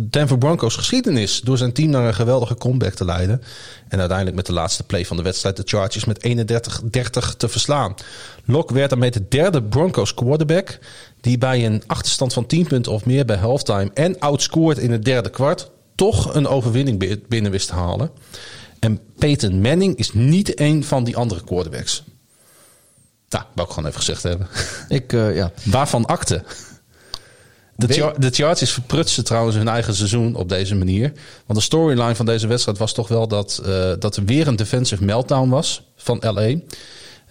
Denver Broncos geschiedenis door zijn team naar een geweldige comeback te leiden. En uiteindelijk met de laatste play van de wedstrijd de Chargers met 31-30 te verslaan. Locke werd daarmee de derde Broncos quarterback die bij een achterstand van 10 punten of meer bij halftime en outscored in het derde kwart toch een overwinning bi- binnen wist te halen. En Peyton Manning is niet een van die andere quarterbacks. Nou, wou ik gewoon even gezegd hebben. Ik, eh, ja. Waarvan akte? De, Chargers verprutsten trouwens hun eigen seizoen op deze manier. Want de storyline van deze wedstrijd was toch wel dat, eh, dat er weer een defensive meltdown was van LA.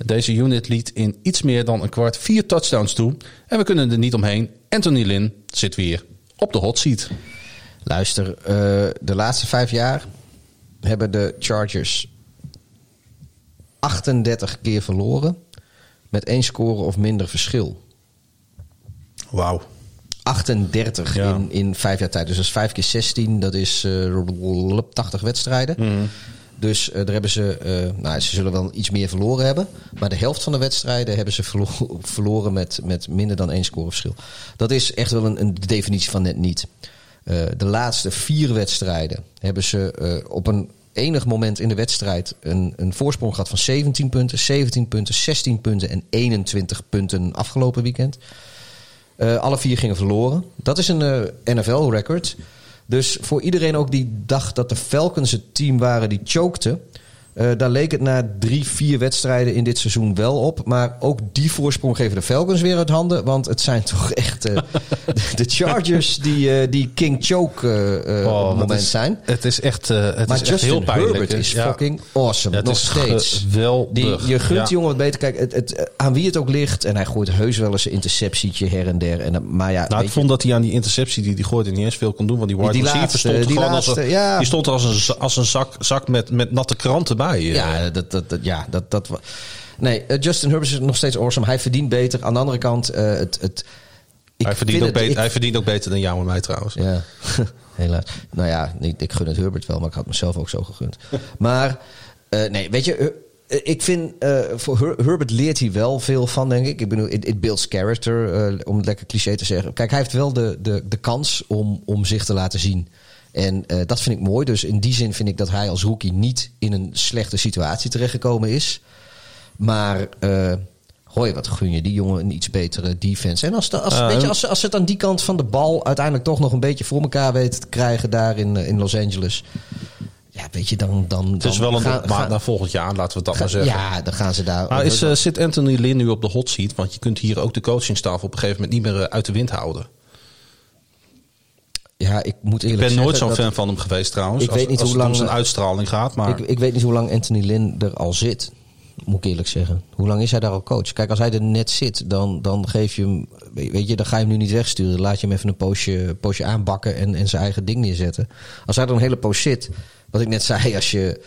Deze unit liet in iets meer dan een kwart vier touchdowns toe. En we kunnen er niet omheen. Anthony Lynn zit weer op de hot seat. Luister, eh, de laatste vijf jaar hebben de Chargers 38 keer verloren met één score of minder verschil. Wauw. 38 Ja. in, in vijf jaar tijd. Dus dat is 5 keer 16, dat is eh 80 wedstrijden. Mhm. Dus eh, daar hebben ze, eh, nou, ze zullen wel iets meer verloren hebben. Maar de helft van de wedstrijden hebben ze verlo- verloren met, met minder dan één scoreverschil. Dat is echt wel een, een definitie van net niet. De laatste vier wedstrijden hebben ze op een enig moment in de wedstrijd een, een voorsprong gehad van 17 punten, 17 punten, 16 punten en 21 punten afgelopen weekend. Eh, alle vier gingen verloren. Dat is een eh, NFL-record. Dus voor iedereen ook die dacht dat de Falcons het team waren die chokte... eh, daar leek het na drie, vier wedstrijden in dit seizoen wel op. Maar ook die voorsprong geven de Falcons weer uit handen. Want het zijn toch echt eh, de Chargers die, eh, die King Choke eh, Oh, op het moment is- zijn. Het is echt, het Maar is echt Justin heel pijnlijk. Herbert is Ja. fucking awesome. Ja, nog steeds. Die, je gunt Ja. die jongen wat beter. Kijk, het, het, aan wie het ook ligt. En hij gooit heus wel eens een interceptietje her en der. En, maar ja, Nou, ik je, vond dat hij aan die interceptie die hij gooide niet eens veel kon doen. Want die wide receiver stond er die als een, ja. die stond er als een, als een zak, zak met, met natte kranten bij. Eh. Ja, dat, dat, dat, ja, dat, dat Nee, eh, Justin Herbert is nog steeds awesome. Hij verdient beter. Aan de andere kant, eh, het, het, ik hij, verdient vind ook het- beter, ik- hij verdient ook beter dan jou en mij trouwens. Ja, helaas. Nou ja, ik, ik gun het Herbert wel, maar ik had mezelf ook zo gegund. Maar, nee, weet je, Ik vind, voor Her- Herbert leert hij wel veel van, denk ik. Ik bedoel, it, it builds character, om het lekker cliché te zeggen. Kijk, hij heeft wel de, de, de kans om, om zich te laten zien. En eh, dat vind ik mooi. Dus in die zin vind ik dat hij als rookie niet in een slechte situatie terechtgekomen is. Maar, eh hoi, wat gun je die jongen een iets betere defense. En als, de, als, weet je, als, ze- als ze het aan die kant van de bal uiteindelijk toch nog een beetje voor elkaar weten te krijgen daar in, eh, in Los Angeles. Ja, weet je, dan... dan Het is dan wel een gaan- naar volgend jaar, laten we het dan maar zeggen. Ja, dan gaan ze daar. Maar is, zit Anthony Lynn nu op de hot seat? Want je kunt hier ook de coachingstaf op een gegeven moment niet meer uit de wind houden. Ja, ik moet Ik eerlijk ben nooit zo'n fan van hem geweest trouwens. Ik als, weet niet als hoe lang- zijn uitstraling gaat. Maar Ik, ik weet niet hoe lang Anthony Lynn er al zit. Moet ik eerlijk zeggen. Hoe lang is hij daar al coach? Kijk, als hij er net zit, dan, dan geef je hem. Weet je, dan ga je hem nu niet wegsturen. Laat je hem even een poosje, poosje aanbakken en, en zijn eigen ding neerzetten. Als hij er een hele poos zit, wat ik net zei, als je.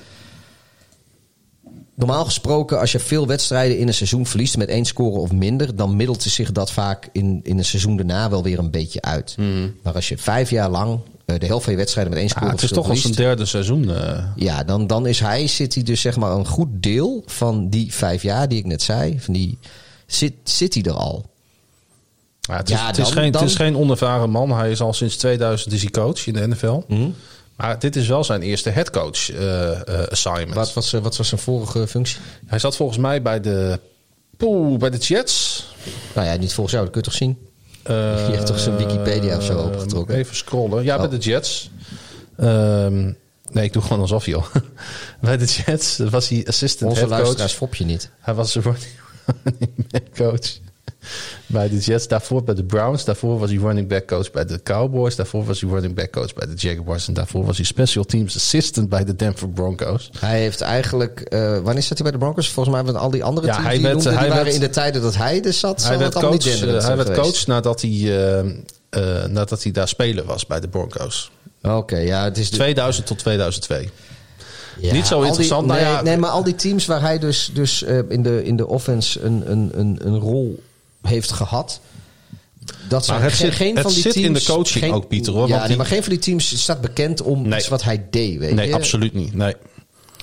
Normaal gesproken, als je veel wedstrijden in een seizoen verliest met één score of minder, dan middelt zich dat vaak in, in een seizoen daarna wel weer een beetje uit. Maar als je vijf jaar lang eh, de helft van je wedstrijden met één score ja, of het is toch al zijn verliest, derde seizoen. eh. ja, dan, dan is hij, zit hij dus zeg maar een goed deel van die vijf jaar die ik net zei. Van die, zit, zit hij er al. Ja, het, is, Ja, het, is dan- geen, dan- het is geen onervaren man. Hij is al sinds 2000 is hij coach in de NFL. Mhm. Maar dit is wel zijn eerste headcoach eh eh assignment. Wat was, eh, wat was zijn vorige functie? Hij zat volgens mij bij de, poeh, bij de Jets. Nou ja, niet volgens jou, dat kun je toch zien? Eh, Je hebt toch zijn Wikipedia of zo opengetrokken? Even scrollen. Ja, Oh. bij de Jets. Ehm, nee, ik doe gewoon alsof, joh. bij de Jets was hij assistant Onze head luisteraars coach. fop je niet. Hij was running back coach bij de Jets. Daarvoor bij de Browns. Daarvoor was hij running back coach bij de Cowboys. Daarvoor was hij running back coach bij de Jaguars. En daarvoor was hij special teams assistant bij de Denver Broncos. Hij heeft eigenlijk... eh, wanneer zat hij bij de Broncos? Volgens mij met al die andere Ja, teams hij die werd- noemde, die hij waren werd- in de tijden dat hij er zat. Hij werd coach, niet eh, hij werd coach nadat hij, eh, eh, nadat hij daar speler was bij de Broncos. Oké, ja, het is... de- 2000 tot 2002. Ja, Niet zo al die- interessant. Nou nee, ja, nee, maar al die teams waar hij dus, dus eh, in, de, in de offense een, een, een, een rol heeft gehad. Dat zijn het geen, zit- geen het van die zit teams, in de coaching geen- ook, Pieter, hoor, Ja, want nee, maar geen van die teams staat bekend om Nee. iets wat hij deed. Weet Nee, je? absoluut niet. Nee.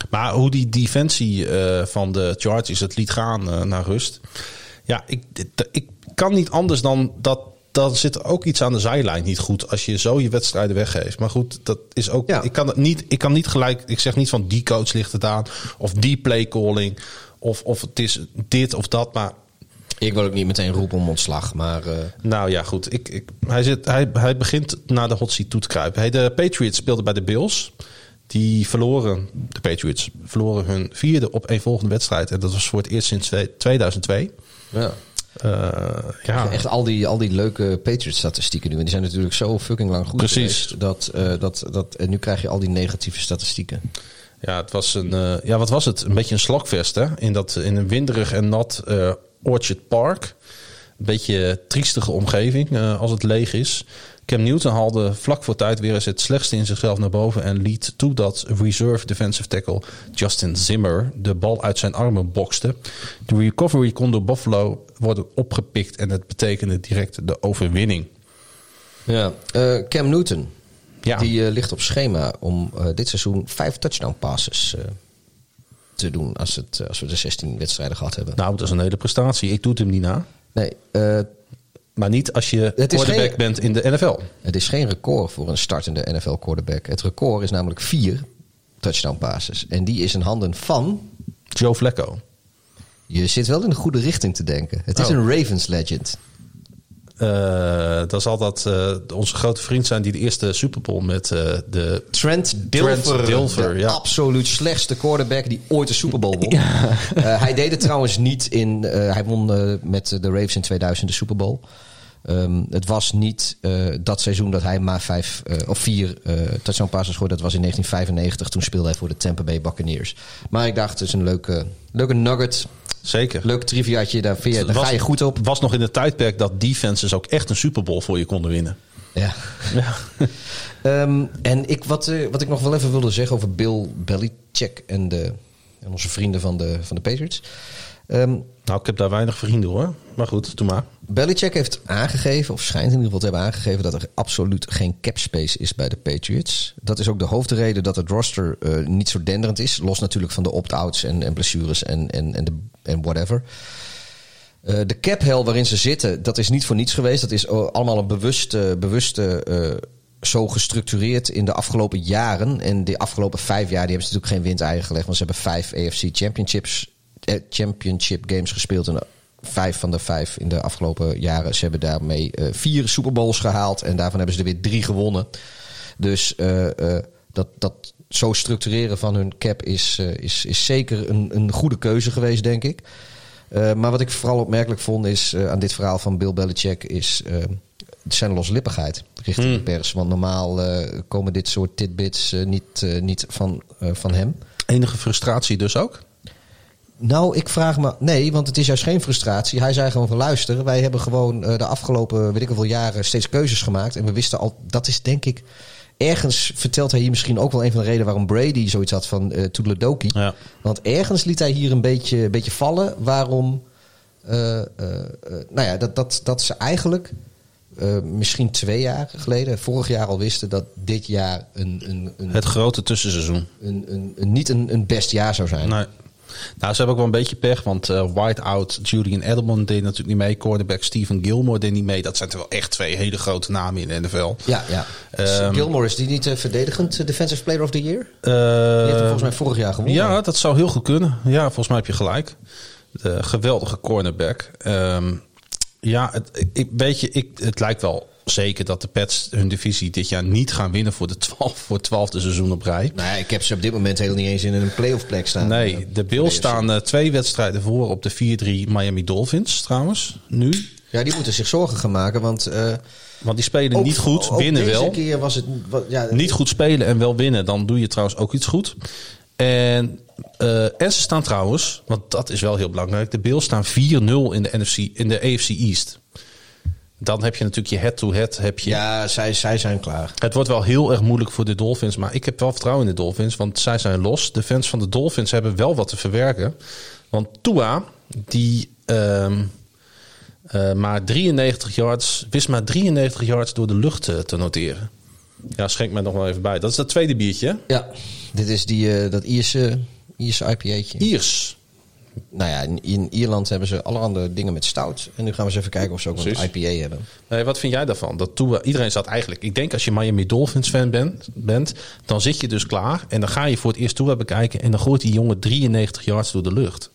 Maar hoe die defensie eh, van de Chargers het liet gaan eh, naar rust. Ja, ik, ik kan niet anders dan dat. Dan zit er ook iets aan de zijlijn niet goed als je zo je wedstrijden weggeeft. Maar goed, dat is ook. Ja. Ik, kan het niet, ik kan niet gelijk. Ik zeg niet van die coach ligt het aan. Of die playcalling. Of, of het is dit of dat. Maar Ik wil ook niet meteen roepen om ontslag, maar... eh, nou ja, goed. Ik, ik, hij, zit, hij, hij begint naar de hot seat toe te kruipen. Hij, de Patriots speelden bij de Bills. Die verloren, de Patriots, verloren hun vierde op een volgende wedstrijd. En dat was voor het eerst sinds twee- 2002. ja. Eh, ja, Echt al die, al die leuke Patriots-statistieken nu. En die zijn natuurlijk zo fucking lang goed Precies. geweest. Dat, eh, dat, dat, en nu krijg je al die negatieve statistieken. ja, het was een, ja, wat was het? Een beetje een slokvest, hè? In, dat, in een winderig en nat Orchard Park. Een beetje triestige omgeving eh, als het leeg is. Cam Newton haalde vlak voor tijd weer eens het slechtste in zichzelf naar boven en liet toe dat reserve defensive tackle Justin Zimmer de bal uit zijn armen bokste. De recovery kon door Buffalo worden opgepikt en het betekende direct de overwinning. Ja. Eh, Cam Newton, Ja. die eh, ligt op schema om dit seizoen vijf touchdown passes te doen. Als, het, eh, als we de 16 wedstrijden gehad hebben. Nou, dat is een hele prestatie. Ik doe het hem niet na. Nee, eh, Maar niet als je Het quarterback geen- bent in de NFL. het is geen record voor een startende NFL quarterback. Het record is namelijk vier touchdown passes. En die is in handen van... Joe Flacco. Je zit wel in de goede richting te denken. Het is Oh. een Ravens legend. Eh, dat zal dat eh, onze grote vriend zijn die de eerste Super Bowl met eh, de Trent Dilfer, Trent Dilfer, de ja. absoluut slechtste quarterback die ooit de Super Bowl won. Hij deed het trouwens niet in. hij won met de Ravens in 2000 de Super Bowl. Ehm, het was niet eh, dat seizoen dat hij maar vijf eh, of vier eh touchdown passes gooide. Dat was in 1995. Toen speelde hij voor de Tampa Bay Buccaneers. Maar ik dacht, het is een leuke, leuke nugget. Zeker. Leuk triviaatje. Daar, vind je, daar Was- ga je goed op. was nog in het tijdperk dat defenses ook echt een Super Bowl voor je konden winnen. Ja. Ja. Ehm, en ik, wat, wat ik nog wel even wilde zeggen over Bill Belichick en de En onze vrienden van de, van de Patriots. Ehm, Nou, ik heb daar weinig vrienden hoor. Maar goed, doe maar. Belichick heeft aangegeven, of schijnt in ieder geval te hebben aangegeven, dat er absoluut geen cap space is bij de Patriots. Dat is ook de hoofdreden dat het roster eh, niet zo denderend is. Los natuurlijk van de opt-outs en, en blessures en, en, en, de, en whatever. Eh, de cap hell waarin ze zitten, dat is niet voor niets geweest. Dat is eh, allemaal een bewuste, bewuste zo gestructureerd in de afgelopen jaren. En de afgelopen vijf jaar die hebben ze natuurlijk geen windeieren gelegd. Want ze hebben vijf AFC Championships, Championship games gespeeld. En vijf van de vijf in de afgelopen jaren. Ze hebben daarmee eh, vier Super Bowls gehaald. En daarvan hebben ze er weer drie gewonnen. Dus eh, eh, dat, dat zo structureren van hun cap is, is, is zeker een, een goede keuze geweest, denk ik. Maar wat ik vooral opmerkelijk vond is aan dit verhaal van Bill Belichick is eh, zijn loslippigheid richting de pers. Want normaal komen dit soort tidbits niet, niet van, van hem. Enige frustratie dus ook? Nou, ik vraag me. Nee, want het is juist geen frustratie. Hij zei gewoon van luister. Wij hebben gewoon eh, de afgelopen weet ik hoeveel jaren steeds keuzes gemaakt. En we wisten al. Dat is denk ik. Ergens vertelt hij hier misschien ook wel een van de redenen waarom Brady zoiets had van uh, Toedeledoki. Ja. Want ergens liet hij hier een beetje, een beetje vallen waarom. eh, nou ja, dat, dat, dat ze eigenlijk misschien twee jaar geleden, vorig jaar al wisten dat dit jaar een, een, een, Het grote tussenseizoen. een, een, een- niet een, een best jaar zou zijn. Nee. Nou, ze hebben ook wel een beetje pech, want eh Whiteout, Julian Edelman deed natuurlijk niet mee. Cornerback Stephen Gilmore deed niet mee. Dat zijn toch wel echt twee hele grote namen in de NFL. Ja, ja. Ehm, Gilmore is die niet eh, verdedigend eh, Defensive Player of the Year? Eh, Die heeft hem volgens mij vorig jaar gewonnen. Ja, dat zou heel goed kunnen. Ja, volgens mij heb je gelijk. De geweldige cornerback. Ehm, ja, het, ik, weet je, ik, het lijkt wel zeker dat de Pets hun divisie dit jaar niet gaan winnen voor de 12, voor het twaalfde seizoen op rij. Ja, ik heb ze op dit moment helemaal niet eens in een playoff plek staan. Nee, Eh, de Bills staan eh, twee wedstrijden voor op de 4-3 Miami Dolphins trouwens. Nu. Ja, die moeten zich zorgen gaan maken, want... eh, Want die spelen ook- niet goed, winnen deze wel. keer was het... wat- Ja, Niet goed spelen en wel winnen, dan doe je trouwens ook iets goed. En, eh, en ze staan trouwens, want dat is wel heel belangrijk. De Bills staan 4-0 in de, NFC, in de AFC East. Dan heb je natuurlijk je head-to-head. heb je. Ja, zij, zij zijn klaar. Het wordt wel heel erg moeilijk voor de Dolphins. Maar ik heb wel vertrouwen in de Dolphins. Want zij zijn los. De fans van de Dolphins hebben wel wat te verwerken. Want Tua, die eh, maar 93 yards, wist maar 93 yards door de lucht eh, te noteren. Ja, schenk mij nog wel even bij. Dat is dat tweede biertje. Ja, dit is die, eh, dat Ierse, Ierse IPA'tje. Iers. Nou ja, in, in Ierland hebben ze allerhande dingen met stout. En nu gaan we eens even kijken of ze ook een. IPA hebben. Nee, wat vind jij daarvan? Dat Tua, iedereen zat eigenlijk. Ik denk als je Miami Dolphins fan bent, bent, dan zit je dus klaar. En dan ga je voor het eerst Tua bekijken. En dan gooit die jongen 93 yards door de lucht.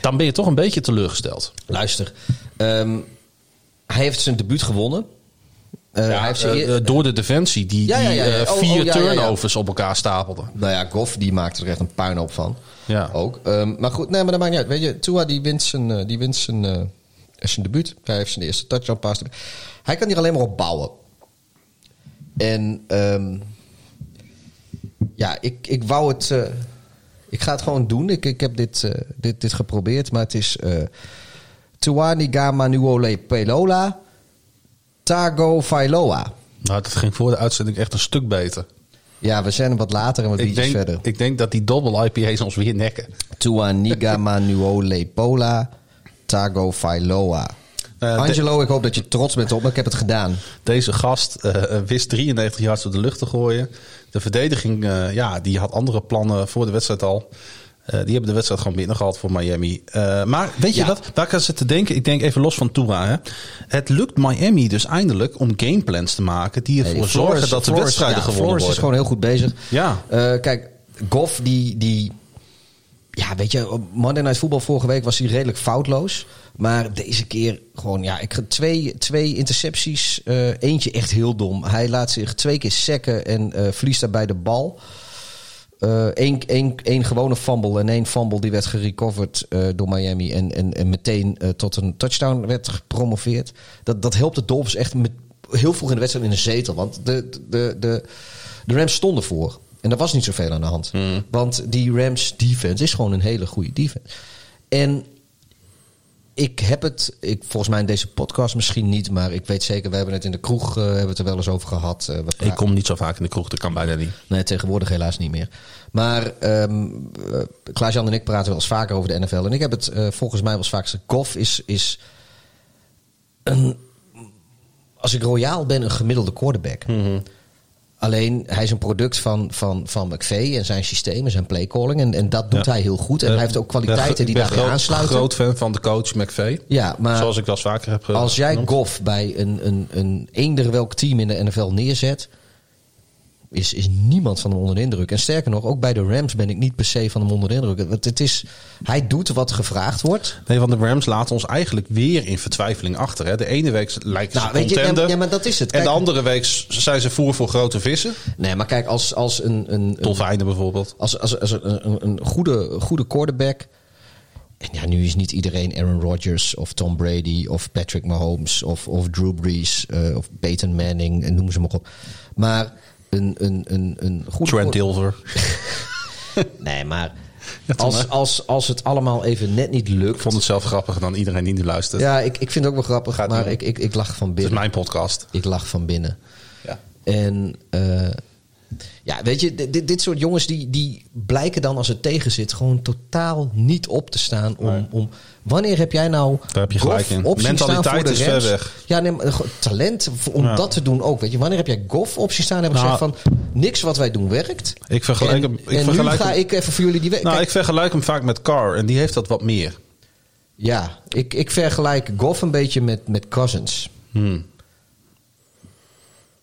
Dan ben je toch een beetje teleurgesteld. Luister, ehm, hij heeft zijn debuut gewonnen. Eh, hij heeft Eh, eh, door de defensie die, Ja, ja, ja, die ja. vier oh, turnovers op elkaar stapelde. Nou ja, Goff die maakte er echt een puinhoop van. Ja. Ook. Ehm, maar goed, nee, maar dat maakt niet uit. Weet je, Tua die wint zijn, eh, die wint zijn, eh, zijn debuut. Hij heeft zijn eerste touchdown pass. Hij kan hier alleen maar op bouwen. En ehm, ja, ik, ik wou het... eh, ik ga het gewoon doen. Ik, ik heb dit, dit, dit geprobeerd, maar het is... Tuani Gama Nuole Pelola Tago Failoa. Nou, dat ging voor de uitzending echt een stuk beter. Ja, we zijn wat later en wat Ik denk, verder. ik denk dat die double IPA's ons weer nekken. Tuaniga Manuole Pola Tago Failoa. Eh, de- Angelo, ik hoop dat je trots bent op me. Ik heb het gedaan. Deze gast eh, wist 93 yards door de lucht te gooien. De verdediging, eh, ja, die had andere plannen voor de wedstrijd al. Eh, die hebben de wedstrijd gewoon binnengehaald voor Miami. Eh, maar weet je Ja. wat? Waar ik aan zit te denken? Ik denk even los van Tua. Hè. Het lukt Miami dus eindelijk om gameplans te maken die ervoor zorgen Flores- dat de Flores- wedstrijden ja, gewonnen Flores worden. is gewoon heel goed bezig. Ja. Eh, kijk, Goff die, die... Ja, weet je, op Monday Night Football vorige week was hij redelijk foutloos. Maar deze keer gewoon, ja, ik twee, twee intercepties. eentje echt heel dom. Hij laat zich twee keer sacken en eh, verliest daarbij de bal. Eén één, één gewone fumble en één fumble die werd gerecoverd eh, door Miami. En, en, en meteen eh, tot een touchdown werd gepromoveerd. Dat, dat helpt de Dolphins echt met, heel vroeg in de wedstrijd in een zetel. Want de, de, de, de Rams stonden voor. En er was niet zoveel aan de hand. Want die Rams defense is gewoon een hele goede defense. En ik heb het, ik, volgens mij in deze podcast misschien niet, maar ik weet zeker, we hebben het in de kroeg eh, hebben we het er wel eens over gehad. Eh, Ik kom niet zo vaak in de kroeg, dat kan bijna niet. Nee, tegenwoordig helaas niet meer. Maar eh, Klaas-Jan en ik praten wel eens vaker over de NFL. En ik heb het volgens mij wel eens vaak gezegd. Goff is, is een, als ik royaal ben, een gemiddelde quarterback. Alleen, hij is een product van, van, van McVay en zijn systeem en zijn playcalling. En, en dat doet Ja. hij heel goed. En hij heeft ook kwaliteiten die ik ben daarbij groot, aansluiten. groot fan van de coach McVay. Ja, maar Zoals ik wel vaker heb als jij genoemd. Goff bij een, een, een eender welk team in de NFL neerzet, is, is niemand van hem onder de indruk. En sterker nog, ook bij de Rams ben ik niet per se van hem onder de indruk. Want het is, hij doet wat gevraagd wordt. Nee, want de Rams laten ons eigenlijk weer in vertwijfeling achter. Hè. De ene week lijken ze Nou, je, contender. ja, maar dat is het. En de Kijk- andere week zijn ze voer voor grote vissen. Nee, maar kijk, als, als een, een, een, Dolfijnen bijvoorbeeld. als, als, als een, een, een goede, goede quarterback. En ja, nu is niet iedereen Aaron Rodgers of Tom Brady of Patrick Mahomes of, of Drew Brees eh, of Peyton Manning en noem ze maar op. Maar een, een, een, een goede Trent Dilver. Nee, maar als, als, als het allemaal even net niet lukt. Ik vond het zelf grappiger dan iedereen die nu luistert. Ja, ik, ik vind het ook wel grappig, Gaat maar ik, ik, ik lach van Het is binnen. mijn podcast. Ik lach van binnen. Ja. En eh, ja, weet je, dit, dit soort jongens die, die blijken dan als het tegen zit gewoon totaal niet op te staan om. Nee. om wanneer heb jij nou. Daar heb je gelijk in. Mentaliteit voor de is ver weg. Ja, nee, maar, talent om Ja. dat te doen ook. Weet je, wanneer heb jij Goff op zien staan en hebben Nou, gezegd van niks wat wij doen werkt. Ik vergelijk en hem. Ik en vergelijk nu ga hem- ik even voor jullie die weg. Nou, Kijk, ik vergelijk hem vaak met Carr. En die heeft dat wat meer. Ja, ik, ik vergelijk Goff een beetje met, met Cousins. Hmm.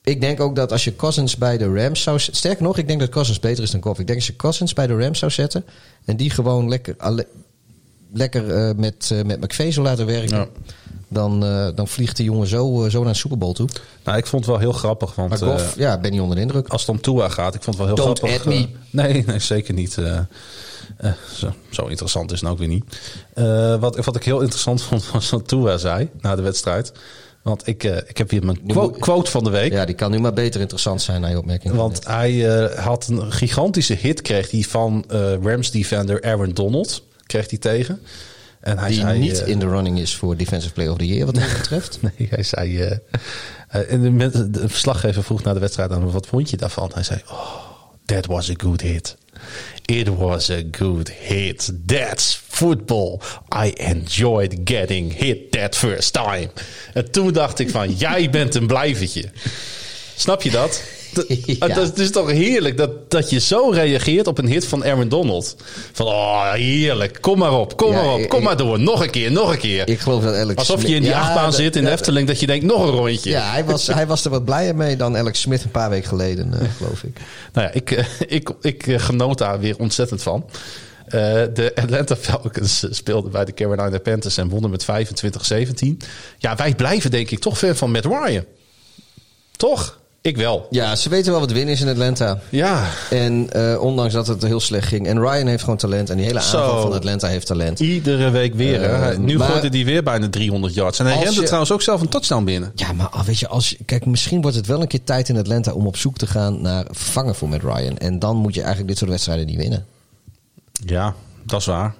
Ik denk ook dat als je Cousins bij de Rams zou zetten... Sterker nog, ik denk dat Cousins beter is dan Goff. Ik denk als je Cousins bij de Rams zou zetten... en die gewoon lekker, alle- lekker eh, met, eh, met McVay zou laten werken... Ja. Dan, eh, dan vliegt de jongen zo, zo naar de Super Bowl toe. Nou, ik vond het wel heel grappig. Want Maar Goff, ja, ben niet onder de indruk. als het om Tua gaat, ik vond het wel heel Don't grappig. me. nee, nee, zeker niet. zo, zo interessant is het ook weer niet. Wat, wat ik heel interessant vond, was wat Tua zei na de wedstrijd. Want ik, eh, ik heb hier mijn quote van de week. Ja, die kan nu maar beter interessant zijn naar je opmerking. Want hij eh, had een gigantische hit kreeg hij van eh, Rams defender Aaron Donald. Kreeg hij tegen. En hij die zei, niet in de running is voor Defensive Player of the Year, wat mij betreft. Nee, hij zei. en de, de verslaggever vroeg na de wedstrijd aan hem: wat vond je daarvan? Hij zei: Oh, that was a good hit. It was a good hit. That's football. I enjoyed getting hit that first time. En toen dacht ik van, jij bent een blijvertje. Snap je dat? Dat, Ja. dat is toch heerlijk dat, dat je zo reageert op een hit van Aaron Donald. Van, oh, heerlijk. Kom maar op, kom Ja, maar op, kom ik- maar door. Nog een keer, nog een keer. Ik geloof dat Alex Alsof je in die Ja, achtbaan dat- zit in de Efteling dat je denkt nog een rondje. Ja, hij was, hij was er wat blijer mee dan Alex Smith een paar weken geleden, eh, geloof ik. Nou ja, ik, eh, ik, ik eh, genoot daar weer ontzettend van. De Atlanta Falcons speelden bij de Carolina Panthers en wonnen met 25-17. Ja, wij blijven denk ik toch fan van Matt Ryan. Toch? Ik wel. Ja, ze weten wel wat winnen is in Atlanta. Ja, En eh, ondanks dat het heel slecht ging. En Ryan heeft gewoon talent. En die hele aanval van Atlanta heeft talent. iedere week weer. hè. Eh, nu maar- gooide hij weer bijna 300 yards. En hij rende je- trouwens ook zelf een touchdown binnen. Ja, maar ah, weet je, als, kijk, misschien wordt het wel een keer tijd in Atlanta om op zoek te gaan naar vervangen voor Matt Ryan. En dan moet je eigenlijk dit soort wedstrijden niet winnen. Ja, dat is waar.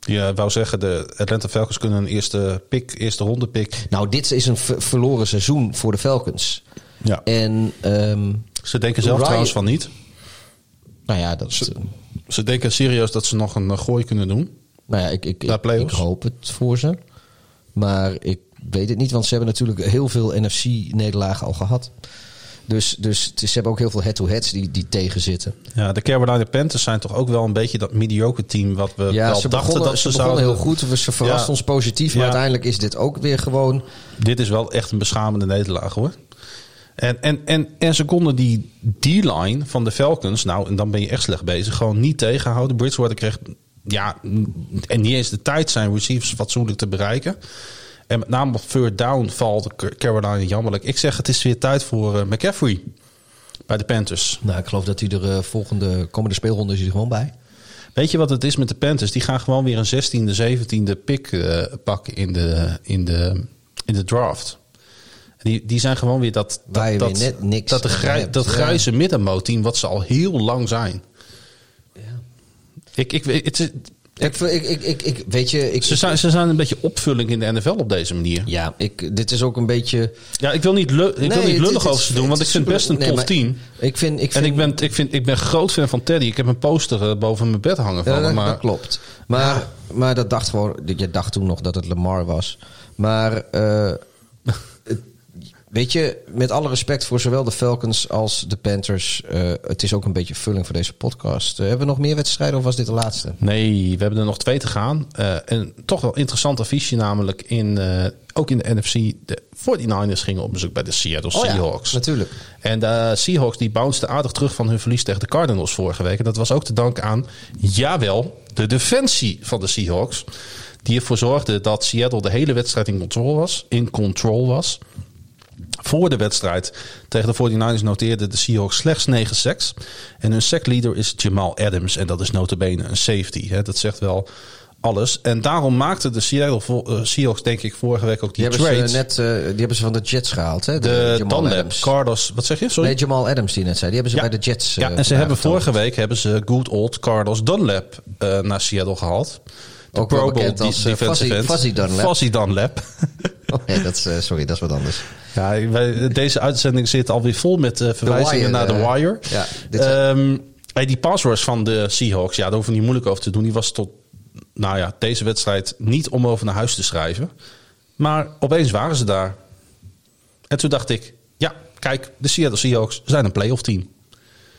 Je wou zeggen, de Atlanta Falcons kunnen een eerste pick, eerste ronde pick. Nou, dit is een ver- verloren seizoen voor de Falcons. Ja. En, ehm, Ze denken zelf Ryan- trouwens van niet. nou ja, dat, eh, Ze denken serieus dat ze nog een eh, gooi kunnen doen. nou ja ik, ik, ik, ik hoop het voor ze. Maar ik weet het niet, want ze hebben natuurlijk heel veel NFC-nederlagen al gehad. Dus, dus ze hebben ook heel veel head-to-heads die, die tegenzitten. Ja, de Carolina Panthers zijn toch ook wel een beetje dat mediocre team wat we Ja, wel ze dachten begonnen, dat ze, ze zouden. heel goed. Ze verrast Ja. ons positief. Maar Ja. uiteindelijk is dit ook weer gewoon... Dit is wel echt een beschamende nederlaag hoor. En, en, en, en ze konden die D-line van de Falcons, nou, en dan ben je echt slecht bezig, gewoon niet tegenhouden. Bridgewater kreeg, ja, en niet eens de tijd zijn receivers fatsoenlijk te bereiken. En met name op third down valt Carolina jammerlijk. Ik zeg, het is weer tijd voor eh, McCaffrey bij de Panthers. Nou, ik geloof dat hij er eh, volgende komende speelronde is hij er gewoon bij. Weet je wat het is met de Panthers? Die gaan gewoon weer een 16e, 17e pick eh, pakken in de, in, de, in de draft. Die, die zijn gewoon weer dat, dat, dat, net niks dat, de hebt. dat Ja. grijze middenmootteam wat ze al heel lang zijn. Ik, ik, weet- het is, Ik, ik, ik, ik, ik- weet je, ik, Ze zijn, ze zijn een beetje opvulling in de NFL op deze manier. ja, ik, dit is ook een beetje. Ja, ik wil niet, lu- ik wil niet lullig het over ze doen, want ik vind best een nee, tof team. Ik vind, ik En vind, ik ben, ik, vind, ik ben groot fan van Teddy. Ik heb een poster eh, boven mijn bed hangen van Ja, hem. dat, Maar dat klopt. Maar, maar dat dacht gewoon. Je dacht toen nog dat het Lamar was. Maar eh, weet je, met alle respect voor zowel de Falcons als de Panthers. eh, het is ook een beetje vulling voor deze podcast. Eh, hebben we nog meer wedstrijden of was dit de laatste? Nee, we hebben er nog twee te gaan. Eh, en toch wel interessant affiche namelijk in, ook in de NFC. De 49ers gingen op bezoek bij de Seattle Oh ja, Seahawks. natuurlijk. En de Seahawks die bounceden aardig terug van hun verlies tegen de Cardinals vorige week. En dat was ook te danken aan, jawel, de defensie van de Seahawks. Die ervoor zorgde dat Seattle de hele wedstrijd in control was. In control was. Voor de wedstrijd tegen de 49ers noteerden de Seahawks slechts 9 sacks. En hun sackleader is Jamal Adams. En dat is notabene een safety. Hè. Dat zegt wel alles. En daarom maakte de Seattle eh, Seahawks denk ik vorige week ook Die die, hebben, ze net, eh, die hebben ze van de Jets gehaald. Hè? de Jamal Dunlap, Adams. Carlos, wat zeg je? Sorry? Nee, Jamal Adams die net zei. Die hebben ze bij de Jets. Ja, eh, en ze hebben vorige week hebben ze good old Carlos Dunlap naar Seattle gehaald. De Ook wel bekend als, Fuzzy- end. Fuzzy Dunlap. Fuzzy Dunlap. Oh, nee, dat is, eh, sorry, dat is wat anders. ja, wij, deze uitzending zit alweer vol met eh, verwijzingen Wire, naar de eh, Wire. ja, dit Ehm, hey, die pass rush van de Seahawks, ja, daar hoeven we niet moeilijk over te doen. Die was tot nou ja, deze wedstrijd niet om over naar huis te schrijven. Maar opeens waren ze daar. En toen dacht ik, ja, kijk, de Seattle Seahawks zijn een playoff team.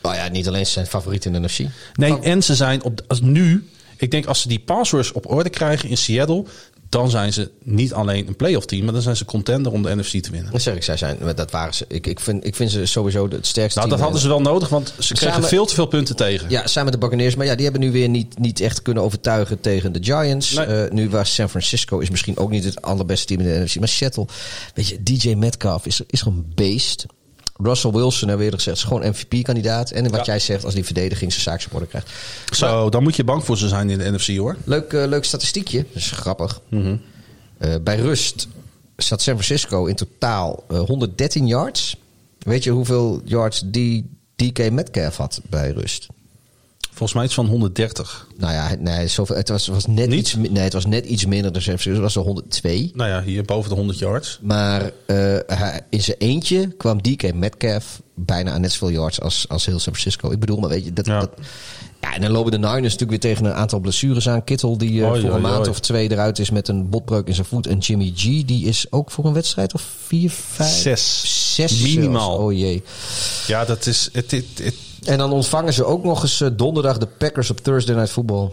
Nou ja, niet alleen ze zijn favoriet in de NFC. Nee, en ze zijn op, als nu, ik denk als ze die pass rush op orde krijgen in Seattle, dan zijn ze niet alleen een playoff team, maar dan zijn ze contender om de NFC te winnen. Dat zeg ik, zij zijn. Dat waren ze. Ik, ik, vind, ik vind ze sowieso het sterkste Nou, team. dat hadden ze wel nodig, want ze kregen veel te veel punten tegen. Ja, samen met de Buccaneers. Maar ja, die hebben nu weer niet, niet echt kunnen overtuigen tegen de Giants. Nee. Eh, nu was San Francisco is misschien ook niet het allerbeste team in de NFC. Maar Seattle, weet je, DJ Metcalf is, is gewoon een beest. Russell Wilson, hebben we eerder gezegd, is gewoon MVP-kandidaat. En wat Ja. jij zegt, als die verdediging zijn zaak op orde krijgt. Zo, dan moet je bang voor ze zijn in de NFC hoor. Leuk, eh, leuk statistiekje. Dat is grappig. Mhm. Eh, bij rust zat San Francisco in totaal eh, 113 yards. Weet je hoeveel yards die DK Metcalf had bij rust? Volgens mij iets van 130. Nou ja, het- nee, zoveel, het, was, was net Niet? iets, nee, het was net iets minder dan San Francisco. Het was er 102. Nou ja, hier boven de 100 yards. Maar eh, hij- in zijn eentje kwam DK Metcalf bijna aan net zoveel yards als, als heel San Francisco. Ik bedoel, maar weet je, dat, Ja. dat, ja, en dan lopen de Niners natuurlijk weer tegen een aantal blessures aan. Kittle die eh, Oei, voor een oei, maand oei. of twee eruit is met een botbreuk in zijn voet. En Jimmy G, die is ook voor een wedstrijd of vier, vijf? Zes. Zes Minimaal. zelfs. Oh jee. Ja, dat is. Het, het, het- En dan ontvangen ze ook nog eens eh, donderdag de Packers op Thursday Night Football.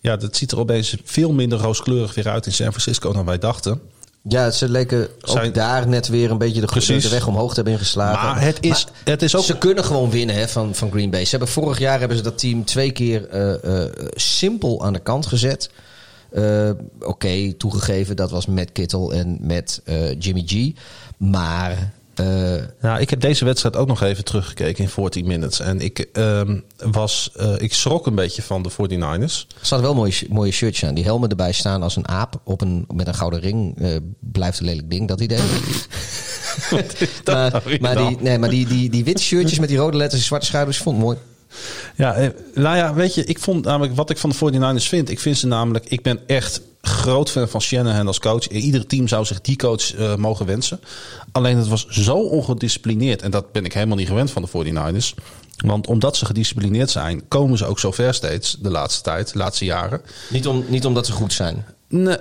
ja, dat ziet er opeens veel minder rooskleurig weer uit in San Francisco dan wij dachten. Ja, ze leken ook Zijn- daar net weer een beetje de, Precies. de weg omhoog te hebben ingeslagen. Maar het is- het is ook- Ze kunnen gewoon winnen hè, van, van Green Bay. Ze hebben, vorig jaar hebben ze dat team twee keer eh, eh, simpel aan de kant gezet. Oké, toegegeven, dat was met Kittle en met Jimmy G. Maar Nou, ik heb deze wedstrijd ook nog even teruggekeken in 14 minutes. En ik, ehm, was, eh, ik schrok een beetje van de 49ers. er staan wel mooie, mooie shirtjes aan. Die helmen erbij staan als een aap op een, met een gouden ring. eh, blijft een lelijk ding, dat idee. maar nou maar, die, nee, maar die, die, die witte shirtjes met die rode letters en zwarte ik vond het mooi. Ja, nou ja, weet je, ik vond namelijk wat ik van de 49ers vind. Ik vind ze namelijk, ik ben echt groot fan van Shanahan als coach. Ieder team zou zich die coach eh, mogen wensen. Alleen het was zo ongedisciplineerd. En dat ben ik helemaal niet gewend van de 49ers. Want omdat ze gedisciplineerd zijn, komen ze ook zo ver steeds de laatste tijd, de laatste jaren. Niet, om, niet omdat ze goed zijn.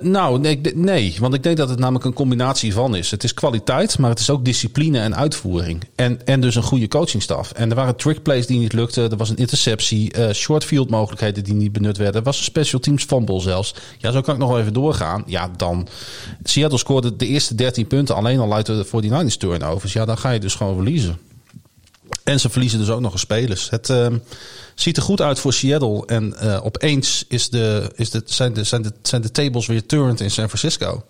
Nou, nee, want ik denk dat het namelijk een combinatie van is. Het is kwaliteit, maar het is ook discipline en uitvoering. En, en dus een goede coachingstaf. En er waren trickplays die niet lukten. Er was een interceptie, eh short field mogelijkheden die niet benut werden. Er was een special teams fumble zelfs. Ja, zo kan ik nog wel even doorgaan. Ja, dan... Seattle scoorde de eerste 13 punten alleen al uit de 49ers turnovers. Ja, dan ga je dus gewoon verliezen. En ze verliezen dus ook nog eens spelers. Het ehm, ziet er goed uit voor Seattle. En eh, opeens is de, is de, zijn, de, zijn, de, zijn de tables weer turned in San Francisco.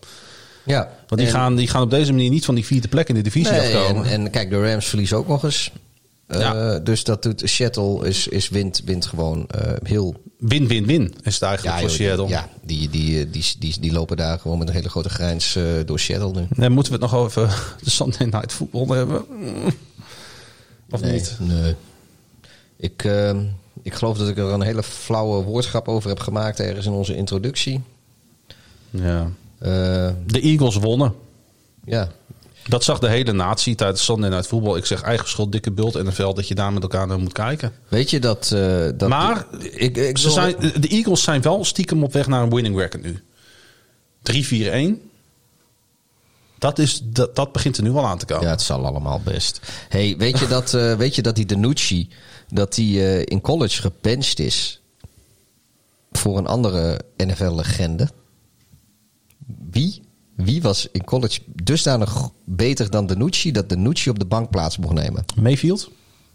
Ja. Want die, En- gaan, die gaan op deze manier niet van die vierde plek in de divisie Nee, afkomen. en, en kijk, de Rams verliezen ook nog eens. Eh, Ja. Dus dat doet Seattle is, is wint, wint gewoon eh, heel. Win, win, win is het eigenlijk voor joh, Seattle. Ja, die, die, die, die, die lopen daar gewoon met een hele grote grijns door Seattle nu. Dan moeten we het nog over de Sunday Night Football hebben. Of nee, niet? Nee. Ik, ehm, ik geloof dat ik er een hele flauwe woordschap over heb gemaakt ergens in onze introductie. Ja. Eh, De Eagles wonnen. ja, Dat zag de hele natie tijdens Sunday Night Football. Ik zeg eigen schuld, dikke bult en een veld dat je daar met elkaar naar moet kijken. weet je dat... eh, dat maar ik, ik ze wil- zijn, de Eagles zijn wel stiekem op weg naar een winning record nu. 3-4-1. Dat, is, dat, dat begint er nu al aan te komen. Ja, het zal allemaal best. Hey, weet je dat, eh, weet je dat die Danucci, dat die eh, in college gebenched is voor een andere NFL-legende? Wie? Wie was in college dusdanig beter dan Danucci dat Danucci op de bank plaats mocht nemen? Mayfield?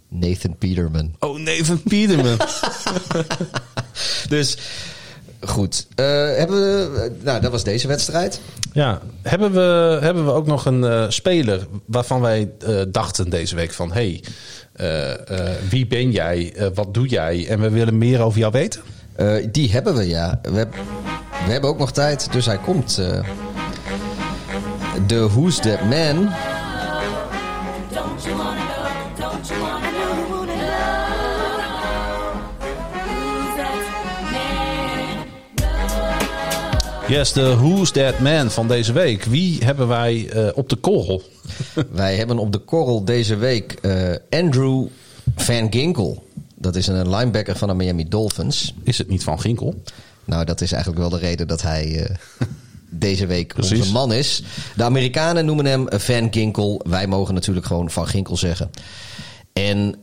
Nathan Peterman. Oh nee, van Peterman. Dus goed. Eh, hebben we, nou, dat was deze wedstrijd. ja, hebben we, hebben we ook nog een eh, speler waarvan wij eh, dachten deze week van... hey, wie ben jij? Wat doe jij? En we willen meer over jou weten. Die hebben we, ja. We, heb- we hebben ook nog tijd, dus hij komt. De Who's That Man. Yes, de Who's That Man van deze week. Wie hebben wij eh, op de korrel? Wij hebben op de korrel deze week eh, Andrew Van Ginkel. Dat is een linebacker van de Miami Dolphins. Is het niet van Ginkel? Nou, dat is eigenlijk wel de reden dat hij eh, deze week Precies. onze man is. De Amerikanen noemen hem Van Ginkel. Wij mogen natuurlijk gewoon Van Ginkel zeggen. En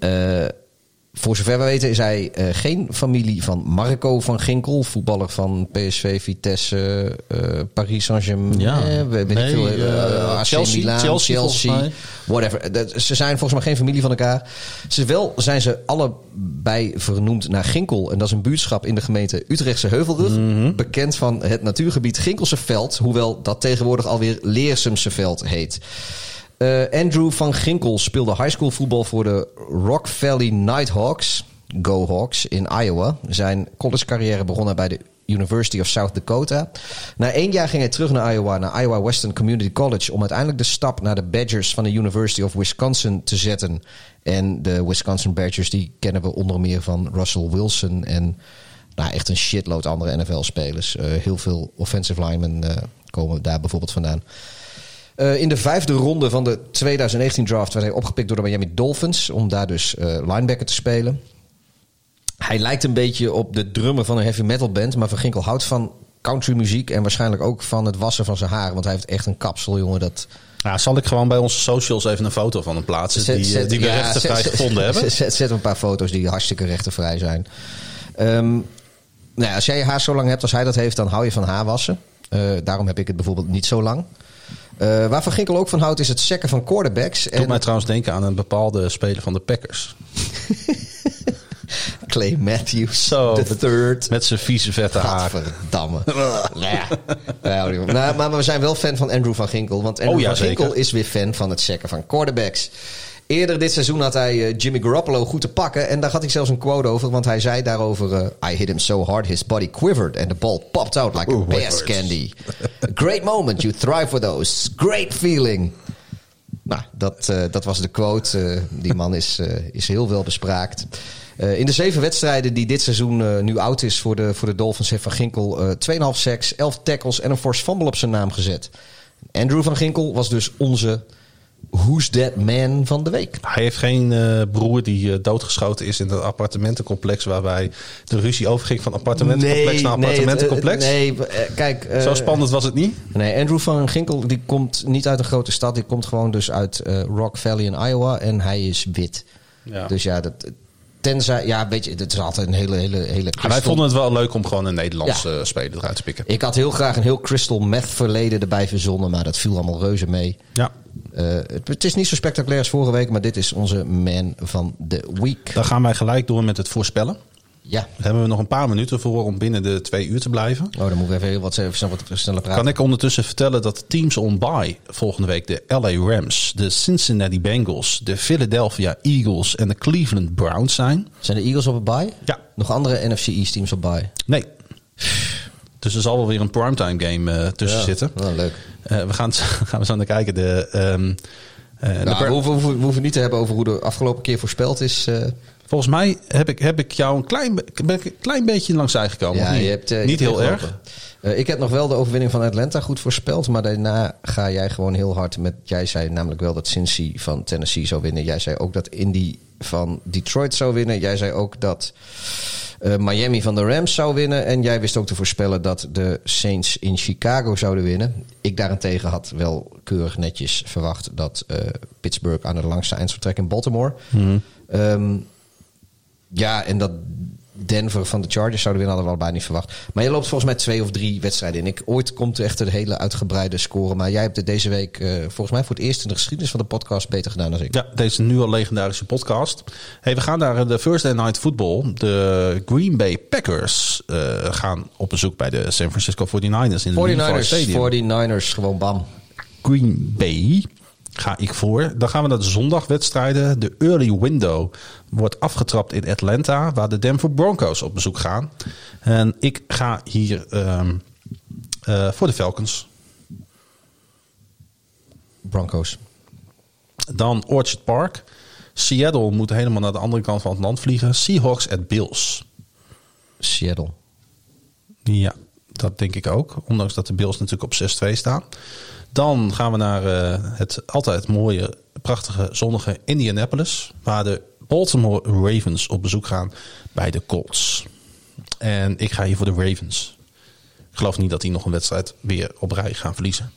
voor zover we weten is hij eh, geen familie van Marco van Ginkel. Voetballer van PSV, Vitesse, eh, Paris Saint-Germain. Ja. eh, weet Nee, veel, AC Chelsea, Milan, Chelsea mij. Whatever. Ze zijn volgens mij geen familie van elkaar. Ze wel zijn ze allebei vernoemd naar Ginkel. En dat is een buurtschap in de gemeente Utrechtse Heuvelrug. Mhm. Bekend van het natuurgebied Ginkelse Veld. Hoewel dat tegenwoordig alweer Leersumse Veld heet. Eh, Andrew van Ginkel speelde high school voetbal voor de Rock Valley Nighthawks. Go Hawks in Iowa. Zijn collegecarrière begon hij bij de University of South Dakota. Na één jaar ging hij terug naar Iowa, naar Iowa Western Community College... om uiteindelijk de stap naar de Badgers van de University of Wisconsin te zetten. En de Wisconsin Badgers die kennen we onder meer van Russell Wilson... en nou, echt een shitload andere NFL-spelers. Eh, heel veel offensive linemen eh, komen daar bijvoorbeeld vandaan. Eh, in de vijfde ronde van de 2019 draft werd hij opgepikt door de Miami Dolphins. Om daar dus eh, linebacker te spelen. Hij lijkt een beetje op de drummer van een heavy metal band. Maar Van Ginkel houdt van countrymuziek. En waarschijnlijk ook van het wassen van zijn haar. Want hij heeft echt een kapsel, jongen. Dat Ja, zal ik gewoon bij onze socials even een foto van hem plaatsen Zet- die, eh, zet- die we ja, rechtenvrij zet- gevonden hebben? Zet, een paar foto's die hartstikke rechtenvrij zijn. Ehm, nou ja, als jij je haar zo lang hebt als hij dat heeft, dan hou je van haarwassen. Eh daarom heb ik het bijvoorbeeld niet zo lang. Eh waar Van Ginkel ook van houdt, is het sekken van quarterbacks. Doet En mij trouwens denken aan een bepaalde speler van de Packers. Clay Matthews, Zo, third. Met zijn vieze vette haar. Ja. Ja, nou, maar, maar we zijn wel fan van Andrew van Ginkel. Want Andrew Oh ja, van Ginkel zeker. is weer fan van het sekken van quarterbacks. Eerder dit seizoen had hij eh, Jimmy Garoppolo goed te pakken. En daar had ik zelfs een quote over. Want hij zei daarover... eh, I hit him so hard his body quivered. And the ball popped out like a bear's candy. A great moment. You thrive for those. Great feeling. Nou, dat, eh, dat was de quote. Die man is, is heel wel bespraakt. In de zeven wedstrijden die dit seizoen nu oud is voor de, voor de Dolphins... heeft Van Ginkel eh 2,5 sacks, 11 tackles en een force fumble op zijn naam gezet. Andrew van Ginkel was dus onze Who's That Man van de week. Hij heeft geen eh, broer die eh, doodgeschoten is in dat appartementencomplex waarbij de ruzie overging van appartementencomplex naar het- appartementencomplex. het- nee, eh, kijk... eh, Zo spannend was het niet. Nee, Andrew van Ginkel die komt niet uit een grote stad. Die komt gewoon dus uit eh, Rock Valley in Iowa. En hij is wit. Ja. Dus ja, dat, tenzij... Ja, weet je, het is altijd een hele... hele, hele Maar wij crystal- vonden het wel leuk om gewoon een Nederlandse Ja. speler eruit te pikken. Ik had heel graag een heel crystal meth verleden erbij verzonnen. Maar dat viel allemaal reuze mee. Ja, Eh, het, het is niet zo spectaculair als vorige week. Maar dit is onze man van de week. dan gaan wij gelijk door met het voorspellen. Ja. Daar hebben we nog een paar minuten voor om binnen de twee uur te blijven. Oh, dan moet ik even heel wat, even wat sneller praten. Kan ik ondertussen vertellen dat de teams on bye volgende week de LA Rams, de Cincinnati Bengals, de Philadelphia Eagles en de Cleveland Browns zijn? Zijn de Eagles op een bye? Ja. Nog andere NFC East teams op bye? Nee. Dus er zal wel weer een primetime game eh, tussen Ja. zitten. Oh, leuk. Eh, we gaan, gaan we zo naar kijken. De, de Nou, Bra- we, hoeven, we hoeven- niet te hebben over hoe de afgelopen keer voorspeld is. Volgens mij heb ik, heb ik jou een klein, be- ben ik een klein beetje langs gekomen. Ja, niet? je hebt, niet heel erg. ik heb nog wel de overwinning van Atlanta goed voorspeld. Maar daarna ga jij gewoon heel hard met... Jij zei namelijk wel dat Cincy van Tennessee zou winnen. Jij zei ook dat Indy van Detroit zou winnen. Jij zei ook dat eh, Miami van de Rams zou winnen. En jij wist ook te voorspellen dat de Saints in Chicago zouden winnen. Ik daarentegen had wel keurig netjes verwacht... dat eh, Pittsburgh aan de langste eindvertrek in Baltimore... Ehm, ja, en dat Denver van de Chargers zouden winnen, hadden we allebei niet verwacht. Maar je loopt volgens mij twee of drie wedstrijden in. Ik, ooit komt er echt een hele uitgebreide score. Maar jij hebt het deze week eh, volgens mij voor het eerst in de geschiedenis van de podcast beter gedaan dan ik. Ja, deze nu al legendarische podcast. Hey, we gaan naar eh, de Thursday Night Football. De Green Bay Packers eh, gaan op bezoek bij de San Francisco 49ers in de Levi 49ers, Stadium. 49ers, gewoon bam. Green Bay ga ik voor. Dan gaan we naar de zondagwedstrijden. De early window wordt afgetrapt in Atlanta, waar de Denver Broncos op bezoek gaan. En ik ga hier ehm, eh, voor de Falcons. Broncos. Dan Orchard Park. Seattle moet helemaal naar de andere kant van het land vliegen. Seahawks at Bills. Seattle. Ja, dat denk ik ook. Ondanks dat de Bills natuurlijk op 6-2 staan. Dan gaan we naar eh, het altijd mooie, prachtige, zonnige Indianapolis. Waar de Baltimore Ravens op bezoek gaan bij de Colts. En ik ga hier voor de Ravens. Ik geloof niet dat die nog een wedstrijd weer op rij gaan verliezen.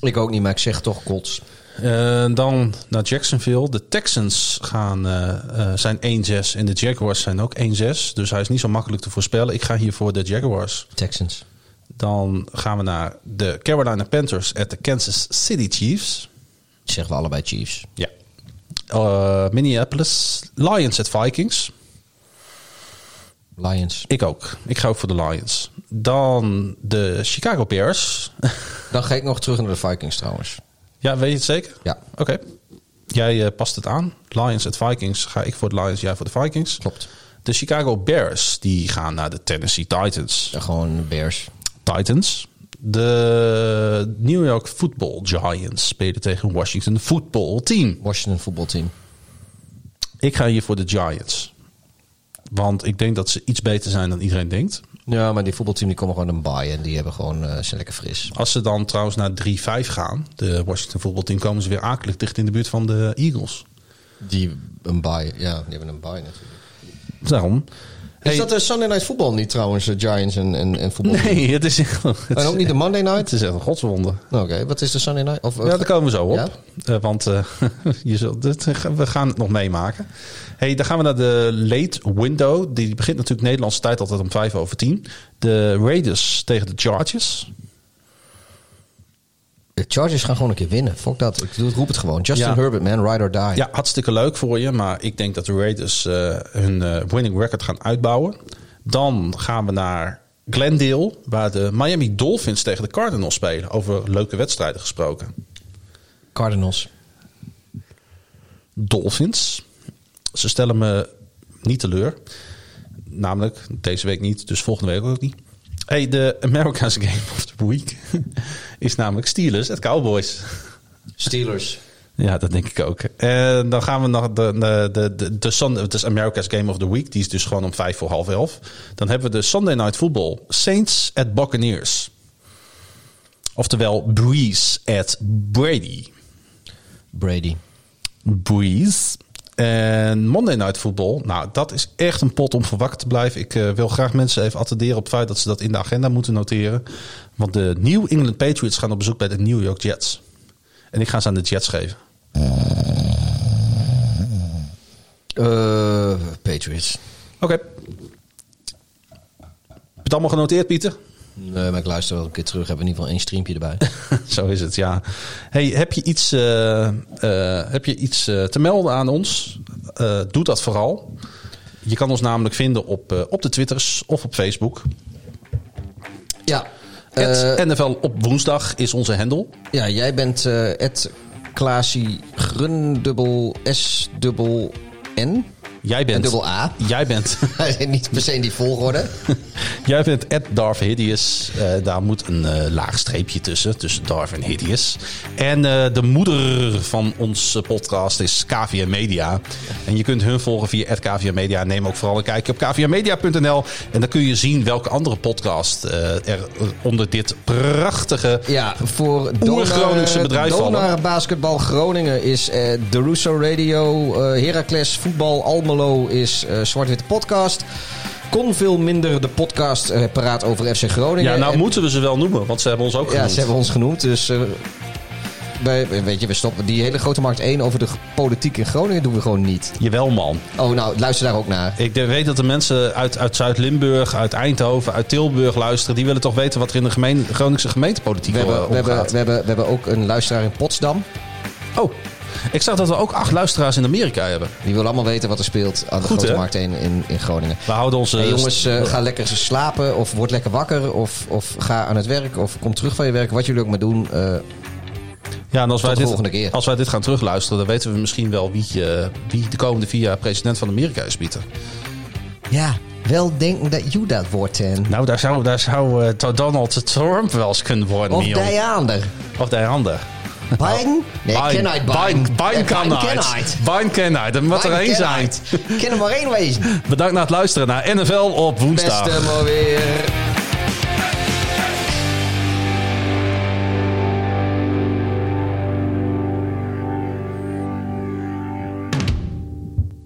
Ik ook niet, maar ik zeg toch Colts. Eh, dan naar Jacksonville. De Texans gaan, eh, eh, zijn 1-6 en de Jaguars zijn ook 1-6. Dus hij is niet zo makkelijk te voorspellen. Ik ga hier voor de Jaguars. Texans. Dan gaan we naar de Carolina Panthers at de Kansas City Chiefs. Zeggen we allebei Chiefs. Ja. Eh, Minneapolis Lions at Vikings. Lions. Ik ook. Ik ga ook voor de Lions. Dan de Chicago Bears. Dan ga ik nog terug naar de Vikings trouwens. ja, weet je het zeker? Ja. Oké. Jij eh, past het aan. Lions at Vikings. Ga ik voor de Lions, jij voor de Vikings. Klopt. De Chicago Bears die gaan naar de Tennessee Titans. Ja, gewoon Bears. Titans. De New York Football Giants spelen tegen Washington Football Team. Washington voetbalteam. Ik ga hier voor de Giants. Want ik denk dat ze iets beter zijn dan iedereen denkt. Ja, maar die voetbalteam die komen gewoon een bye en die hebben gewoon, zijn lekker fris. Als ze dan trouwens naar 3-5 gaan, de Washington voetbalteam, komen ze weer akelig dicht in de buurt van de Eagles. Die een bye, ja, die hebben een bye natuurlijk. Daarom. Is dat de Sunday Night Football niet trouwens, eh, Giants en, en, en voetbal? Nee, het is, het En ook niet de Monday het Night? is echt een godswonde. Oké, wat is de Sunday Night? Of, eh, Ja, daar komen we zo op. Ja? Eh, want eh, je zult, dit- we gaan het nog meemaken. Hey, dan gaan we naar de late window. Die begint natuurlijk Nederlandse tijd altijd om 5 over 10. De Raiders tegen de Chargers. De Chargers gaan gewoon een keer winnen. Fuck dat. Ik roep het gewoon. Justin Ja. Herbert, man. Ride or die. Ja, hartstikke leuk voor je. Maar ik denk dat de Raiders eh, hun eh, winning record gaan uitbouwen. Dan gaan we naar Glendale. Waar de Miami Dolphins tegen de Cardinals spelen. Over leuke wedstrijden gesproken. Cardinals. Dolphins. Ze stellen me niet teleur. Namelijk deze week niet, dus volgende week ook niet. Hey, de America's Game of the Week is namelijk Steelers at Cowboys. Steelers. Ja, dat denk ik ook. En dan gaan we naar de, de, de, de, Sunday, het is America's Game of the Week. Die is dus gewoon om vijf voor half elf. Dan hebben we de Sunday Night Football. Saints at Buccaneers. Oftewel Breeze at Brady. Brady. Breeze. En Monday Night Football. Nou, dat is echt een pot om voor wakker te blijven. Ik eh, wil graag mensen even attenderen op het feit dat ze dat in de agenda moeten noteren. Want de New England Patriots gaan op bezoek bij de New York Jets. En ik ga ze aan de Jets geven. Eh, Patriots. Oké. Heb je het allemaal genoteerd, Pieter? Nee, maar ik luister wel een keer terug. We in ieder geval één streampje erbij. Zo is het, ja. Hey, heb je iets, eh, eh, heb je iets eh, te melden aan ons? Doe dat vooral. Je kan ons namelijk vinden op, op de Twitters of op Facebook. ja. NFL op woensdag is onze handle. ja, jij bent Ed Klaasie Grun dubbel S dubbel N. Jij bent, En dubbel A. Jij bent, Niet per se in die volgorde. Jij bent at Darth Hideous. Eh, daar moet een eh, laag streepje tussen, tussen Darth en Hideous. En eh, de moeder van onze podcast is KVM Media. En je kunt hun volgen via KVM Media. Neem ook vooral een kijkje op kvmmedia.nl. En dan kun je zien welke andere podcast er onder dit prachtige... Ja, voor Oer-Groningse bedrijf vallen. Donar Basketbal Groningen is de Russo Radio. Heracles Voetbal Almelo is eh Zwart-Witte Podcast. Kon veel minder de podcast eh, paraat over FC Groningen. Ja, nou En- moeten we ze wel noemen, want ze hebben ons ook Ja, genoemd. ze hebben ons genoemd. Dus eh, weet je, we stoppen die hele grote markt 1 over de politiek in Groningen doen we gewoon niet. Jawel man. Oh, nou, luister daar ook naar. Ik weet dat de mensen uit, uit Zuid-Limburg, uit Eindhoven, uit Tilburg luisteren. Die willen toch weten wat er in de gemeen, Groningse gemeentepolitiek We hebben, we, hebben, we, hebben, we hebben ook een luisteraar in Potsdam. Oh, ik zag dat we ook acht luisteraars in Amerika hebben. Die wil allemaal weten wat er speelt aan de Goed, grote hè? markt 1 in, in Groningen. We houden onze... Hey, jongens, eh, ga lekker slapen of word lekker wakker of, of ga aan het werk of kom terug van je werk. Wat jullie ook maar doen. eh, ja, en als wij, de dit, volgende keer. als wij dit gaan terugluisteren, dan weten we misschien wel wie, eh, wie de komende vier jaar president van Amerika is, Pieter. ja, wel denken dat you dat wordt. En, Nou, daar zou, daar zou Donald Trump wel eens kunnen worden. of Mion. die ander. Of die ander. Biden? Nee, Biden. Biden, Biden kan uit. Biden kan uit. Er moet er één zijn. Ken er maar één wezen. Bedankt naar het luisteren naar NFL op woensdag. Beste maar weer.